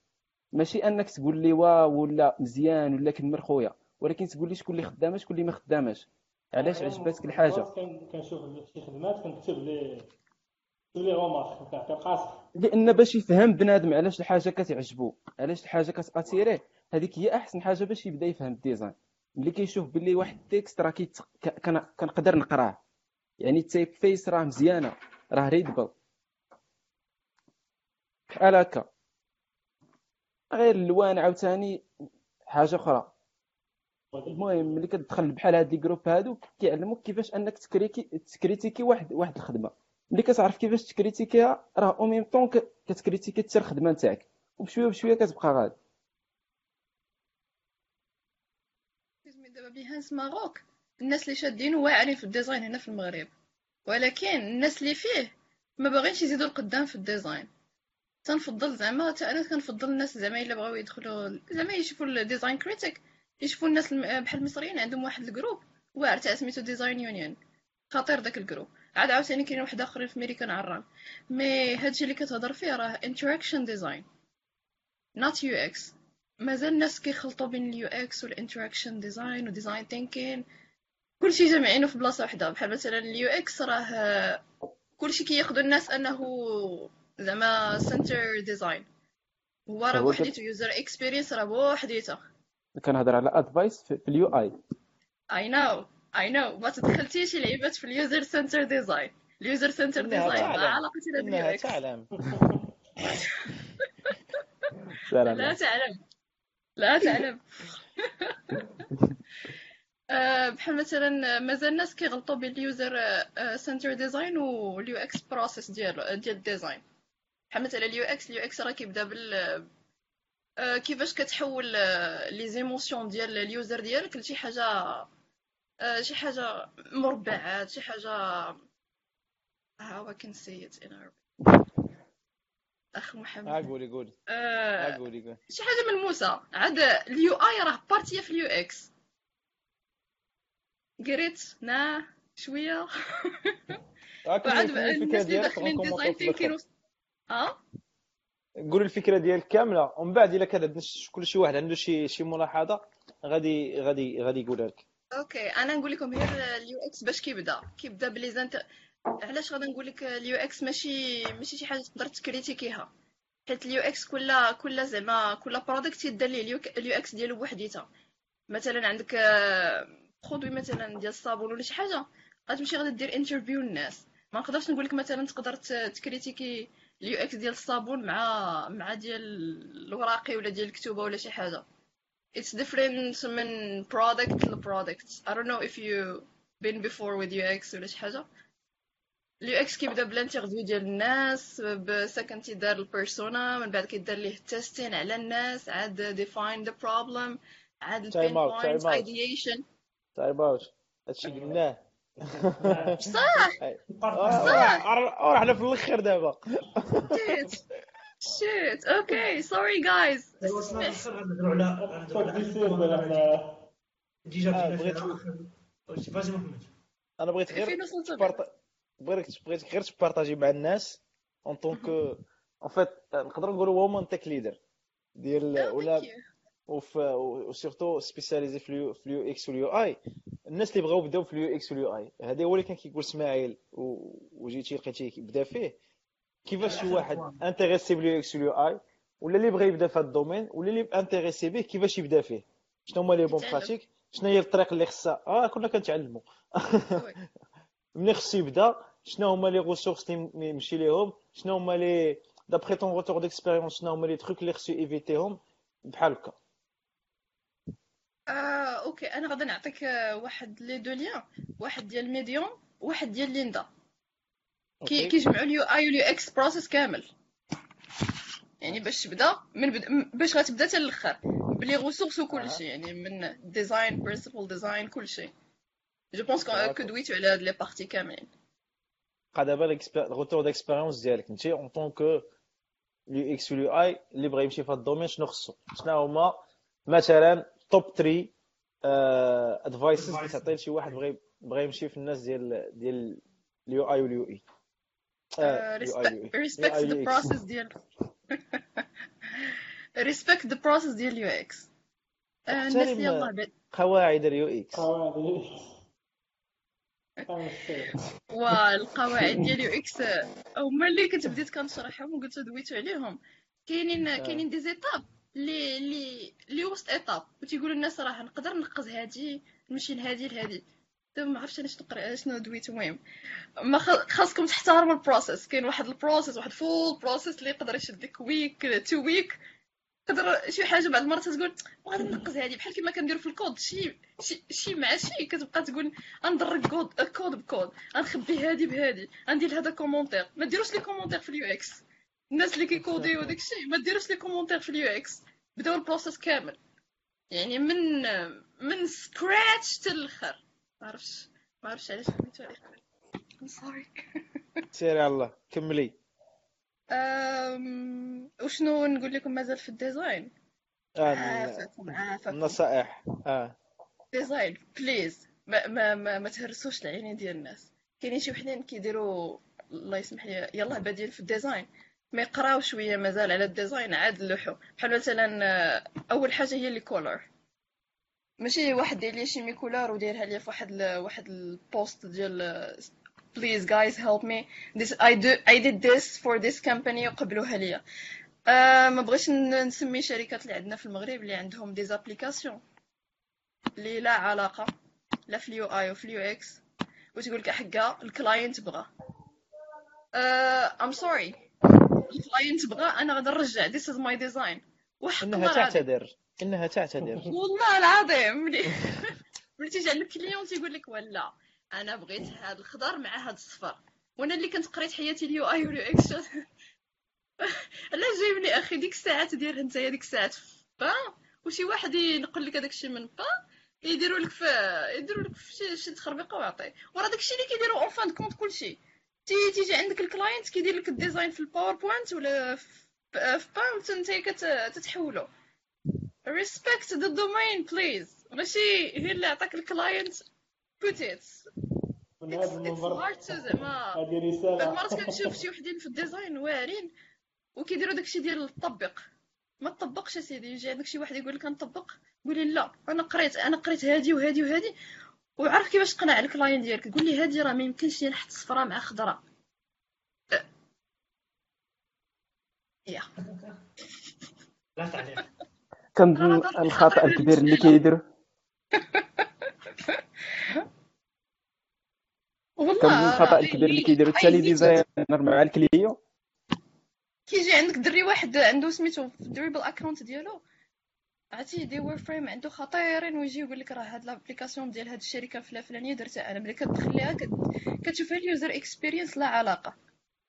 ماشي أنك تقول لي wow ولا مزيان ولا كمل خويا ولكن تقول لي شكون اللي خدامه شكون اللي ما خدامش. علاش؟ عجبتك الحاجة كنشوف شي خدمات كنكتب لي لأن باش يفهم بنادم علاش الحاجة كتعجبو علاش الحاجة كت attirer ه هذيك هي أحسن حاجة باش يبدأ يفهم ال design. ملي كيشوف باللي واحد ال text راه كنقدر نقراه. يعني ال typeface راه مزيانة راه readable بحال هكا. غير الألوان عاوتاني حاجة أخرى. المهم ملي كتدخل بحال هاد les groupes هادو كيعلموك كيفاش أنك ت criti- ت critiquer واحد واحد الخدمة. ملي كتعرف كيفاش ت critiquer ها راه au même temps كت critiquer حتى الخدمه نتاعك. وبشوية بشوية كتبقى غادي دابا Behance Maroc الناس اللي شادين واعرين في ال design هنا في المغرب. ولكن الناس اللي فيه ما باغينش يزيدوا القدام في ال design. تنفضل زعما حتى أنا كنفضل الناس زعما إلا بغاو يدخلوا زعما يشوفوا ال design critique يشوفوا الناس بحال المصريين عندهم واحد الجروب واعر تاع سميتو Design Union خطير داك الجروب عاد عاوتاني كاين واحد اخرين في امريكان عران mais هادشي اللي كتهضر فيه راه interaction design not UX مازال الناس كيخلطوا بين ال UX وال interaction design و design thinking كلشي جامعينه في بلاصة واحدة. بحال مثلا اليو إكس راه كلشي كياخدوا الناس أنه زعما سنتر ديزاين هو راه هو بوحديتو يوزر اكسبيرينس راه بوحديتها كنهضر على ادفايس في في اليو اي اي نو اي نو ما تدخلتيش لعيبات في اليوزر سنتر ديزاين. اليوزر سنتر ديزاين ما تعلم. علاقة إكس تعلم. لا تعلم. لا تعلم. آه، بحال مثلا مازال الناس كيغلطوا بين ال user center design وال UX process ديال ديال ال design. بحال مثلا اليو إكس اليو إكس راه كيبدا بال آه، كيفاش كتحول les émotions ديال ال user ديالك لشي حاجة آه، شي حاجة مربعات شي حاجة how I can say it in Arabic أخ محمد. ها قولي قولي. آه، ها قولي قولي. شي حاجة ملموسه عاد اليو آي راه بارتيه في اليو إكس. قريت نا شوية. الفكرة الناس اللي ديالك داخلين ديزاين. ثينكين آه قولي الفكرة ديالك كاملة. ومن بعد إلا كان عندنا كل شي واحد عنده شي شي ملاحظة غادي غادي غادي يقولها لك. أوكي أنا نقول لكم غير اليو إكس باش كيبدا. كيبدا بلي زانت علاش غادي نقول لك ال UX ماشي ماشي شي حاجة تقدر ت critiquer ها حيت اليو إكس كل كل زعما كل product يدار ليه ال UX ديالو بوحديتها. مثلا عندك produit مثلا ديال الصابون ولا شي حاجة غتمشي غادي دير interview للناس ما نقدرش نقول لك مثلا تقدر ت critiquer ال UX ديال الصابون مع مع ديال الوراقي ولا ديال الكتوبة ولا شي حاجة. It's different من product ل product I don't know if you been before with UX ولا شي حاجة ال UX كيبدا بال interview ديال الناس parce que تيدار ال persona من بعد كيدار ليه ال testing على الناس عاد define the problem عاد ال pain point ideation time out هادشي قلناه صح رحنا في الآخر دابا بغيت- في الآخر فازي محمد أنا بغيت غير بغيتك بغيتك غير ت partager مع الناس en tant que en fait نقدروا نقولوا women tech leader ديال ولا. وف و surtout spécialisée في ال UX وال UI الناس اللي بغاو بداو في ال UX وال UI هذا هو اللي كان كيقول إسماعيل و- وجيتي لقيتيه بدأ فيه. كيفاش شي واحد intéressé بال UX وال UI ولا اللي بغى يبدا في هذا ال domaine ولا اللي intéressé به كيفاش يبدا فيه. شنو هما les bonnes. pratiques؟ شنو هي الطريق اللي خصها؟ آه كنا كنتعلموا. ملي خصو يبدا؟ شنو هما les ressources اللي يمشي ليهم؟ شنو هما les d'après ton retour d'expérience شنو هما les trucs اللي خصو éviter هم بحال هكا. آه، OK أنا غادي نعطيك آه، واحد les deux liens. واحد ديال Medium واحد ديال Lynda كي. كيجمعوا ال UI وال UX process كامل. يعني باش تبدا من بد... باش غتبدا حتى الآخر ب les ressources وكل شيء يعني من design principle design كل شيء. je pense que دويتو على هاد les parties كاملين بقى دابا ال retour d'expérience ديالك. انت en tant que UX و UI اللي بغى يمشي في هذا ال domaine شنو خصو؟ شنو هما؟ مثلا top 3 advices اللي تعطي لشي واحد بغى بغى يمشي في الناس ديال ديال ال UI و ال UI respect the process ديال respect the process ديال ال UX الناس اللي احترم يلاه بعد قواعد ال UX والقواعد ديال UX هما اللي كنت بديت كنشرحهم وقلت دويتو عليهم. كاينين آه. كاينين des étapes اللي اللي اللي وسط étape وتيقولوا الناس راه نقدر نقز هادي نمشي لهادي لهادي. دابا ما عرفتش أنا شنو نقرا شنو دويت. المهم ما خاصكم تحترموا ال process كاين واحد ال process واحد full process اللي يقدر يشد لك week two week تقدر شي حاجة بعد المرات تقول بغيت ننقز هادي بحال كيما كندير في الكود شي شي, شي مع شي كتبقى تقول غندرك code code ب code غنخبي هادي بهادي غندير هذا commentaire ما ديروش les commentaires في ال UX. الناس اللي كي coder يو داكشي ما ديروش les commentaires في ال UX. بداو ال process كامل. يعني من من scratch حتى الآخر. ما عرفتش علاش سميتو I'm sorry. سيري على الله كملي. أم... وشنو نقول لكم مازال في ال design؟ آه عافاكم عافاكم النصائح آه. design please ما ما ما, ما تهرسوش العينين ديال الناس. كاينين شي وحدين كيديروا الله يسمح لي يلاه بادين في ال design. ما يقراو شوية مازال على ال design عاد لوحو. بحال مثلا آه، أول حاجة هي les couleurs ماشي واحد داير les schémas couleurs ودايرها لي في واحد ال... واحد ال post ديال please guys help me. This I do I did this for this company وقبلوها ليا. آه ما بغيتش نسمي شركات اللي عندنا في المغرب اللي عندهم des applications اللي لا علاقة. لا في ال UI وفي ال UX. وتقول لك حقا الكلاينت بغى I'm sorry. الكلاينت بغى أنا غادي نرجع. This is my design. وحق إنها تعتذر. إنها تعتذر. والله العظيم ملي ملي تيجي عندك كليون تيقول لك ولا أنا بغيت هاد الخضر مع هاد الصفر. وأنا اللي كنت قريت حياتي اليو آي واليو إكس. علاش جايبني أخي ديك الساعات ديالها نتايا ديك الساعات في با وشي واحد ينقل لك هذاك الشيء من با يديروا لك في يديروا لك في شي شي تخربيقه ويعطي. وراه داك الشيء اللي كيديروا اون فان كونت كلشي تي تيجي عندك الكلاينت كيدير لك الديزاين في الباوربوينت ولا في با وانت نتايا كت- تتحولو respect the domain please. ماشي هي اللي عطاك الكلاينت put it. من it's, هذا it's المنظر hard to زعما هذه بعض رسالة المرات كنشوف شي وحدين في الديزاين واعرين وكيديروا داكشي ديال الطبق. ما تطبقش اسيدي يجي عندك شي واحد يقول لك نطبق قولي لا أنا قريت أنا قريت هادي وهادي وهادي وعرف كيفاش تقنع الكلاينت ديالك. قول لي هادي راه ما يمكنش نحط صفراء مع خضراء. يا لا تعليق. كنظن هذا الكبير اللي والله كنظن الخطأ راه الكبير اللي اللي كيديروا حتى لي عايزين ديزاينر مع الكليون كيجي عندك دري واحد عنده سميتو في ال Dribbble account ديالو؟ عرفتي des wireframes عنده خطيرين ويجي يقول لك راه هاد l'application ديال هاد الشركة فلا فلانيه درتها أنا. ملي كتدخل ليها كت... كتشوف ال user experience لا علاقة.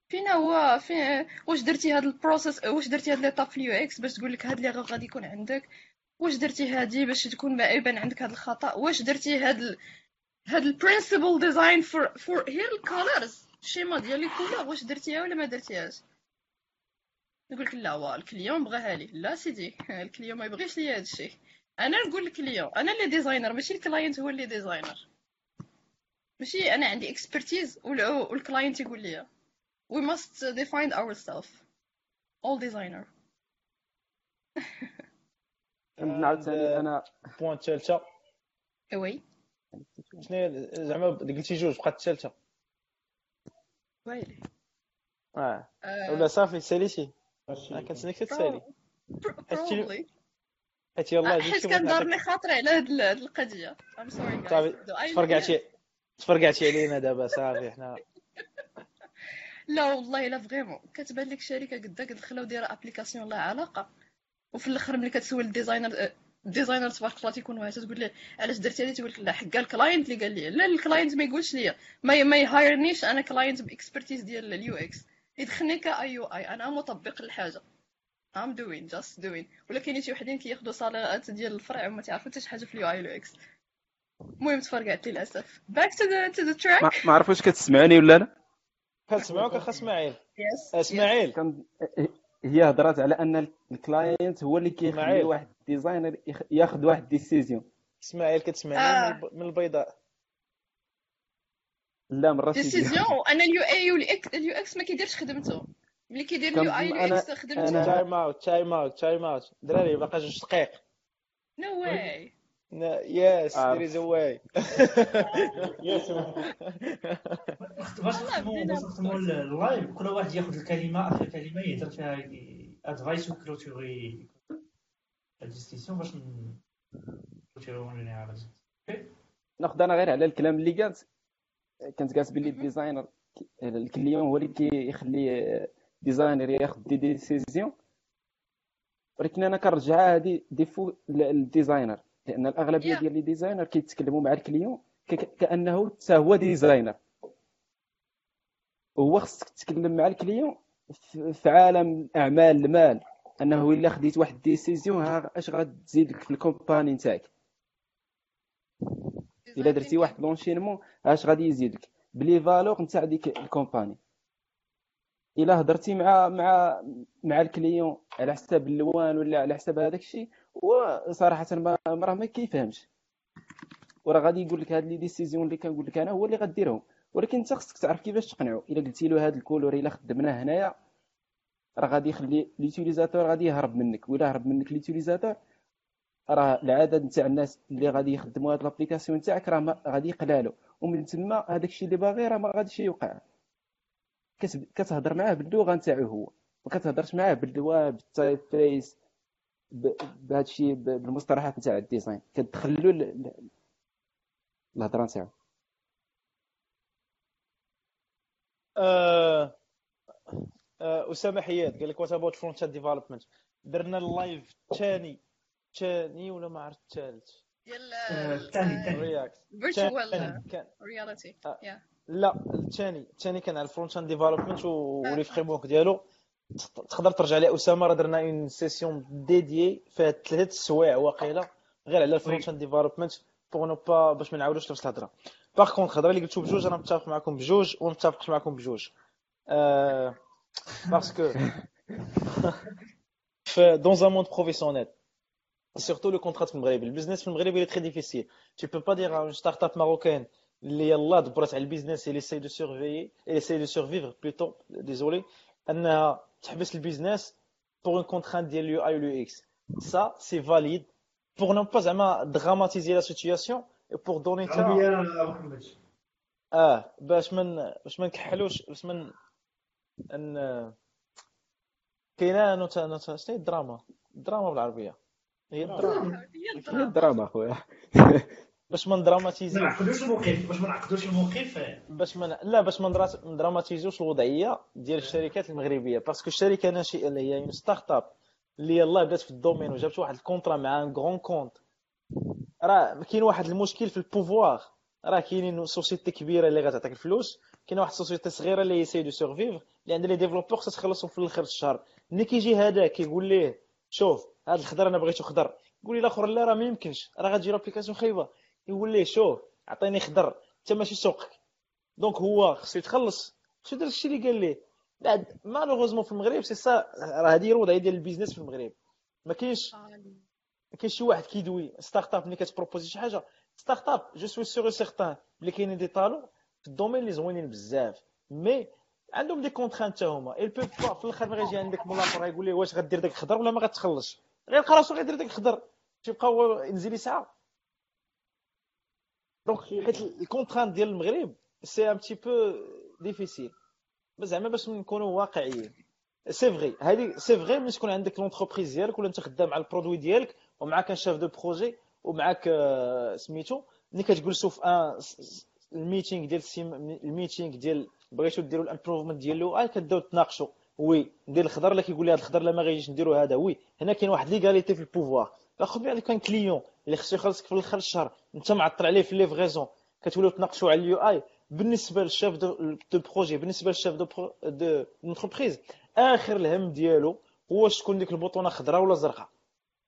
فين هو؟ فين؟ واش درتي هاد ال process؟ واش درتي هاد l'étape في ال UX باش تقول لك هاد اللي غادي يكون عندك؟ واش درتي هادي باش تكون ما يبان عندك هاد الخطأ؟ واش درتي هاد ال... هاد البرينسيبل ديزاين فور فور هي الكولرز الشيما ديال الكولر واش درتيها ولا ما درتيهاش؟ يقول لك لا وا ال client بغاها لي لا سيدي ال client ما يبغيش ليا هذا الشيء. أنا نقول ال client. أنا اللي designer ماشي ال client هو اللي designer ماشي أنا عندي expertise و ال client يقول لي we must define ourselves all designer. كنظن عاوتاني أنا point الثالثه oui شنو هي زعما قلتي جوج بقات الثالثه ويلي. آه. آه، ولا صافي ساليتي. انا كنتسناك تسالي؟ pro- حيت يلاه آه، جيت حيت شي كان بغيت دارني نعطيك خاطري على هاد ال- هاد القضية. Do I تفرقعتي تفرقعتي علينا دابا صافي حنا. لا والله لا vraiment. كتبان لك شركة قداك دخلوا دايره application لا علاقة. وفي الأخر ملي كتسول ال designer ال designer تبارك الله تيكون واعر تقول له علاش درتي هذه؟ تقول لك لا حقا ال client اللي قال لي. لا ال client ما يقولش لي ما ما يهايرنيش أنا كلاينت بإكسبرتيز ديال اليو إكس يدخلني كاي يو اي أنا مطبق الحاجة. Doing just doing. ولا كاينين شي وحدين كياخذوا صالات ديال الفرع وما تعرفوا حتى شي حاجة في اليو اي واليو إكس المهم تفرقعت للأسف. Back to the to the track. ما ما عرف واش كتسمعوني ولا لا؟ كنسمعوك أخ إسماعيل؟ إسماعيل. كان هي هضرات على أن الكلاينت هو اللي كيخلي. واحد الديزاينر ياخذ واحد ديسيزيون إسماعيل كتسمعني آه. من الب- من البيضاء. لا من راسي. ديسيزيون أنا اليو أي واليو إكس ما كيديرش خدمته. ملي كيدير اليو آي واليو إكس خدمته. تايم اوت تايم اوت تايم اوت دراري باقا جوج دقائق نو واي يس عارف. ذير از واي يس باش نختموا باش نختموا اللايف كل واحد ياخذ الكلمة اخر كلمه يهضر فيها ادفايس وكلوتوري ال discussion باش نمشيو général ناخذ أنا غير على الكلام اللي قالت كانت قالت باللي ال designer ال client هو اللي كيخلي designer ياخذ des décisions ولكن أنا كنرجعها هذه défaut لل designer لأن الأغلبية. ديال les designers كيتكلموا مع ال client. كأنه حتى هو designer. هو خصك تتكلم مع ال client في عالم الاعمال المال. أنه إلا خديت واحد décision ها أش غتزيد لك في ال compagnie نتاعك؟ إلا درتي واحد l'enchaînement أش غادي يزيدك ب les valeurs نتاع ديك ال compagnie. إلا هضرتي مع مع مع ال client على حساب ألوان ولا على حساب هذاك الشيء وصراحه راه ما كيفهمش. وراه غادي يقول لك هاد les décisions اللي كنقول لك أنا هو اللي غديرهم. ولكن أنت خصك تعرف كيفاش تقنعو. إلا قلتي له هاد ال couleur إلا خدمناه هنايا راه غادي يخلي l'utilisateur غادي يهرب منك. ولا هرب منك l'utilisateur راه العدد نتاع الناس اللي غادي يخدموا هاد l'application نتاعك راه غادي يقلالو. ومن تما هذاك الشيء اللي باغي راه ما غاديش يوقع. كتهضر معاه باللغة نتاعو هو. ما كتهضرش معاه باللوا بال typeface بهذا الشيء بالمصطلحات نتاع ال design. كتدخلوا الهضرة نتاعو. آه، آه، أسامة حياد قال لك what about front end development درنا ال live الثاني الثاني ولا ما عرفت الثالث ديال الثاني الثاني رياكت فيرتشوال رياليتي. يا لا الثاني الثاني كان على ال front end development و les frameworks ديالو. تقدر ترجع لاسامه راه درنا une session dédiée فيها ثلاث سوايع واقيلا. غير على ال front end development pour ne pas باش ما نعاودوش نفس الهضرة. par contre الهضرة اللي قلتو بجوج أنا متفق معكم بجوج وما متفقش معكم بجوج. آه parce que في dans un monde professionnel surtout le contrat في المغرب ال business في المغرب il est très difficile. Tu peux pas dire à une start-up marocaine اللي يلا دبرت على ال business اللي essaye de surveiller elle essaye de survivre plutôt. Désolé. انها تحبس ال business pour une contrainte ديال اليو اي واليو إكس ça c'est valide pour ne pas زعما dramatiser la situation et pour donner ça عربية محمد آه باش من باش ما نكحلوش باش من ان كاينة نوتا نوتا شنو هي الدراما الدراما بالعربيه هي الدراما هي هي الدراما اخويا باش ما ما ندراماتيزي نعقدوش الموقف باش ما نعقدوش الموقف باش ما لا باش ما ندرا- ندراماتيزوش الوضعية ديال الشركات المغربية. باسكو الشركة ناشئه اللي هي اون ستارت اب اللي يلاه بدات في ال domaine وجابت واحد الcontrat مع un grand compte راه كاين واحد المشكل في ال pouvoir. راه كاينين société كبيرة اللي غتعطيك الفلوس كاين واحد ال société صغيرة اللي essaye de survivre اللي عندها les développeurs خصها تخلصهم في الآخر الشهر. ملي كيجي هذاك كيقول ليه شوف هذا الخضر أنا بغيتو خضر. يقول لي الآخر لا راه ما يمكنش. راه غتجي l'application خايبة. يقول ليه شوف عطيني خضر. انت ماشي سوقك. donc هو خصو يتخلص. خصو يدير الشيء اللي قال ليه بعد مالوغوزمون في المغرب سي سا راه هذه الوضعيه ديال البيزنس في المغرب. ما كاينش ما كاينش شي واحد كيدوي. ستارت اب ملي كتبروبوزي شي حاجة. ستارت اب جو سوي سيغ سيغتان بلي كاينين دي طالون في الدومين اللي زوينين بزاف. مي عندهم دي كونترانت حتى هما. اي بو با في الآخر ما غيجي عندك مولا اخر يقول لي واش غدير داك الخضر ولا ما غتخلصش غير راسو غيدير داك الخضر. تيبقى هو ينزل يسعى. donc حيت ال contrainte ديال المغرب c'est un petit peu difficile زعما باش نكونوا واقعيين c'est vrai هذه c'est vrai ملي تكون عندك l'entreprise ديالك ولا انت خدام على ال produit ديالك ومعاك un chef de projet ومعاك سميتو ملي كتجلسوا في un ال meeting ديال ال meeting ديال بغيتو ديروا ال improvement ديالو آه كتبداو تناقشوا oui ندير الخضر لا كيقول لي هذا الخضر لا ما غايجيش نديروا هذا oui هنا كاين واحد l'égalité في ال pouvoir خذ بالك كان client اللي خصو يخلصك في الآخر الشهر. انت معطل عليه في livraison كتوليو تناقشوا على ال UI. بالنسبة لل chef de projet بالنسبة لل chef de de entreprise آخر الهم ديالو هو واش تكون ديك ال bouton ه خضراء ولا زرقاء.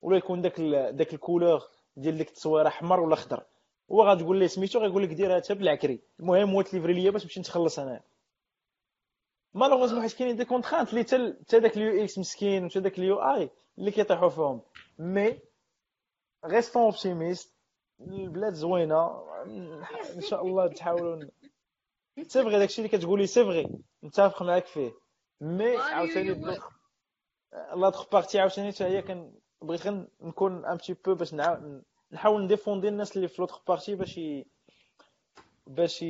ولا يكون داك ال- داك ال couleur ديال ديك التصويره أحمر ولا خضر. هو غتقول ليه سميتو غيقول لك ديرها حتى بالعكري. المهم هو ت livrer ليا باش نمشي نتخلص انايا malheureusement حيت كاينين des contraintes اللي حتى حتى داك ال UX مسكين وحتى داك ال UI اللي كيطيحوا فيهم. مي ريستون اوبتيميست البلاد زوينه ان شاء الله تحاولوا سي فغي داكشي اللي كتقولي سي فغي نتفق معاك فيه مي عاوتاني هو- بلوخ لا بارتي عاوتاني حتى هي كان بغيت غير نكون ان بتي بو باش نحاول نديفوندي الناس اللي في لوتر بارتي باش. باش.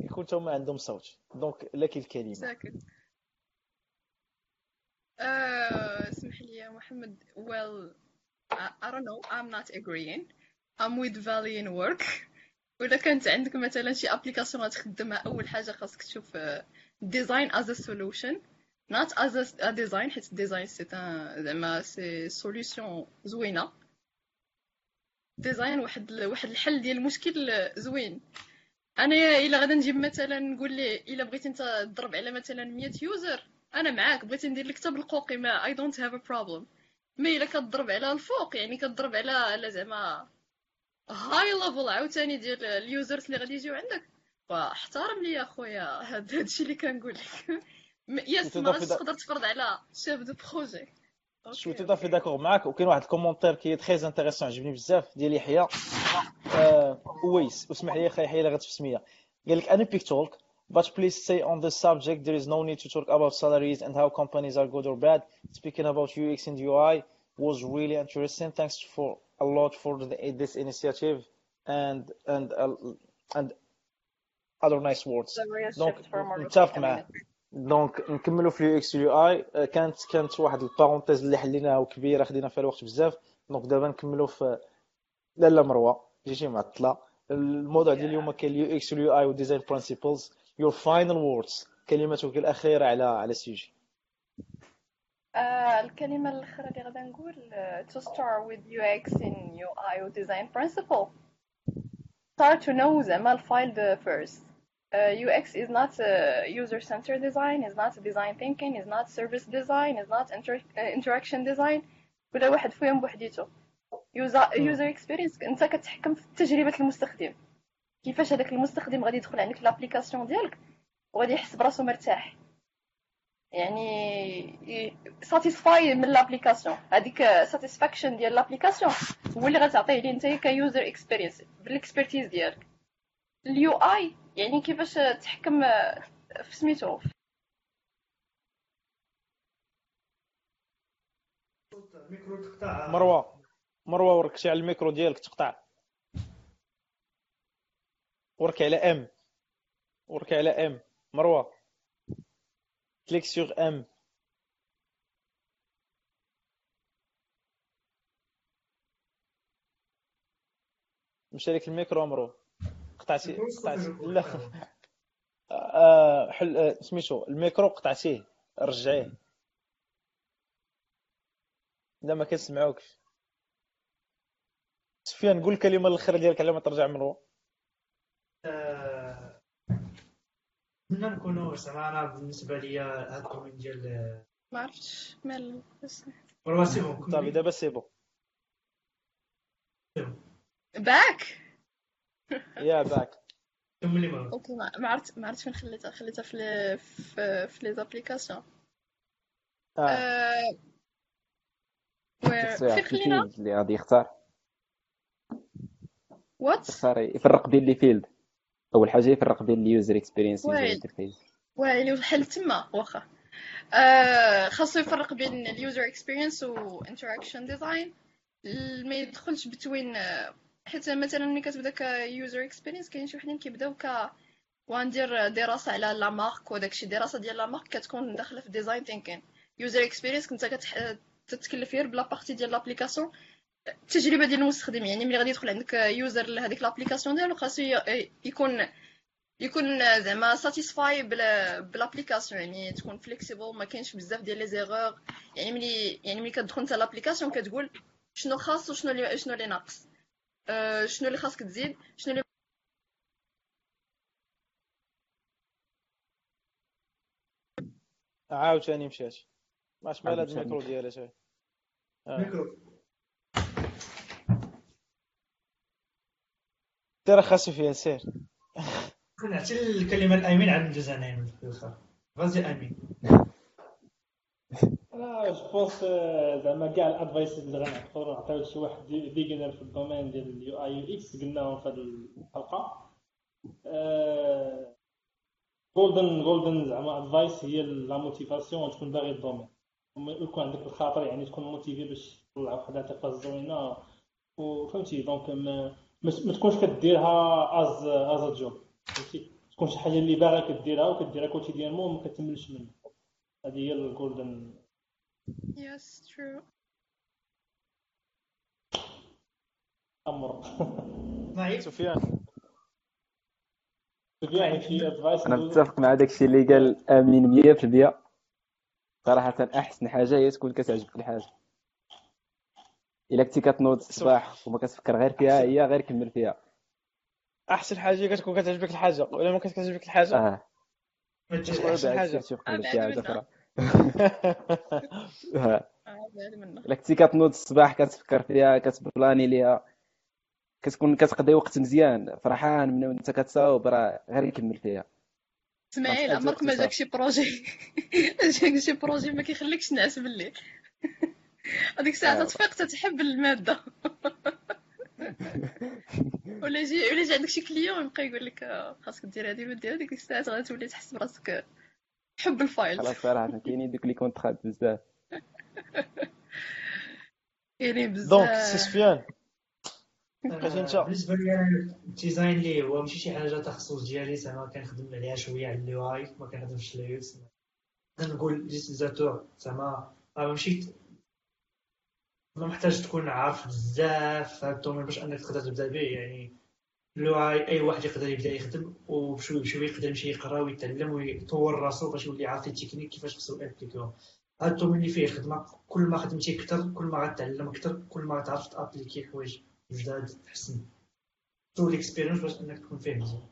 يكون تا هما عندهم صوت دونك لك الكلمة ساكت اسمح لي يا محمد well I, I don't know. I'm not agreeing. I'm with Valley in work. وإلا كانت عندك مثلا شي application غتخدمها أول حاجة خاصك تشوف design a solution. Not as a, design حيت design سي زعما سي سوليوشن زوينة. design واحد واحد الحل ديال المشكل زوين. أنا إلا غادا نجيب مثلا نقول ليه إلا بغيتي أنت تضرب على مثلا 100 user أنا معاك. بغيتي ندير لك حتى بالقوقي ما اي دونت هاف ا بروبلم مي إلا كتضرب على الفوق يعني كتضرب على على زعما هاي ليفل عاوتاني ديال اليوزرز اللي غادي يجيو عندك. فاحترم لي اخويا هذا الشيء اللي كنقول لك. يس ما تقدر تفرض على شيف دو بروجي شو تو في داكور معاك. وكاين واحد الكومونتير كي تري انتريسون عجبني بزاف ديال يحيى. آه، ويس واسمح لي أخي يحيى إلا غتف سمية. قال لك أنا بيك تولك but please say on this subject there is no need to talk about salaries and how companies are good or bad speaking about UX and UI was really interesting thanks for a lot for the, this initiative and and uh, and other nice words donc نتفق معاه دونك نكملوا في اليو اكس يو اي كانت كانت واحد البارونتيز اللي حليناها وكبيره خدينا فيها الوقت بزاف دونك دابا نكملوا في لالا مروه جيتي معطله الموضوع ديال اليوم كاين اليو اكس واليو اي وديزاين برينسيبلز يور فاينل ووردز كلمتك الاخيره على على ال sujet آه الكلمة الأخرى اللي غادا نقول uh, to start with UX and UI design principle start to know زعما ال field first uh, UX is not uh, user-centered design, is not design thinking, is not service design, is not inter uh, interaction design كل واحد فيهم بوحديته user, user experience انت كتحكم في تجربة المستخدم كيفاش هذاك المستخدم غادي يدخل عندك l'application ديالك وغادي يحس براسو مرتاح؟ يعني satisfait من l'application. هذيك satisfaction ديال l'application هو اللي غتعطيه ليه انت ك user experience بال expertise ديالك. ال UI يعني كيفاش تحكم في سميتو؟ مروة. مروة وركتي على الميكرو ديالك تقطع. وركي على M وركي على M مروة. clique sur M مشى لك الميكرو مروه قطعتي قطعتي لا. آه حل آه سميتو. الميكرو قطعتيه رجعيه. لا ما كنسمعوكش. سفيان نقول الكلمة الأخيرة ديالك على ما ترجع مروة. آه، كنا نكونوا زعما أنا بالنسبة لي هذا ال domaine ديال ما عرفتش مال بس. c'est bon صافي دابا c'est bon back؟ yeah back. كملي okay ما عرفت ما عرفتش فين خليتها خليتها في les في, في les applications آه. آه فين خلينا. اللي غادي يختار. وات يختار يفرق بين les fields أول حاجة يفرق بين ال user experience interface ويلي الحل تما واخا. آه خاصو يفرق بين ال user experience و interaction design ما يدخلش between آه، حيت مثلا ملي كتبدا ك user experience كاين شي وحدين كيبداو ك وندير دراسة على la marque وداكشي دراسة ديال la marque كتكون داخلة في design thinking user experience كنت كتح... تتكلف غير ب la partie ديال l'application التجربه ديال المستخدم يعني ملي غادي يدخل عندك user لهذيك l'application ديالو خاصو يكون يكون زعما satisfait ب l'application يعني تكون flexible ما كاينش بزاف ديال les erreurs يعني ملي يعني ملي كتدخل انت l'application كتقول شنو خاص وشنو اللي شنو اللي ناقص. أه شنو اللي خاصك تزيد شنو اللي عاوتاني مشات. ماش مال هاد. الميكرو ديالها شي آه. سير خاصو فيها سير. نعطي الكلمة لامين عاد ندوز أنا من الآخر غازي أمين. أنا je pense زعما كاع ال advice اللي غنعطيو نعطيو لشي واحد beginner في ال domaine ديال ال UI UX قلناهم في هذه الحلقة. golden golden زعما advice هي la motivation تكون باغي ال domaine. وما يكون عندك الخاطر يعني تكون motivé باش تطلع واحد ال interface زوينة وفهمتي donc ما تكونش كديرها as as job فهمتي؟ تكون شي حاجة اللي باغا كديرها وكديرها quotidiennement وما كتملش منها. هذه هي ال golden yes true. أمر. معي سفيان. في advice أنا متفق مع داكشي اللي قال أمين 100% صراحة أحسن حاجة هي تكون كتعجبك الحاجة. إلا كنتي كتنوض الصباح وما كتفكر غير فيها هي غير كمل فيها. أحسن حاجة كتكون كتعجبك الحاجة ولا ما كتعجبك الحاجة؟ آه. ما تجيش فيها حاجة منها. أخرى. إلا كنتي كتنوض الصباح كتفكر فيها كتبلاني ليها. كتكون كتقضي وقت مزيان فرحان من وانت كتصاوب راه غير يكمل فيها. إسماعيل خاص عمرك ما. جاك شي projet. جاك شي projet ما كيخليكش تنعس بالليل. هذيك الساعة آه. تتفيق تتحب المادة. ولا يجي ولا يجي عندك شي client يبقى يقول لك آه، خاصك دير هذه ودير ديك الساعة غتولي تحس براسك تحب ال file. خلاص صراحة كاينين دوك les contraintes بزاف. كاينين بزاف. donc سي سفيان بقيت انت بالنسبة لي ال design اللي هو ماشي شي حاجة تخصص ديالي زعما كنخدم عليها شوية على ال UI ما كنخدمش ال UX نقول les utilisateurs زعما راه ماشي ما محتاج تكون عارف بزاف هاد ال domaine باش انك تقدر تبدأ به يعني ال UI واحد يقدر يبدأ يخدم وبشوي بشوي يقدر يمشي يقرأ ويتعلم ويطور راسو باش يولي عارف التكنيك كيفاش خصو ي appliquer هاد ال domaine اللي فيه الخدمه كل ما خدمتي أكثر كل ما غتعلم أكثر كل ما غتعرف ت appliquer حوايج جداد تحسن toute l'expérience باش انك تكون فيه مزيان.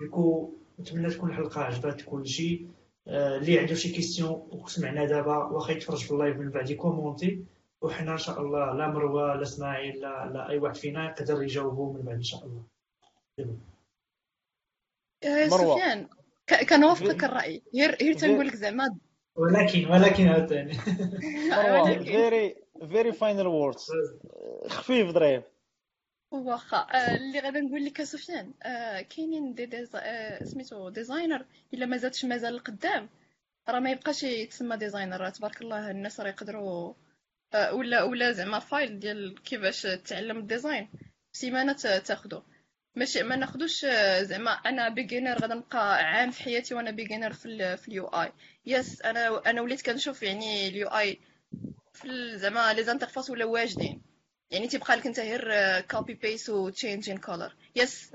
du coup نتمنى تكون الحلقة عجبات كلشي. آه، اللي عنده شي question وسمعنا دابا واخا يتفرج في ال live من بعد ي commenter وحنا إن شاء الله لا مروة لا إسماعيل لا, لا أي واحد فينا يقدر يجاوبه من بعد إن شاء الله. آه،. سفيان كنوافقك الرأي. غير غير تنقول لك زعما ولكن ولكن عاوتاني مروة very very final words خفيف ظريف واخا آه، اللي غادا نقول لك سفيان آه، كاينين des des... سميتو designer إلا ما زادش مازال القدام راه ما يبقاش يتسمى designer تبارك الله الناس راه يقدروا ولا ولا زعما file ديال كيفاش تعلم ال design. سيمانه تاخدو. ماشي ما ناخدوش آه، زعما أنا beginner غادا نبقى عام في حياتي وأنا beginner في ال في ال UI. yes أنا أنا وليت كنشوف يعني ال UI في زعما les interfaces ولا واجدين. يعني تيبقى لك أنت غير copy paste و change in color yes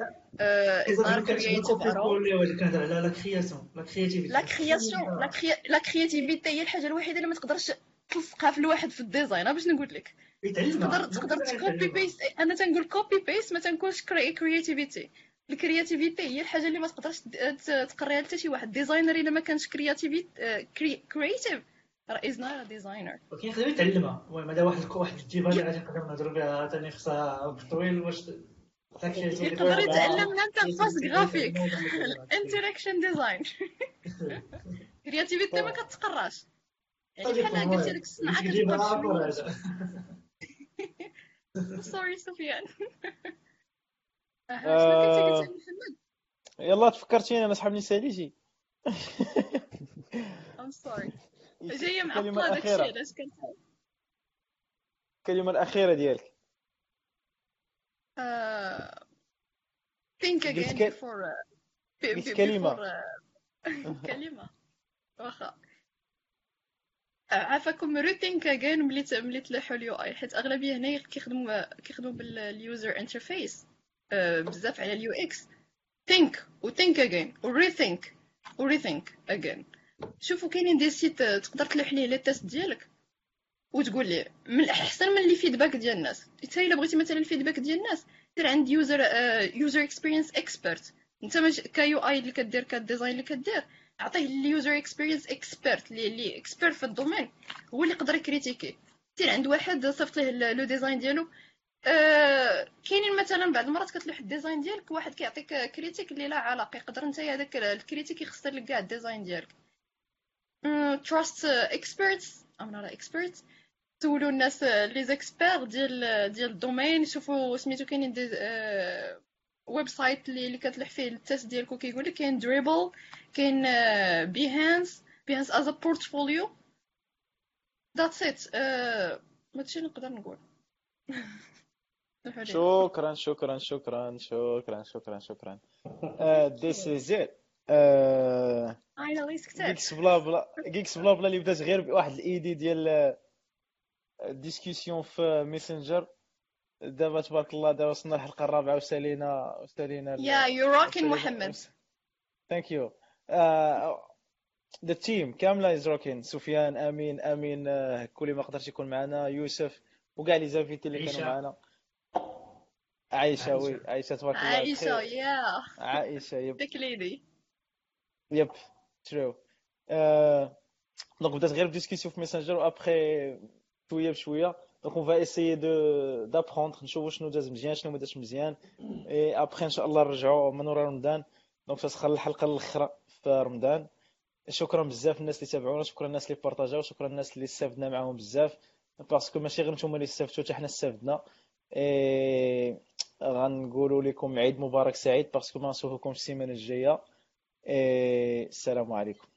كنهضر على la création la créativité la création la cré... la créativité هي الحاجة الوحيدة اللي ما تقدرش تلصقها في الواحد في ال design باش نقول لك. تقدر تقدر ت copy paste أنا تنقول copy paste ما تنقولش creativity ال creativity هي الحاجة اللي ما تقدرش تقريها لتا شي واحد. designer إلا ما كانش creativity creative راه is not designer ولكن يقدر يتعلمها المهم هذا واحد واحد الجيبه اللي غادي نقدر نهضروا بها ثاني خصها بالطويل واش يقدر يتعلم l'interface graphique ال interaction design creativity ما كتقراش. يعني كتبقى sorry سفيان أها، شنو؟ كنتي قلتي محمد؟ يلا تفكرتيني أنا سحبني ساليتي I'm sorry جاية معطله داكشي. علاش كنت الكلمة الأخيرة ديالك. آه، think again before uh, كلمة. واخا آه، عافاكم rethink again ملي ملي تلاحوا ال UI حيت أغلبية هنا كيخدموا كيخدموا بال user interface بزاف على ال UX think و think again و rethink و rethink again. شوفوا كاينين des sites آه، تقدر تلوح ليه les tests ديالك وتقول ليه من أحسن من اللي feedback ديال الناس. انت إلا بغيتي مثلا ال feedback ديال الناس دير عند user user experience expert انت ك UI اللي كدير ك design اللي كدير. عطيه ال user experience expert اللي expert في ال domaine. هو اللي يقدر ي critiquer. دير عند واحد صيفط ليه le design ديالو. آه، كاينين مثلا بعض المرات كتلوح ال design ديالك واحد كيعطيك critique اللي لا علاقة يقدر انت هذاك ال critique يخسر لك كاع ال design ديالك. trust experts I'm not expert سولوا الناس لي زيكسبير ديال ديال ال domaine. شوفوا سميتو كاينين website اللي كتلوح فيه ال test ديالك وكيقول لك كاين Dribbble كاين Behance Behance is a portfolio that's it هادشي نقدر نقول. شكرا شكرا شكرا شكرا شكرا شكرا. this is it finally سكتات Geeks Blabla Geeks Blabla اللي بدات غير بواحد ال idée ديال discussion في Messenger دابا تبارك الله دابا وصلنا الحلقة الرابعة وسالينا وسالينا Yeah, you're rocking محمد. thank you the team كاملة is rocking سفيان أمين أمين آه، كل ما قدرش يكون معنا. يوسف وكاع les invités اللي كانوا. معنا. عائشة oui. عائشة. تبارك الله بخير. yeah عائشة yep. lady yep true donc بدات غير ب discussion في Messenger وابخي شوية بشويه donc on va essayer de d'apprendre نشوفوا شنو داز مزيان شنو ما دازش مزيان اي ابخي ان شاء الله نرجعوا من ورا رمضان donc تتخلى الحلقة الاخرى في رمضان. شكرا بزاف الناس اللي تابعونا شكرا الناس اللي بارطاجاو شكرا الناس اللي استفدنا معاهم بزاف parce que ماشي غير نتوما اللي استفدتوا حتى حنا استفدنا. اي غنقولوا لكم عيد مبارك سعيد parce que ما نشوفكم السيمانة الجاية. إيه السلام عليكم.